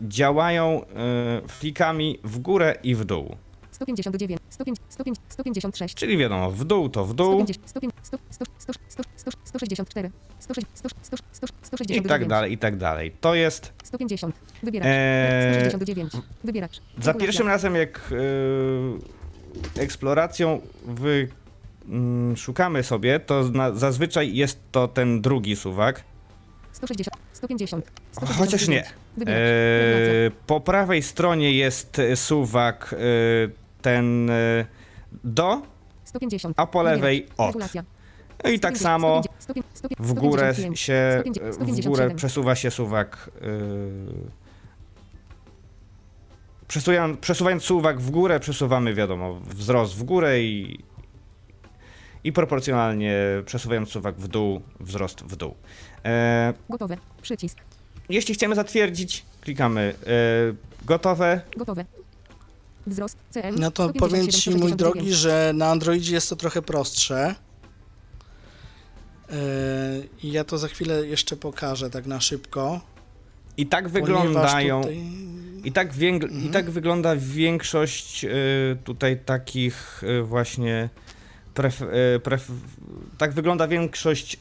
działają e, flikami w górę i w dół. 159. 105, 105, 156. Czyli wiadomo, w dół to w dół 150, 150, 100, 100, 100, 100, 100, 164. 100, 100, 100, 100, i 169. tak dalej, i tak dalej. To jest 150. Wybieracz. Eee, 169. Wybieracz. za pierwszym razem jak e, eksploracją wy, mm, szukamy sobie, to zna, zazwyczaj jest to ten drugi suwak. 160. 150. Chociaż nie. 169. Wybieracz. Regulacja. E, po prawej stronie jest e, suwak e, ten do, 150. a po lewej od. Regulacja. No i tak 150, samo 150, 150, w górę 155, się, 150, w górę 157. przesuwa się suwak. Przesuwając, przesuwając suwak w górę, przesuwamy, wiadomo, wzrost w górę i, i proporcjonalnie przesuwając suwak w dół, wzrost w dół. E, Gotowe. Przycisk. Jeśli chcemy zatwierdzić, klikamy e, gotowe, Gotowe. Wzrost. CM. No to 157, powiem ci, mój 169. drogi, że na Androidzie jest to trochę prostsze. Yy, I ja to za chwilę jeszcze pokażę tak na szybko. i tak wyglądają. Tutaj... I tak, więg- Mhm. I tak wygląda większość y, tutaj takich y, właśnie. Pref- y, pref- tak wygląda większość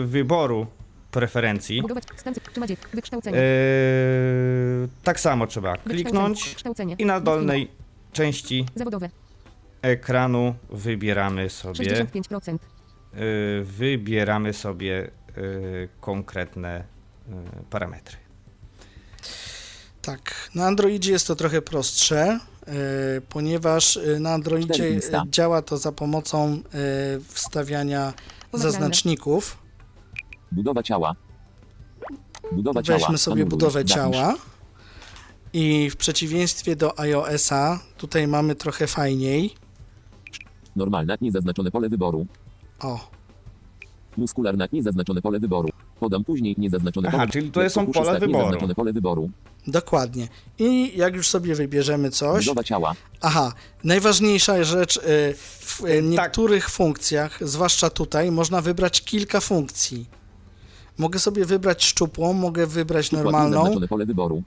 y, wyboru preferencji. Budować. Stan cy- czy ma dziek. Wykształcenie. Y, tak samo trzeba kliknąć i na dolnej części ekranu wybieramy sobie, 65%. y, wybieramy sobie y, konkretne parametry. Tak, na Androidzie jest to trochę prostsze, yy, ponieważ yy, na Androidzie yy, działa to za pomocą yy, wstawiania zaznaczników. Budowa ciała. Budowa ciała. Weźmy sobie Anuluj. budowę ciała. I w przeciwieństwie do iOS-a, tutaj mamy trochę fajniej. Normalna, niezaznaczone pole wyboru. O, Muskularna, niezaznaczone pole wyboru. Podam później niezaznaczone Aha, pole czyli to są pola wyboru. Niezaznaczone pole wyboru. dokładnie. I jak już sobie wybierzemy coś. Budowa ciała. Aha, najważniejsza rzecz, y, w y, Tak. niektórych funkcjach, zwłaszcza tutaj, można wybrać kilka funkcji. Mogę sobie wybrać szczupłą, mogę wybrać normalną pole wyboru.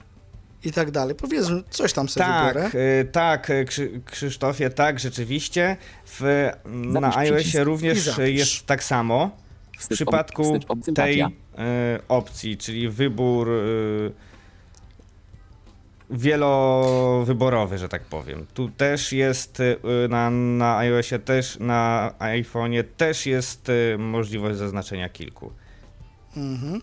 i tak dalej. Powiedzmy, coś tam sobie wybiorę. Tak, y, tak, y, Krzy- Krzysztofie, tak, rzeczywiście. W, na Zapisz iOSie również jest tak samo. W przypadku tej y, opcji, czyli wybór y, wielowyborowy, że tak powiem. Tu też jest y, na, na iOSie, też na iPhone'ie też jest y, możliwość zaznaczenia kilku. Mhm.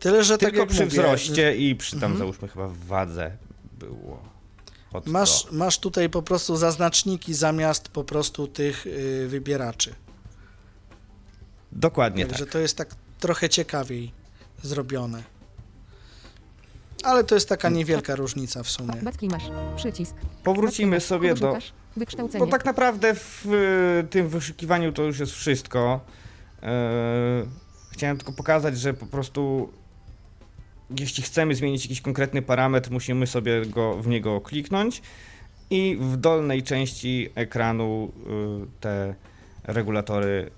Tyle, że tak Tylko jak przy mówię, wzroście i przy tam Mhm. załóżmy chyba w wadze było. Masz, to. masz tutaj po prostu zaznaczniki zamiast po prostu tych y, wybieraczy. Dokładnie Także tak. to jest tak trochę ciekawiej zrobione. Ale to jest taka Mm. niewielka różnica w sumie. Batki masz. Przycisk. Powrócimy sobie do... Bo tak naprawdę w y, tym wyszukiwaniu to już jest wszystko. E, chciałem tylko pokazać, że po prostu jeśli chcemy zmienić jakiś konkretny parametr, musimy sobie go, w niego kliknąć i w dolnej części ekranu y, te regulatory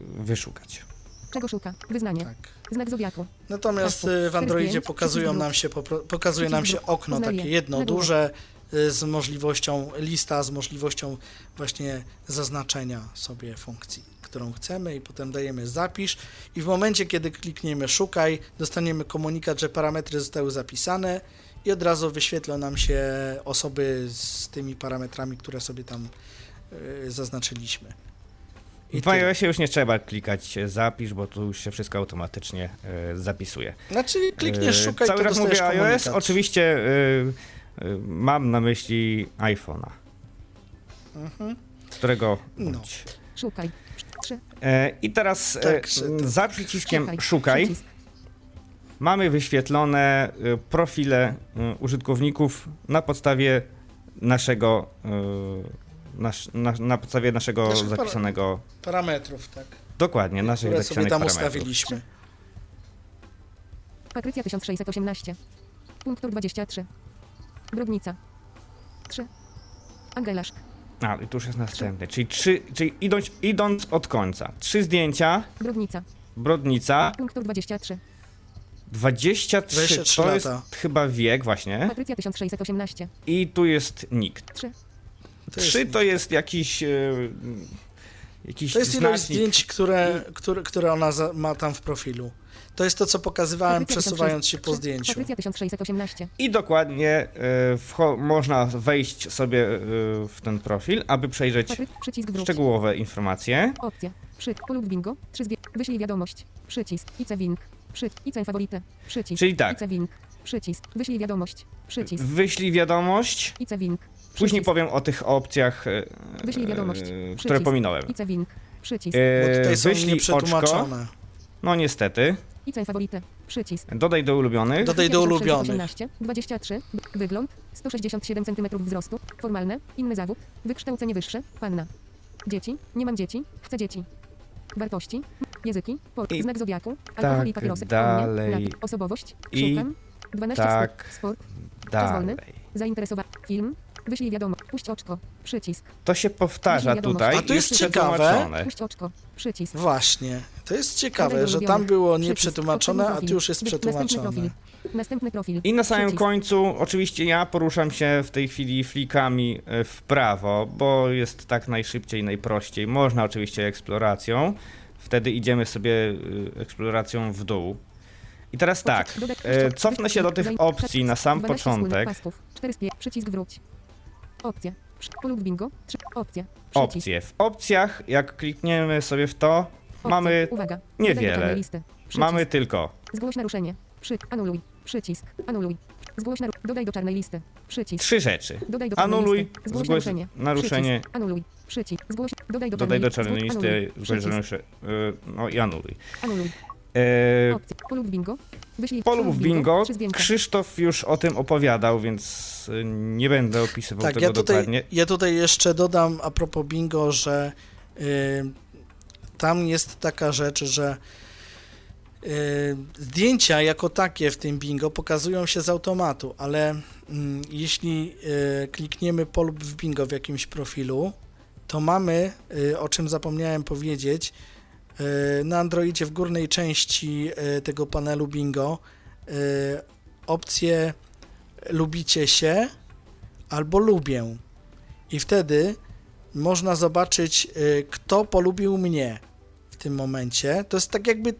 wyszukać. Czego szuka? Wyznanie. Tak. Znak zodiaku. Natomiast y, w Androidzie 45, pokazują nam się, pokazuje nam się okno takie jedno duże y, z możliwością, lista z możliwością właśnie zaznaczenia sobie funkcji, którą chcemy i potem dajemy zapisz i w momencie, kiedy klikniemy szukaj, dostaniemy komunikat, że parametry zostały zapisane i od razu wyświetlą nam się osoby z tymi parametrami, które sobie tam y, zaznaczyliśmy. I W iOSie już nie trzeba klikać e, zapisz, bo tu już się wszystko automatycznie e, zapisuje. Znaczy klikniesz E, szukaj, Cały to raz dostajesz mówię iOS, komunikat. oczywiście e, e, mam na myśli iPhone'a, Mhm. którego No. Szukaj. Trzy. E, I teraz e, Tak, za przyciskiem Szukaj. szukaj Przycisk. mamy wyświetlone e, profile użytkowników na podstawie naszego nasz, na, na podstawie naszego Naszych zapisanego Parametrów, tak. dokładnie naszych które sobie zapisanych tam parametrów. ustawiliśmy. Patrycja 1618. Punktur 23. Brodnica. 3. Angelaszk. A, i tu już jest następny, czyli trzy, czyli idąc, idąc od końca. Trzy zdjęcia, Brodnica. brodnica, Punktur 23. 23, 23 to jest lata. chyba wiek właśnie Patrycja 1618. i tu jest nikt. 3. To jest Trzy to jest jakiś e, jakiś To jest ilość znacznik. zdjęć, które, które, które ona za, ma tam w profilu. To jest to, co pokazywałem, przesuwając się po 1600. zdjęciu. Patrycja 1618. I dokładnie wcho- można wejść sobie e, w ten profil, aby przejrzeć szczegółowe informacje. Opcja. Przy. Polub bingo. 3 zwie... Wyślij wiadomość. Przycisk. IC wink. Przy. IC faworyte. Przycisk. Czyli tak, IC wink. Przycisk. Wyślij wiadomość. Przycisk. wyślij wiadomość, IC wink. później powiem o tych opcjach, e, Wyślij wiadomość. które pominąłem. IC wink. Przycisk. Bo E, tutaj są wyślij oczko, no niestety, IC faworyte. Przycisk. dodaj do ulubionych. Dodaj do ulubionych. 1618, 23, wygląd, 167 cm wzrostu, formalne, inny zawód, wykształcenie wyższe, panna. Dzieci, nie mam dzieci, chcę dzieci. Wartości, języki, pol, I znak zodiaku, alkohol tak i papierosy, dalej. Mnie, napój, osobowość, I szukam, 12 tak sport, Dalej. zainteresowanie, film, wyślij wiadomość, puść oczko, przycisk, To się powtarza tutaj. A tu jest ciekawe. przetłumaczone. puść oczko, przycisk. Właśnie. To jest ciekawe, że tam było nieprzetłumaczone, a tu już jest przetłumaczone. Następny profil. I na samym końcu, oczywiście ja poruszam się w tej chwili flikami e, w prawo, bo jest tak najszybciej, najprościej. Można oczywiście eksploracją. Wtedy idziemy sobie e, eksploracją w dół. I teraz tak, e, cofnę się do tych opcji na sam 12 wspólnych początek. pasków. 4 spie- przycisk wróć. Opcja. Polub bingo. 3. Opcja. Opcje. W opcjach, jak klikniemy sobie w to. Mamy Uwaga. niewiele. Czarnej mamy tylko Zgłoś naruszenie. Przy. Anuluj. Przycisk. Anuluj. Zgłoś naru... Dodaj do czarnej listy. Przycisk. trzy rzeczy. Dodaj do czarnej Anuluj, listy. Zgłoś zgłoś naruszenie. naruszenie. Przycisk. Anuluj. Przycisk. Zgłoś. Dodaj do Dodaj do czarnej czarnej Zgłoś- listy, Anuluj. zgłoś Przycisk. naruszenie. e, No i anuluj. Anuluj. E. Polub bingo. Wyślij. Polub bingo. Krzysztof już o tym opowiadał, więc y, nie będę opisywał Tak, tego ja tutaj, dokładnie. ja tutaj jeszcze dodam a propos bingo, że y, tam jest taka rzecz, że y, zdjęcia jako takie w tym bingo pokazują się z automatu, ale mm, jeśli y, klikniemy polub w bingo w jakimś profilu, to mamy, y, o czym zapomniałem powiedzieć, na Androidzie w górnej części tego panelu bingo opcję lubicie się albo lubię. I wtedy można zobaczyć, kto polubił mnie tym momencie. To jest tak jakby y,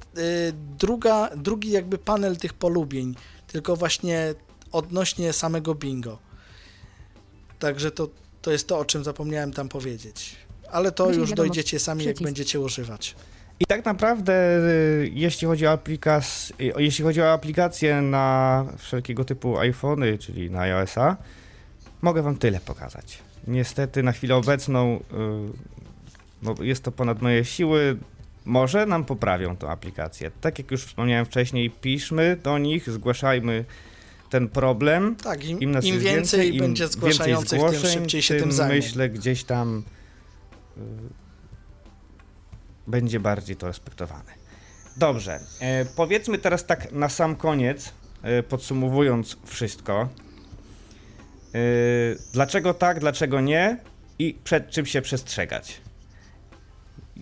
druga, drugi jakby panel tych polubień, tylko właśnie odnośnie samego bingo. Także to, to jest to, o czym zapomniałem tam powiedzieć. Ale to Wyślij już dojdziecie sami, jak będziecie używać. I tak naprawdę, y, jeśli chodzi o, y, jeśli chodzi o aplikacje na wszelkiego typu iPhony, czyli na iOS-a, mogę Wam tyle pokazać. Niestety na chwilę obecną no, jest to ponad moje siły. Może nam poprawią tą aplikację. Tak jak już wspomniałem wcześniej, piszmy do nich, zgłaszajmy ten problem. Tak, im, Im, im jest więcej, im będzie zgłaszających, więcej tym zgłoszeń, szybciej się tym tym zajmie. myślę gdzieś tam y, będzie bardziej to respektowane. Dobrze, e, powiedzmy teraz tak na sam koniec, e, podsumowując wszystko. E, dlaczego tak, dlaczego nie i przed czym się przestrzegać?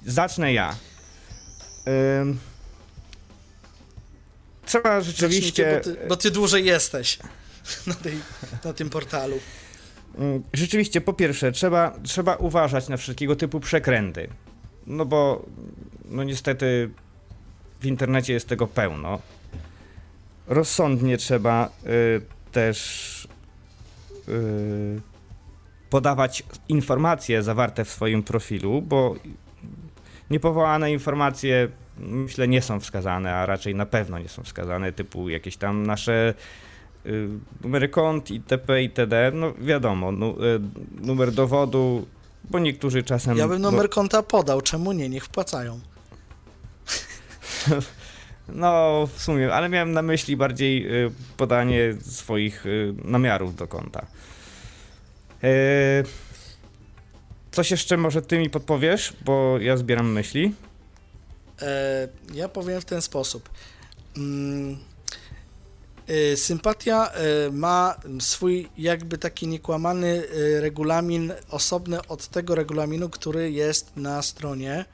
Zacznę ja. Ym, trzeba rzeczywiście. Zacznijcie, Bo ty, bo ty dłużej jesteś na, tej, na tym portalu. Mm, Rzeczywiście, po pierwsze, trzeba, trzeba uważać na wszelkiego typu przekręty. No bo, no niestety, w internecie jest tego pełno. Rozsądnie trzeba y, też y, podawać informacje zawarte w swoim profilu, bo niepowołane informacje myślę nie są wskazane, a raczej na pewno nie są wskazane, typu jakieś tam nasze y, numery kont itp. itd. No wiadomo, nu, y, numer dowodu, bo niektórzy czasem... Ja bym numer konta podał, czemu nie? Niech wpłacają. No, w sumie, ale miałem na myśli bardziej y, podanie swoich y, namiarów do konta. Coś jeszcze może ty mi podpowiesz, bo ja zbieram myśli. E, ja powiem w ten sposób. Mm, e, sympatia e, ma swój jakby taki niekłamany e, regulamin osobny od tego regulaminu, który jest na stronie.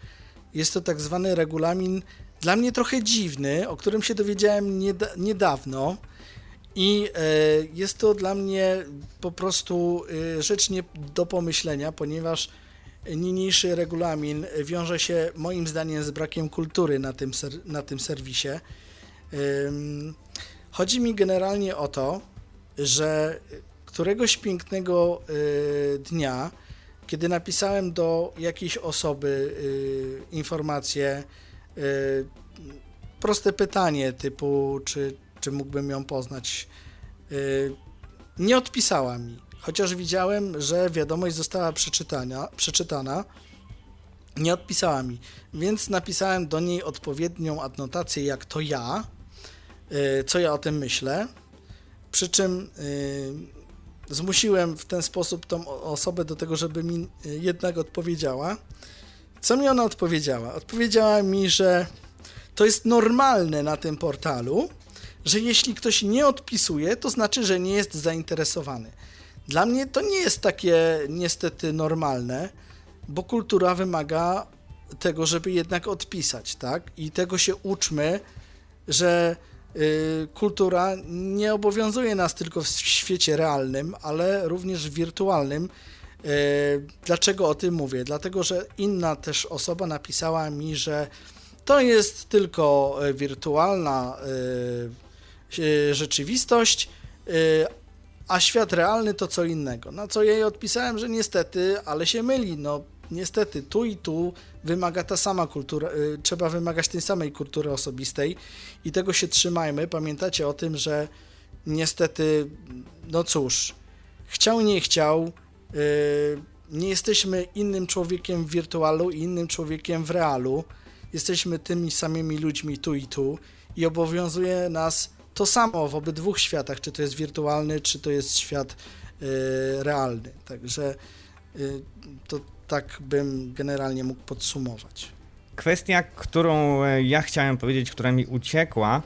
Jest to tak zwany regulamin dla mnie trochę dziwny, o którym się dowiedziałem nieda- niedawno. I e, jest to dla mnie po prostu e, rzecz nie do pomyślenia, ponieważ niniejszy regulamin wiąże się moim zdaniem z brakiem kultury na tym, na tym serwisie. Chodzi mi generalnie o to, że któregoś pięknego y, dnia, kiedy napisałem do jakiejś osoby informację, proste pytanie typu, czy, czy mógłbym ją poznać, y, nie odpisała mi. Chociaż widziałem, że wiadomość została przeczytana, przeczytana, nie odpisała mi. Więc napisałem do niej odpowiednią adnotację, jak to ja, y, co ja o tym myślę. Przy czym y, zmusiłem w ten sposób tą osobę do tego, żeby mi jednak odpowiedziała. Co mi ona odpowiedziała? Odpowiedziała mi, że to jest normalne na tym portalu, że jeśli ktoś nie odpisuje, to znaczy, że nie jest zainteresowany. Dla mnie to nie jest takie niestety normalne, bo kultura wymaga tego, żeby jednak odpisać, tak? I tego się uczmy, że y, kultura nie obowiązuje nas tylko w świecie realnym, ale również wirtualnym. Y, dlaczego o tym mówię? Dlatego, że inna też osoba napisała mi, że to jest tylko wirtualna y, rzeczywistość, y, a świat realny to co innego. Na co jej odpisałem, że niestety, ale się myli. No, niestety, tu i tu wymaga ta sama kultura, y, trzeba wymagać tej samej kultury osobistej i tego się trzymajmy. Pamiętacie o tym, że niestety, no cóż, chciał, nie chciał, nie jesteśmy innym człowiekiem w wirtualu i innym człowiekiem w realu. Jesteśmy tymi samymi ludźmi tu i tu i obowiązuje nas to samo w obydwu światach, czy to jest wirtualny, czy to jest świat y, realny. Także y, to tak bym generalnie mógł podsumować. Kwestia, którą e, ja chciałem powiedzieć, która mi uciekła,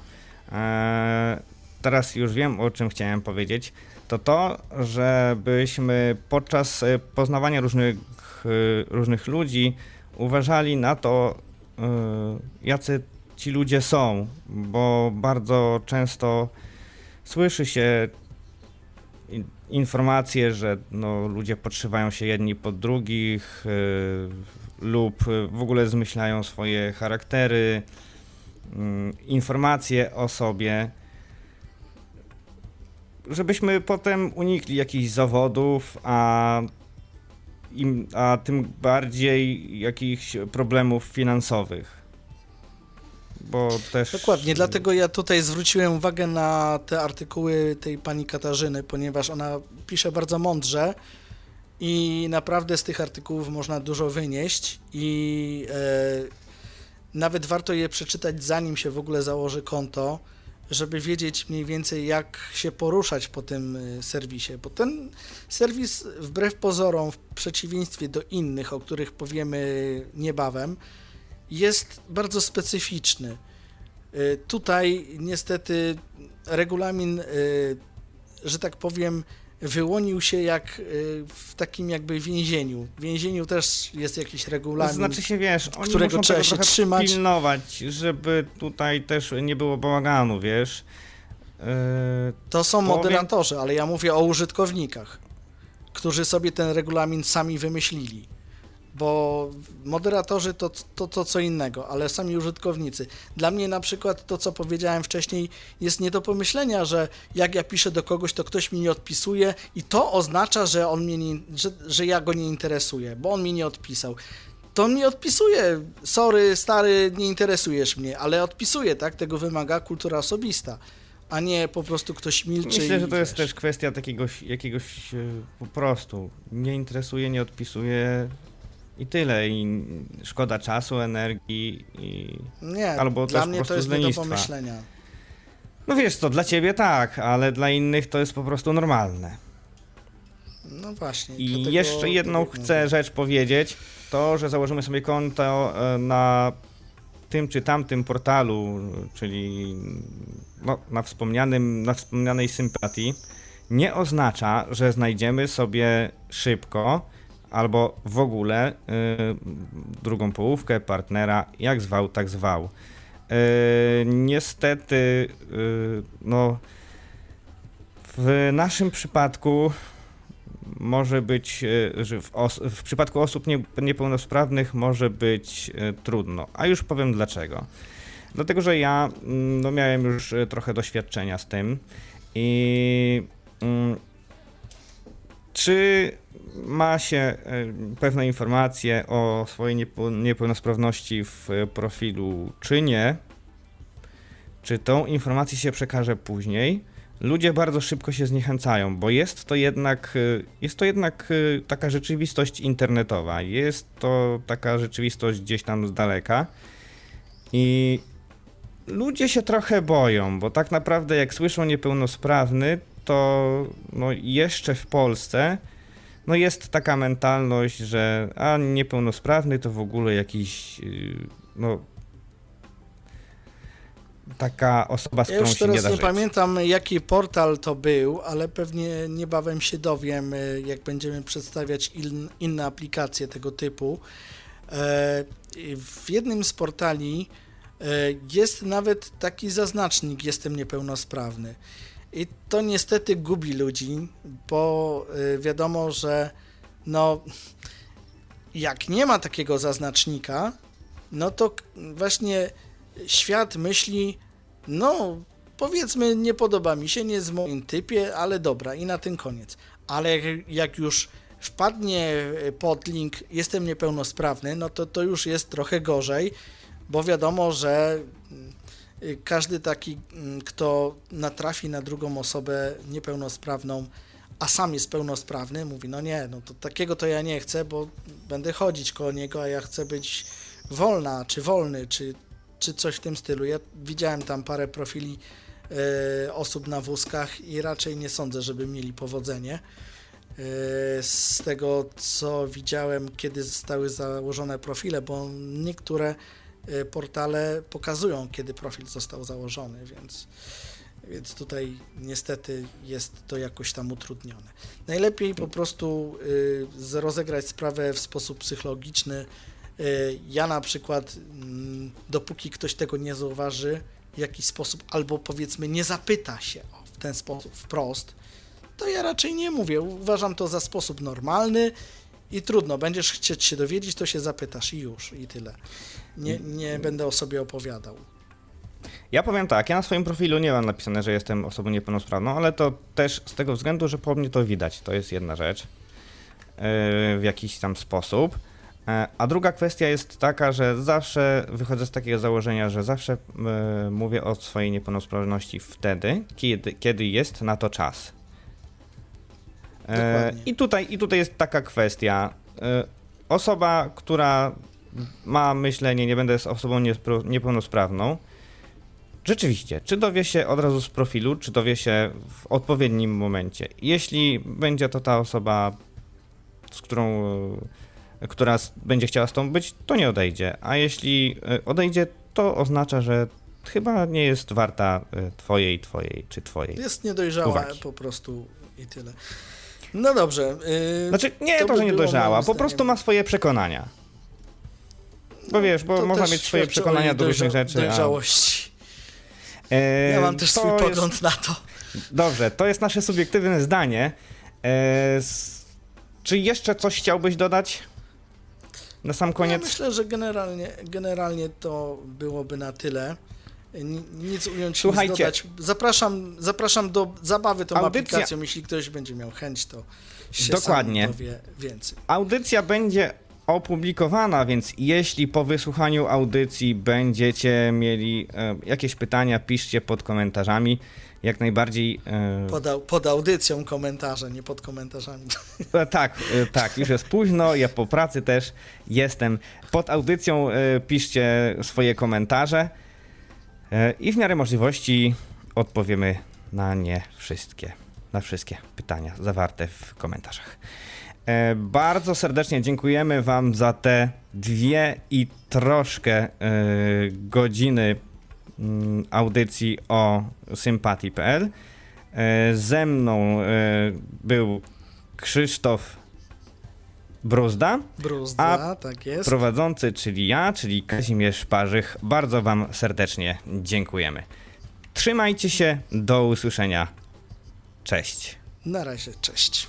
e, teraz już wiem o czym chciałem powiedzieć, to to, żebyśmy podczas e, poznawania różnych, różnych ludzi uważali na to, jacy ci ludzie są, bo bardzo często słyszy się in- informacje, że no, ludzie podszywają się jedni pod drugich y, lub y, w ogóle zmyślają swoje charaktery, mm, informacje o sobie, żebyśmy potem unikli jakichś zawodów, a, im, a tym bardziej jakichś problemów finansowych. Bo też... Dokładnie, dlatego ja tutaj zwróciłem uwagę na te artykuły tej pani Katarzyny, ponieważ ona pisze bardzo mądrze i naprawdę z tych artykułów można dużo wynieść i e, nawet warto je przeczytać zanim się w ogóle założy konto, żeby wiedzieć mniej więcej jak się poruszać po tym e, serwisie, bo ten serwis wbrew pozorom, w przeciwieństwie do innych, o których powiemy niebawem, jest bardzo specyficzny. Y, Tutaj niestety regulamin, y, że tak powiem, wyłonił się jak y, w takim jakby więzieniu. W więzieniu też jest jakiś regulamin. Znaczy się, wiesz, oni którego muszą trzeba się trzymać. pilnować, żeby tutaj też nie było bałaganu, wiesz. Yy, To są powiem- moderatorzy, ale ja mówię o użytkownikach, którzy sobie ten regulamin sami wymyślili. Bo moderatorzy to, to, to co innego, ale sami użytkownicy. Dla mnie na przykład to, co powiedziałem wcześniej, jest nie do pomyślenia, że jak ja piszę do kogoś, to ktoś mi nie odpisuje i to oznacza, że on mnie nie, że, że ja go nie interesuję, bo on mi nie odpisał. To on mi odpisuje. Sorry, stary, nie interesujesz mnie, ale odpisuje, tak? Tego wymaga kultura osobista, a nie po prostu ktoś milczy. Myślę, że to jest wiesz. też kwestia takiegoś, jakiegoś e, po prostu nie interesuje, nie odpisuje i tyle. I szkoda czasu, energii i... Nie, albo dla też mnie po to prostu jest z nie do lenistwa. pomyślenia. No wiesz co, dla ciebie tak, ale dla innych to jest po prostu normalne. No właśnie. I jeszcze jedną tak chcę rzecz powiedzieć, to, że założymy sobie konto e, na tym czy tamtym portalu, czyli no, na, wspomnianym, na wspomnianej sympatii, nie oznacza, że znajdziemy sobie szybko albo w ogóle y, drugą połówkę, partnera, jak zwał, tak zwał. Y, niestety, y, no, w naszym przypadku może być, że w, w przypadku osób nie, niepełnosprawnych może być trudno. A już powiem dlaczego. Dlatego, że ja mm, no, miałem już trochę doświadczenia z tym i mm, czy ma się e, pewne informacje o swojej niepełnosprawności w e, profilu, czy nie, czy tą informację się przekaże później, ludzie bardzo szybko się zniechęcają, bo jest to jednak, y, jest to jednak taka rzeczywistość internetowa, jest to taka rzeczywistość gdzieś tam z daleka. I ludzie się trochę boją, bo tak naprawdę jak słyszą niepełnosprawny, to no jeszcze w Polsce no jest taka mentalność, że a niepełnosprawny to w ogóle jakiś y, no taka osoba, z Ja którą się nie teraz da nie pamiętam, jaki portal to był, ale pewnie niebawem się dowiem, y, jak będziemy przedstawiać in, inne aplikacje tego typu. E, W jednym z portali e, jest nawet taki zaznacznik jestem niepełnosprawny. I to niestety gubi ludzi, bo y, wiadomo, że no jak nie ma takiego zaznacznika, no to właśnie świat myśli, no powiedzmy nie podoba mi się, nie jest w moim typie, ale dobra i na tym koniec. Ale jak, już wpadnie pod link jestem niepełnosprawny, no to to już jest trochę gorzej, bo wiadomo, że y, każdy taki, mm, kto natrafi na drugą osobę niepełnosprawną, a sam jest pełnosprawny, mówi, no nie, no to takiego to ja nie chcę, bo będę chodzić koło niego, a ja chcę być wolna, czy wolny, czy, czy coś w tym stylu. Ja widziałem tam parę profili e, osób na wózkach i raczej nie sądzę, żeby mieli powodzenie. E, z tego, co widziałem, kiedy zostały założone profile, bo niektóre portale pokazują, kiedy profil został założony, więc, więc tutaj niestety jest to jakoś tam utrudnione. Najlepiej po prostu y, rozegrać sprawę w sposób psychologiczny. Y, Ja na przykład, mm, dopóki ktoś tego nie zauważy w jakiś sposób, albo powiedzmy nie zapyta się w ten sposób wprost, to ja raczej nie mówię. Uważam to za sposób normalny i trudno. Będziesz chcieć się dowiedzieć, to się zapytasz i już, i tyle. Nie, nie będę o sobie opowiadał. Ja powiem tak, ja na swoim profilu nie mam napisane, że jestem osobą niepełnosprawną, ale to też z tego względu, że po mnie to widać. To jest jedna rzecz yy, w jakiś tam sposób. E, A druga kwestia jest taka, że zawsze wychodzę z takiego założenia, że zawsze e, mówię o swojej niepełnosprawności wtedy, kiedy, kiedy jest na to czas. E, Dokładnie. I tutaj, I tutaj jest taka kwestia. E, Osoba, która ma myślenie, nie będę z osobą niepełnosprawną, rzeczywiście, czy dowie się od razu z profilu, czy dowie się w odpowiednim momencie. Jeśli będzie to ta osoba, z którą, e, która będzie chciała z tą być, to nie odejdzie. A jeśli e, odejdzie, to oznacza, że chyba nie jest warta e, twojej, twojej czy twojej. Jest niedojrzała Uwagi. po prostu i tyle. No dobrze. Yy, Znaczy, nie to to, że nie dojrzała, po prostu ma swoje przekonania. Bo wiesz, bo można mieć swoje przekonania do różnych rzeczy. A, Dojrzałości. e, Ja mam też swój jest- pogląd na to. Dobrze, to jest nasze subiektywne zdanie. E, s- czy jeszcze coś chciałbyś dodać? Na sam Ja koniec? myślę, że generalnie, generalnie to byłoby na tyle. Ni- Nic ująć, Słuchajcie. nic dodać. Zapraszam, zapraszam do zabawy tą Audycja- aplikacją. Jeśli ktoś będzie miał chęć, to się Dokładnie. sam dowie więcej. Audycja będzie opublikowana, więc jeśli po wysłuchaniu audycji będziecie mieli e, jakieś pytania, piszcie pod komentarzami. Jak najbardziej. E, Pod, au- pod audycją komentarze, nie pod komentarzami. E, Tak, e, tak, już jest późno, ja po pracy też jestem. Pod audycją e, piszcie swoje komentarze e, i w miarę możliwości odpowiemy na nie wszystkie, na wszystkie pytania zawarte w komentarzach. E, Bardzo serdecznie dziękujemy Wam za te dwie i troszkę e, godziny mm, audycji o sympatii.pl. E, Ze mną był Krzysztof Bruzda, Bruzda, tak jest. prowadzący, czyli ja, czyli Kazimierz Parzych. Bardzo Wam serdecznie dziękujemy. Trzymajcie się, do usłyszenia. Cześć. Na razie, cześć.